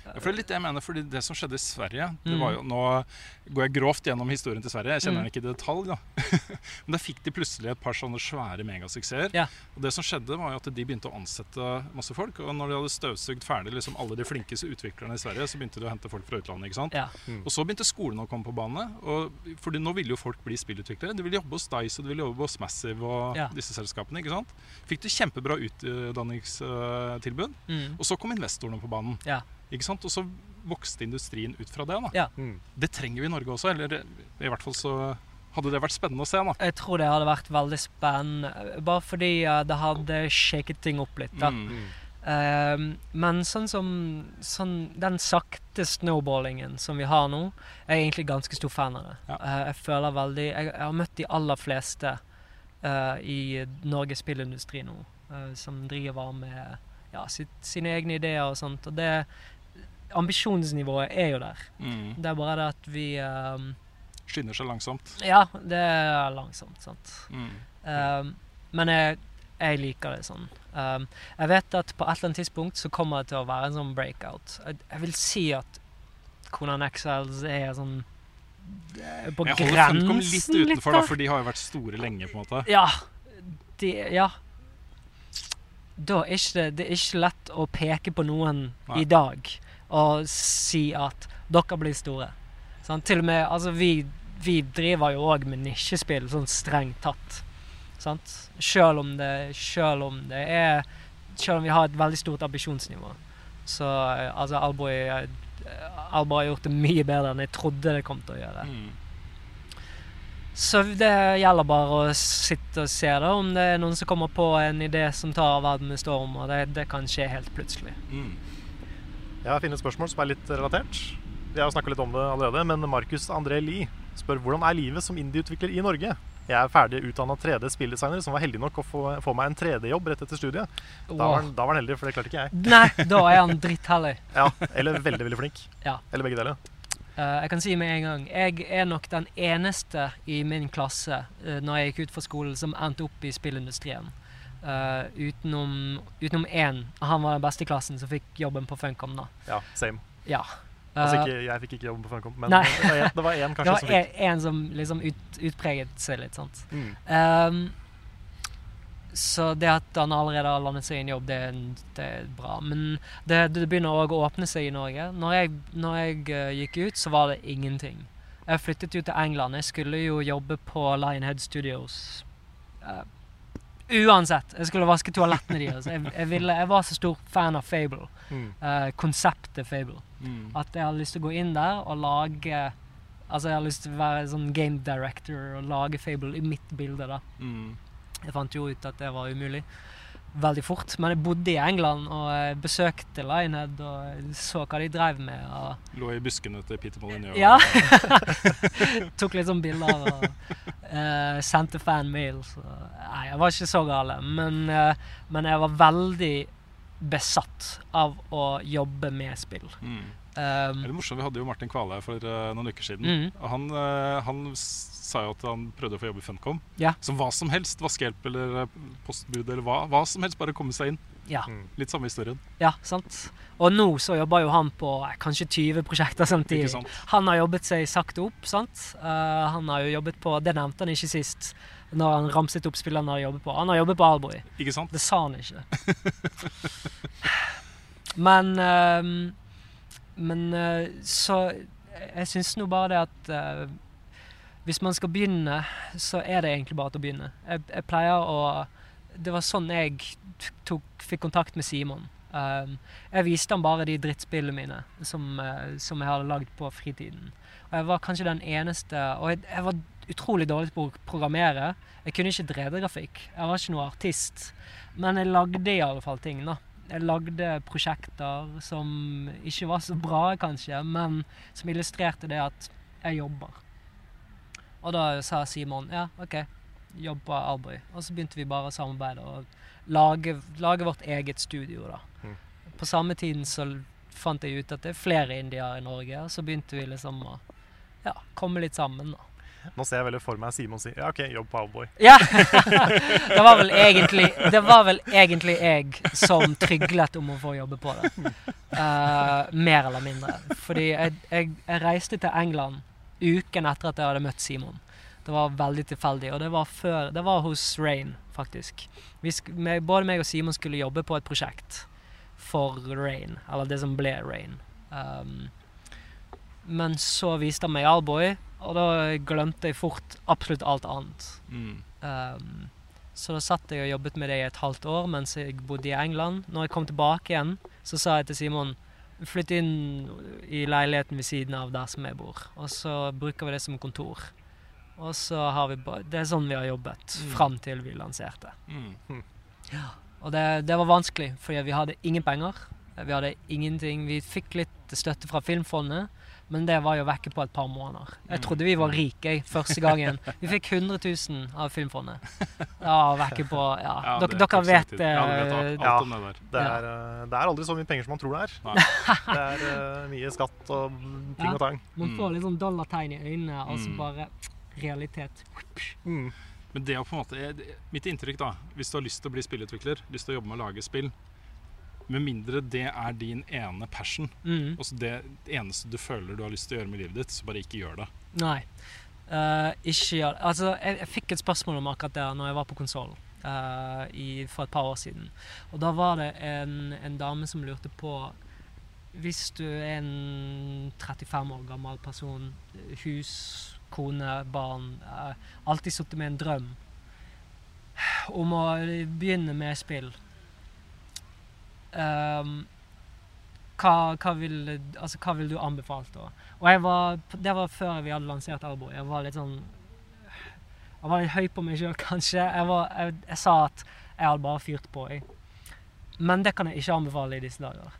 Ja, for det er litt det jeg mener, fordi det som skjedde i Sverige det Mm. var jo, Nå går jeg grovt gjennom historien til Sverige, jeg kjenner Mm. den ikke i detalj. da Men da fikk de plutselig et par sånne svære megasuksesser. Ja. Og det som skjedde var jo at de begynte å ansette masse folk. Og når de hadde støvsugd ferdig liksom alle de flinkeste utviklerne i Sverige, så begynte de å hente folk fra utlandet. ikke sant? ja. Og så begynte skolen å komme på bane. Og fordi nå ville jo folk bli spillutviklere. De ville jobbe hos Dice og de ville jobbe hos Massive og Ja. disse selskapene. ikke sant? Fikk de kjempebra utdanningstilbud. Mm. Og så kom investorene på banen. Ja. Ikke sant? Og så vokste industrien ut fra det. da. Ja. Mm. Det trenger vi i Norge også. Eller i hvert fall så hadde det vært spennende å se. da. Jeg tror det hadde vært veldig spennende, bare fordi det hadde shaket ting opp litt. da. Mm. Uh, men sånn som sånn, den sakte snowballingen som vi har nå, er jeg egentlig ganske stor fan av det. Ja. Uh, jeg føler veldig Jeg, jeg har møtt de aller fleste uh, i Norges spillindustri nå, eh, som driver med ja, sitt, sine egne ideer og sånt. Og det Ambisjonsnivået er jo der. Mm. Det er bare det at vi um, Skynder seg langsomt. Ja, det er langsomt, sant. Mm. Um, men jeg, jeg liker det sånn. Um, jeg vet at på et eller annet tidspunkt så kommer det til å være en sånn breakout. Jeg, jeg vil si at Conan Exiles er sånn På er På Jeg holder Funcom litt utenfor, da. for de har jo vært store lenge. på en måte. Ja. De, ja. Da er ikke det, det er ikke lett å peke på noen Nei. i dag og si at dere blir store. Sånn, til og med, altså vi, vi driver jo òg med nisjespill, sånn strengt tatt. Sant? Selv om det, selv om det er Selv om vi har et veldig stort ambisjonsnivå. Så altså Alboy Alboy har gjort det mye bedre enn jeg trodde det kom til å gjøre. Mm. Så det gjelder bare å sitte og se da, om det er noen som kommer på en idé som tar verden med storm, og det, det kan skje helt plutselig. Mm. Jeg har funnet et spørsmål som er litt relatert. Vi har snakka litt om det allerede, men Markus André Lie spør hvordan er livet som indie-utvikler i Norge? Jeg er ferdig utdanna 3D-spilldesigner som var heldig nok å få, få meg en 3D-jobb rett etter studiet. Da var, han, da var han heldig, for det klarte ikke jeg. Nei, da er han drittheldig. Ja, Eller veldig, veldig flink. Ja. Eller begge deler. Uh, jeg kan si med en gang Jeg er nok den eneste i min klasse uh, når jeg gikk ut fra skolen, som endte opp i spillindustrien. Eh, utenom, utenom én. Han var den beste i klassen som fikk jobben på Funcom. da. Ja, same. Ja. Altså Eh, ikke, jeg fikk ikke jobben på Funcom, men det var en- det var én kanskje som fikk. en, en som liksom ut, utpreget seg litt, sant. Mm. Um, så det at han allerede har landet seg i en jobb, det, det er bra. Men det, det begynner òg å åpne seg i Norge. Når jeg, når jeg uh, gikk ut, så var det ingenting. Jeg flyttet jo til England. Jeg skulle jo jobbe på Lionhead Studios. Eh, uansett. Jeg skulle vaske toalettene deres. Jeg, jeg, ville, jeg var så stor fan av Fable. Mm. eh, konseptet Fable. Mm. At jeg hadde lyst til å gå inn der og lage Altså jeg hadde lyst til å være sånn game director og lage Fable i mitt bilde. da Mm. Jeg fant jo ut at det var umulig veldig fort. Men jeg bodde i England og besøkte Lionhead og så hva de drev med. Og Lå i buskene til Peter Molyneux. ja! Tok litt sånn bilder og uh, sendte fan-mails. Så nei, jeg var ikke så gale. Men, uh, men jeg var veldig besatt av å jobbe med spill. Mm. Um, Det er morsomt, Vi hadde jo Martin Kvaløy for uh, noen uker siden. Mm. Og han, uh, han sa jo at han prøvde å få jobb i Funcom. Ja. Så hva som helst, vaskehjelp eller eh, postbud eller hva, hva som helst, bare komme seg inn. ja. Litt samme historien. Ja, sant. Og nå så jobber jo han på eh, kanskje 20 prosjekter samtidig. Han har jobbet seg sakte opp, sant. Uh, han har jo jobbet på Det nevnte han ikke sist, når han ramset opp spillene han har jobbet på. Han har jobbet på Alboy. Ikke sant? Det sa han ikke. Men ehm, Men eh, så Jeg syns nå bare det at eh, hvis man skal begynne, så er det egentlig bare til å begynne. Jeg, jeg pleier å Det var sånn jeg tok, fikk kontakt med Simon. Um, jeg viste ham bare de drittspillene mine som, uh, som jeg hadde lagd på fritiden. Og jeg var kanskje den eneste Og jeg, jeg var utrolig dårlig på å programmere. Jeg kunne ikke 3D-grafikk. Jeg var ikke noe artist. Men jeg lagde i alle fall ting, da. Jeg lagde prosjekter som ikke var så bra, kanskje, men som illustrerte det at jeg jobber. Og da sa Simon ja, OK, jobb på Albury. Og så begynte vi bare å samarbeide og lage, lage vårt eget studio, da. Mm. På samme tiden så fant jeg ut at det er flere indiere i Norge, og så begynte vi liksom å ja, komme litt sammen, da. Nå ser jeg veldig for meg Simon si ja, OK, jobb på Owlboy. Ja! det, var vel egentlig, det var vel egentlig jeg som tryglet om å få jobbe på det. Uh, mer eller mindre. Fordi jeg, jeg, jeg reiste til England uken etter at jeg hadde møtt Simon. Det var veldig tilfeldig, og det var, før, det var hos Rain, faktisk. Meg, både meg og Simon skulle jobbe på et prosjekt for Rain, eller det som ble Rain. Um, men så viste han meg Alboy, og da glemte jeg fort absolutt alt annet. Mm. Um, så da satt jeg og jobbet med det i et halvt år mens jeg bodde i England. Når jeg kom tilbake igjen, så sa jeg til Simon Flytt inn i leiligheten ved siden av der som jeg bor, og så bruker vi det som kontor. Og så har vi Det er sånn vi har jobbet Mm. fram til vi lanserte. Mm. Og det, det var vanskelig, fordi vi hadde ingen penger. Vi hadde ingenting. Vi fikk litt støtte fra Filmfondet, men det var jo vekke på et par måneder. Jeg trodde vi var rike første gangen. Vi fikk 100 000 av Filmfondet. Ja, vekke på Ja, Ja, dere, det dere vet tid. Ja, alt, eh, Ja. om det der. Det er, eh, det er aldri så mye penger som man tror det er. Nei. Det er uh, mye skatt og ting Ja. og tang. Man Mm. får litt sånn dollartegn i øynene, og så Mm. bare realitet. Mm. Men det er på en måte Mitt inntrykk, da, hvis du har lyst til å bli spillutvikler, lyst til å jobbe med å lage spill Med mindre det er din ene passion, Mm. altså det eneste du føler du har lyst til å gjøre med livet ditt, så bare ikke gjør det. Nei. Uh, ikke gjør det. Altså, jeg, jeg fikk et spørsmål om akkurat det når jeg var på konsoll for et par år siden. Og da var det en, en dame som lurte på Hvis du er en 35 år gammel person, hus, kone, barn uh, Alltid sittet med en drøm om å begynne med spill. Ehm, hva, hva, vil, altså, hva vil du anbefale da? Og jeg var, det var før vi hadde lansert Arbo. Jeg var litt sånn Jeg var litt høy på meg sjøl, kanskje. Jeg, var, jeg, jeg sa at jeg hadde bare fyrt på. Jeg. Men det kan jeg ikke anbefale i disse dager.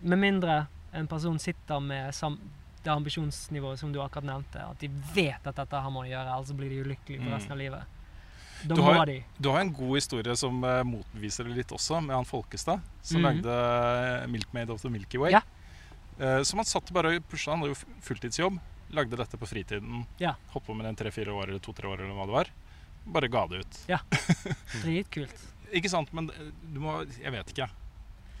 Med mindre en person sitter med sam det ambisjonsnivået som du akkurat nevnte. At de vet at dette her må de gjøre, ellers blir de ulykkelige for Mm. resten av livet. Da Du har- de. Du har en god historie som uh, motbeviser det litt også, med han Folkestad, som Mhm. lagde 'Milkmade 'Milkmaid of the Milky Way'. Ja. Uh, som han satt bare og pusha. Han hadde jo fulltidsjobb, lagde dette på fritiden. Ja. Holdt på med det tre-fire år eller to-tre år, eller hva det var. Bare ga det ut. Dritkult. Ikke sant, men eh, du må Jeg vet ikke.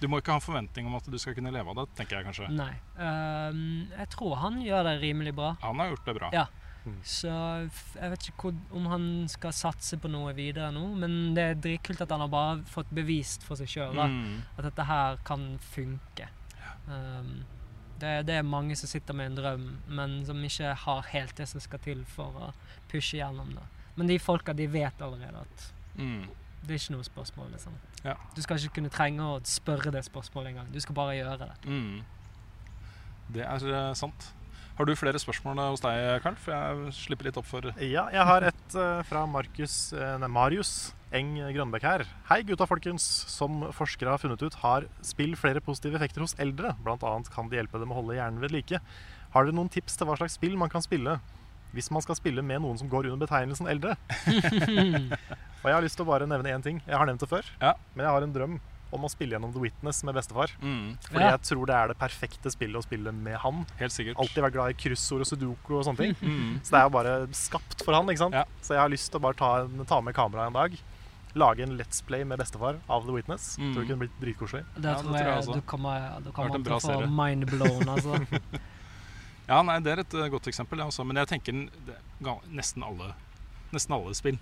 Du må ikke ha en forventning om at du skal kunne leve av det, tenker jeg kanskje. Nei. Ehm, jeg tror han gjør det rimelig bra. Han har gjort det bra. Ja. Så jeg vet ikke hvor, om han skal satse på noe videre nå, men det er dritkult at han har bare fått bevist for seg sjøl Mm. at dette her kan funke. Um, det, det er mange som sitter med en drøm, men som ikke har helt det som skal til for å pushe gjennom det. Men de folka, de vet allerede at Mm. det er ikke noe spørsmål, liksom. Ja. Du skal ikke kunne trenge å spørre det spørsmålet engang. Du skal bare gjøre det. Mm. Det er sant. Har du flere spørsmål hos deg, Karl? For jeg slipper litt opp for Ja, jeg har et eh, fra Markus, eh, nei, Marius Eng Grønbekk her. Hei gutta folkens. Som forskere har funnet ut, har spill flere positive effekter hos eldre. Blant annet kan de hjelpe dem å holde hjernen ved like. Har dere noen tips til hva slags spill man kan spille hvis man skal spille med noen som går under betegnelsen eldre? Og jeg har lyst til å bare nevne én ting. Jeg har nevnt det før, Ja. men jeg har en drøm om å spille gjennom The Witness med bestefar. mm. Fordi Ja. jeg tror det er det perfekte spillet å spille med han. Helt sikkert. Alltid vært glad i kryssord og sudoku og sånne ting. Mm. Så det er jo bare skapt for han, ikke sant? Ja. Så jeg har lyst til å bare ta, en, ta med kameraet en dag. Lage en Let's Play med bestefar av The Witness. Mm. Tror det kunne blitt dritkoselig. Det Ja, det tror tror jeg også. du kommer, du kommer til å få mindblown, altså. Ja, nei, det er et eh, godt eksempel, det også. Men jeg tenker det, nesten alle Nesten alle spill.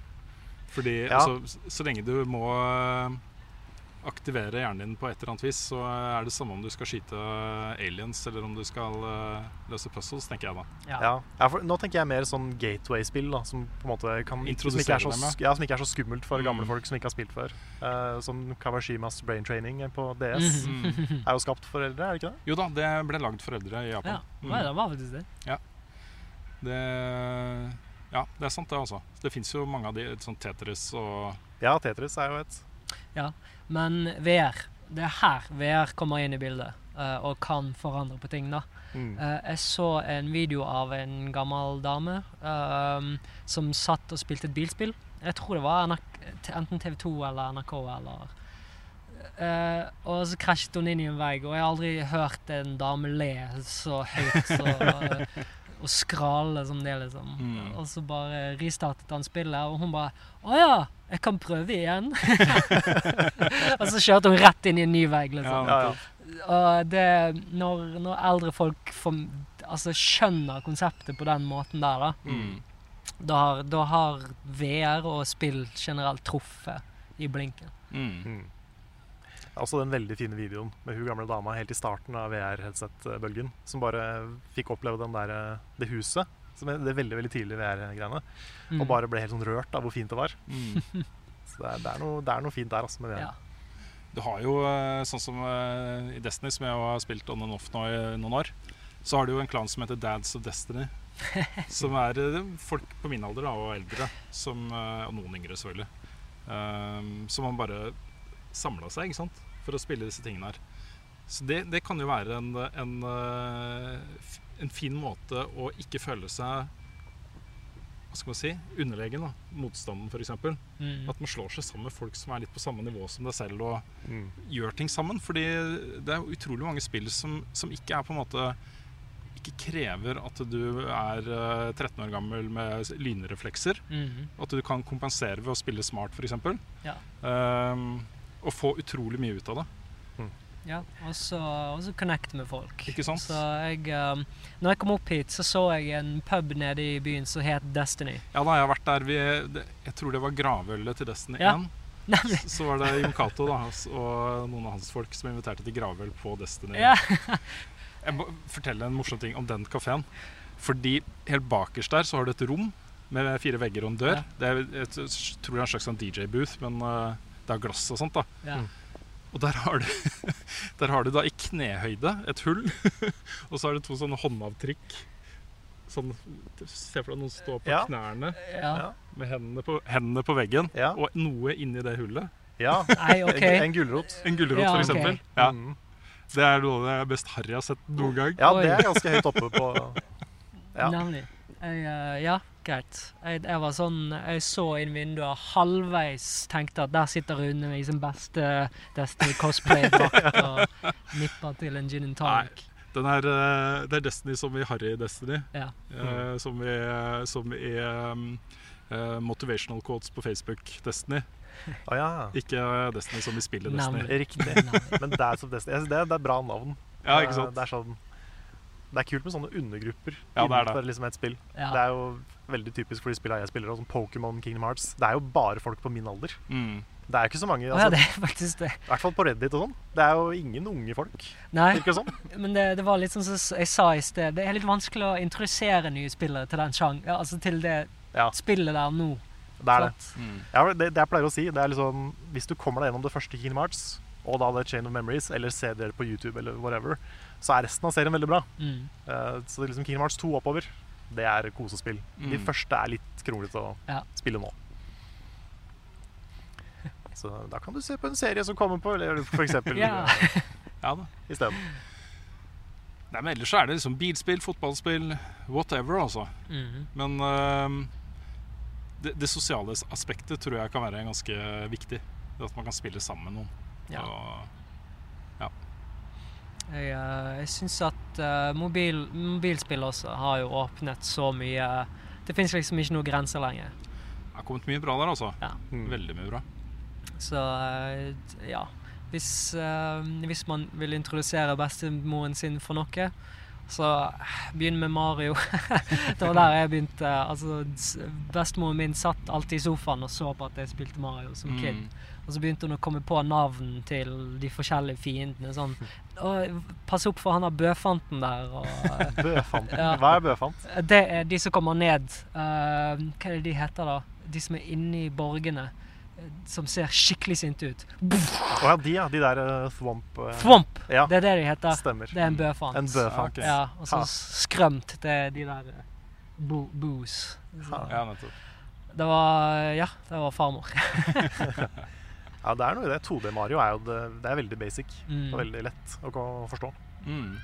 Fordi Ja. altså, så lenge du må eh, aktivere hjernen din på et eller annet vis, så er det samme om du skal skyte aliens eller om du skal uh, løse puzzles, tenker jeg da. Ja. ja. nå tenker jeg mer sånn gateway-spill, da, som på en måte kan som ikke, så, ja, som ikke, er så, skummelt for mm. gamle folk som ikke har spilt før. Uh, som Kawashimas Brain Training på DS mm. er jo skapt for eldre, er det ikke det? Jo da, det ble lagd for eldre i Japan. Ja, mm. det var faktisk det. Ja. Det ja, det er sant, det, altså. Det fins jo mange av de, sånn Tetris og Ja, Tetris er jo et Ja, men VR Det er her VR kommer inn i bildet uh, og kan forandre på ting, da. Mm. Uh, jeg så en video av en gammel dame uh, som satt og spilte et bilspill. Jeg tror det var NRK, enten TV2 eller NRK eller Uh, og så krasjet hun inn i en vegg, og jeg har aldri hørt en dame le så høyt så, og skrale som det, liksom. Mm. Og så bare restartet han spillet, og hun bare 'Å ja, jeg kan prøve igjen'. og så kjørte hun rett inn i en ny vei. liksom. Ja, ja. Og det Når, når eldre folk får, altså, skjønner konseptet på den måten der, da, mm. da, har, da, har, VR og spill generelt truffet i blinken. Mm. mm. Også den veldig fine videoen med hun gamle dama helt i starten av VR-headset-bølgen. Som bare fikk oppleve den der, eh, det huset. Som er det veldig veldig tidlige VR-greiene. Mm. Og bare ble helt sånn rørt av hvor fint det var. Mm. Så det er, det, er noe, det er, noe, fint der altså, med VR. Ja. Du har jo eh, sånn som eh, i Destiny, som jeg har spilt on and off nå i noen år, så har du jo en klan som heter Dads of Destiny. som er folk på min alder da, og eldre, som, og noen yngre selvfølgelig. Um, som man bare samla seg ikke sant? for å spille disse tingene her. Så det, det kan jo være en, en, eh, en, fin måte å ikke føle seg hva skal man si, underlegen. da, Motstanden, f.eks. Mm. At man slår seg sammen med folk som er litt på samme nivå som deg selv, og mm. gjør ting sammen. Fordi det er utrolig mange spill som, som ikke er på en måte ikke krever at du er 13 eh, år gammel med lynreflekser. Mm. At du kan kompensere ved å spille smart, f.eks. Ja. Um, og få utrolig mye ut av det. Mm. Ja, og så connect med folk. Ikke sant? Så jeg, um, når jeg kom opp hit, så så jeg en pub nede i byen som het Destiny. Ja da, jeg har vært der. Vi, jeg tror det var gravølet til Destiny ja. 1. Nemlig. Så var det Jon Cato og noen av hans folk som inviterte til gravøl på Destiny. Ja. jeg må fortelle en morsom ting om den kafeen. Fordi helt bakerst der så har du et rom med fire vegger og en dør. Ja. Det er, jeg tror det er en slags sånn DJ-booth, men uh, det er glass og sånt. da ja. Og der har, du, der har du da i knehøyde et hull, og så har du to sånne håndavtrykk. Sånn, Se for deg noen står på ja. knærne ja. med hendene på, hendene på veggen, og noe inni det hullet. Ja, Nei, okay. en, en gulrot. En gulrot, ja, for eksempel. Okay. Ja. Mm. Det er noe av det best Harry har sett noen gang. Ja, det er ganske høyt oppe på Ja. Nemlig. Jeg, uh, ja, greit. Jeg, jeg, var sånn Jeg så inn vinduet halvveis tenkte at der sitter Rune i sin beste Destiny cosplay-drakt og nipper til en gin and tonic. Nei. Den er, uh, det er Destiny som i Harry Destiny. Ja. Mm. som i, som i um, motivational quotes på Facebook Destiny. Oh, ja. Ikke Destiny som i spillet Destiny. Riktig. Men Dads of Destiny. Det, det er bra navn. Ja, ikke sant? Det er sånn det er kult med sånne undergrupper ja, innenfor liksom et spill. Ja. Det er jo veldig typisk for de spillene jeg spiller, som Pokémon, Kingdom Hearts. Det er jo bare folk på min alder. Mm. Det er ikke så mange. Altså, ja, det er faktisk det. I hvert fall på Reddit og sånn. Det er jo ingen unge folk. Nei, sånn. men det, det, var litt sånn som jeg sa i sted. Det er litt vanskelig å introdusere nye spillere til den sjang, ja, altså til det ja. spillet der nå. Det er det. Mm. Ja, det. det. jeg pleier å si, det er liksom Hvis du kommer deg gjennom det første Kingdom Hearts, og da The Chain of Memories, eller ser dere på YouTube eller whatever, så er resten av serien veldig bra. Mm. Uh, så det er liksom Kingdom Hearts 2 oppover, det er kosespill. Mm. De første er litt kronglete å ja. spille nå. Så da kan du se på en serie som kommer på, eller for eksempel ja. ja da, isteden. Nei, men ellers er det liksom bilspill, fotballspill, whatever, altså. Mm. Men uh, det, det, sosiale aspektet tror jeg kan være ganske viktig. Det at man kan spille sammen med noen. Ja. Og jeg, uh, jeg syns at uh, mobil, mobilspill også har jo åpnet så mye Det fins liksom ikke noen grenser lenger. Det har kommet mye bra der, altså. Ja. Mm. Veldig mye bra. Så uh, ja. Hvis, hvis, man vil introdusere bestemoren sin for noe, Så begynn med Mario. det var der jeg begynte. Altså, Bestemoren min satt alltid i sofaen og så på at jeg spilte Mario som Mm. Og så begynte hun å komme på navn til de forskjellige fiendene. Sånn «Å, Pass opp for han har bøfanten der. Og, Bøfanten. Ja. Hva er bøfant? det er de som kommer ned. Uh, hva er det de heter, da? De som er inne i borgene. eh, Som ser skikkelig sinte ut. Å ja, de, ja. De der uh, Thwomp eh, Thwomp! Ja, Det er det de heter. stemmer. Det er en bøfant. En bøfant. Ja. Ja, og så skrømt det er de der uh, bo boos. Ja, nettopp. Det var Ja, det var farmor. Ja, det er noe i det. 2D Mario er jo det, det er veldig basic Mm. og veldig lett å forstå. Mm.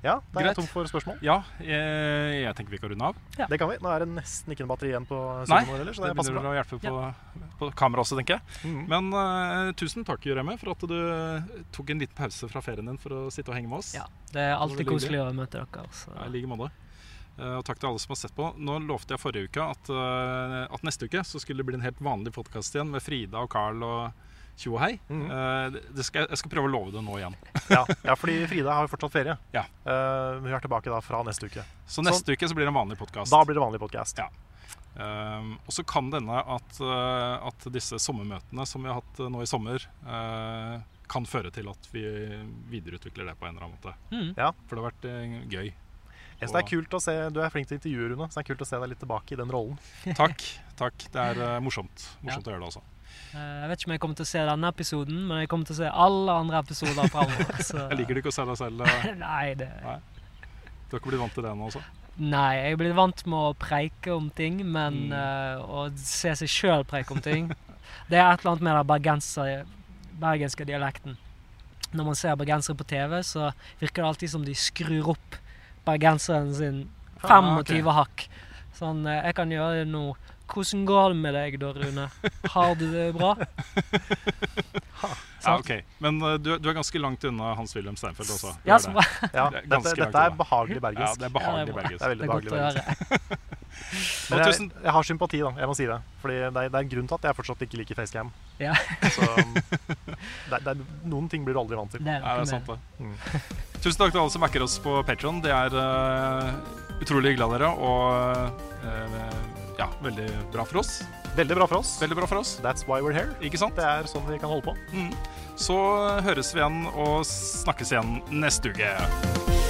Ja, da er jeg tom for spørsmål. Ja, jeg, jeg tenker vi kan runde av. Det kan vi. Nå er det nesten ikke noe batteri igjen på Supermore heller, så det det passer bra. å hjelpe på, på kamera også, tenker jeg. Mm. Men uh, tusen takk, Remme, for at du tok en liten pause fra ferien din for å sitte og henge med oss. Ja, det er alltid Det koselig å møte dere. Så. Ja, I like måte. Eh, og takk til alle som har sett på. Nå lovte jeg forrige uke at, eh, at neste uke så skulle det bli en helt vanlig podkast igjen med Frida og Carl og tjo og hei. Mm -hmm. skal, jeg skal prøve å love det nå igjen. Ja, ja, fordi Frida har jo fortsatt ferie. Ja. Uh, hun er tilbake da fra neste uke. Så neste uke så blir det en vanlig podkast. Da blir det vanlig podkast. Ja. Um, og så kan det hende at, uh, at disse sommermøtene som vi har hatt uh, nå i sommer, uh, kan føre til at vi videreutvikler det på en eller annen måte. Mm. Ja. For det har vært uh, gøy. Jeg synes det er kult å se, Du er flink til å intervjue, Rune. Så det er kult å se deg litt tilbake i den rollen. Takk. takk. Det er uh, morsomt. Morsomt å gjøre det også. Eh, Jeg vet ikke om jeg kommer til å se denne episoden, men jeg kommer til å se alle andre episoder framover. Jeg liker du ikke å se deg selv. uh, Nei, det Du har ikke blitt vant til det nå også? Nei, jeg er blitt vant med å preike om ting, men Mm. uh, å se seg sjøl preike om ting Det er et eller annet med den bergenser, bergenske dialekten. Når man ser bergensere på TV, så virker det alltid som de skrur opp bergenseren sin 25 hakk. Sånn, eh, jeg kan gjøre det nå. Hvordan går det med deg da, Rune? Har du det bra? Ja, ok. Men uh, du, du er ganske langt unna Hans-Wilhelm Steinfeld også. Ja, det. Ja, dette, dette er behagelig Ja, bergensk. det er behagelig Ja, det er behagelig bergensk. Det er veldig er behagelig bergensk. Men jeg, jeg har sympati, da. Jeg må si det. Fordi det er, det er en grunn til at jeg fortsatt ikke liker facecam. Ja. Så um, det, er- det er, noen ting blir du aldri vant til. Det er Ja, det er sant det. Mm. Tusen takk til alle som backer oss på Patron. Det er uh, utrolig hyggelig av dere, og uh, ja, veldig bra for oss. Veldig bra for oss. Veldig bra for oss. That's why we're here. Ikke sant? Det er sånn vi kan holde på. Mm. Så høres vi igjen og snakkes igjen neste uke.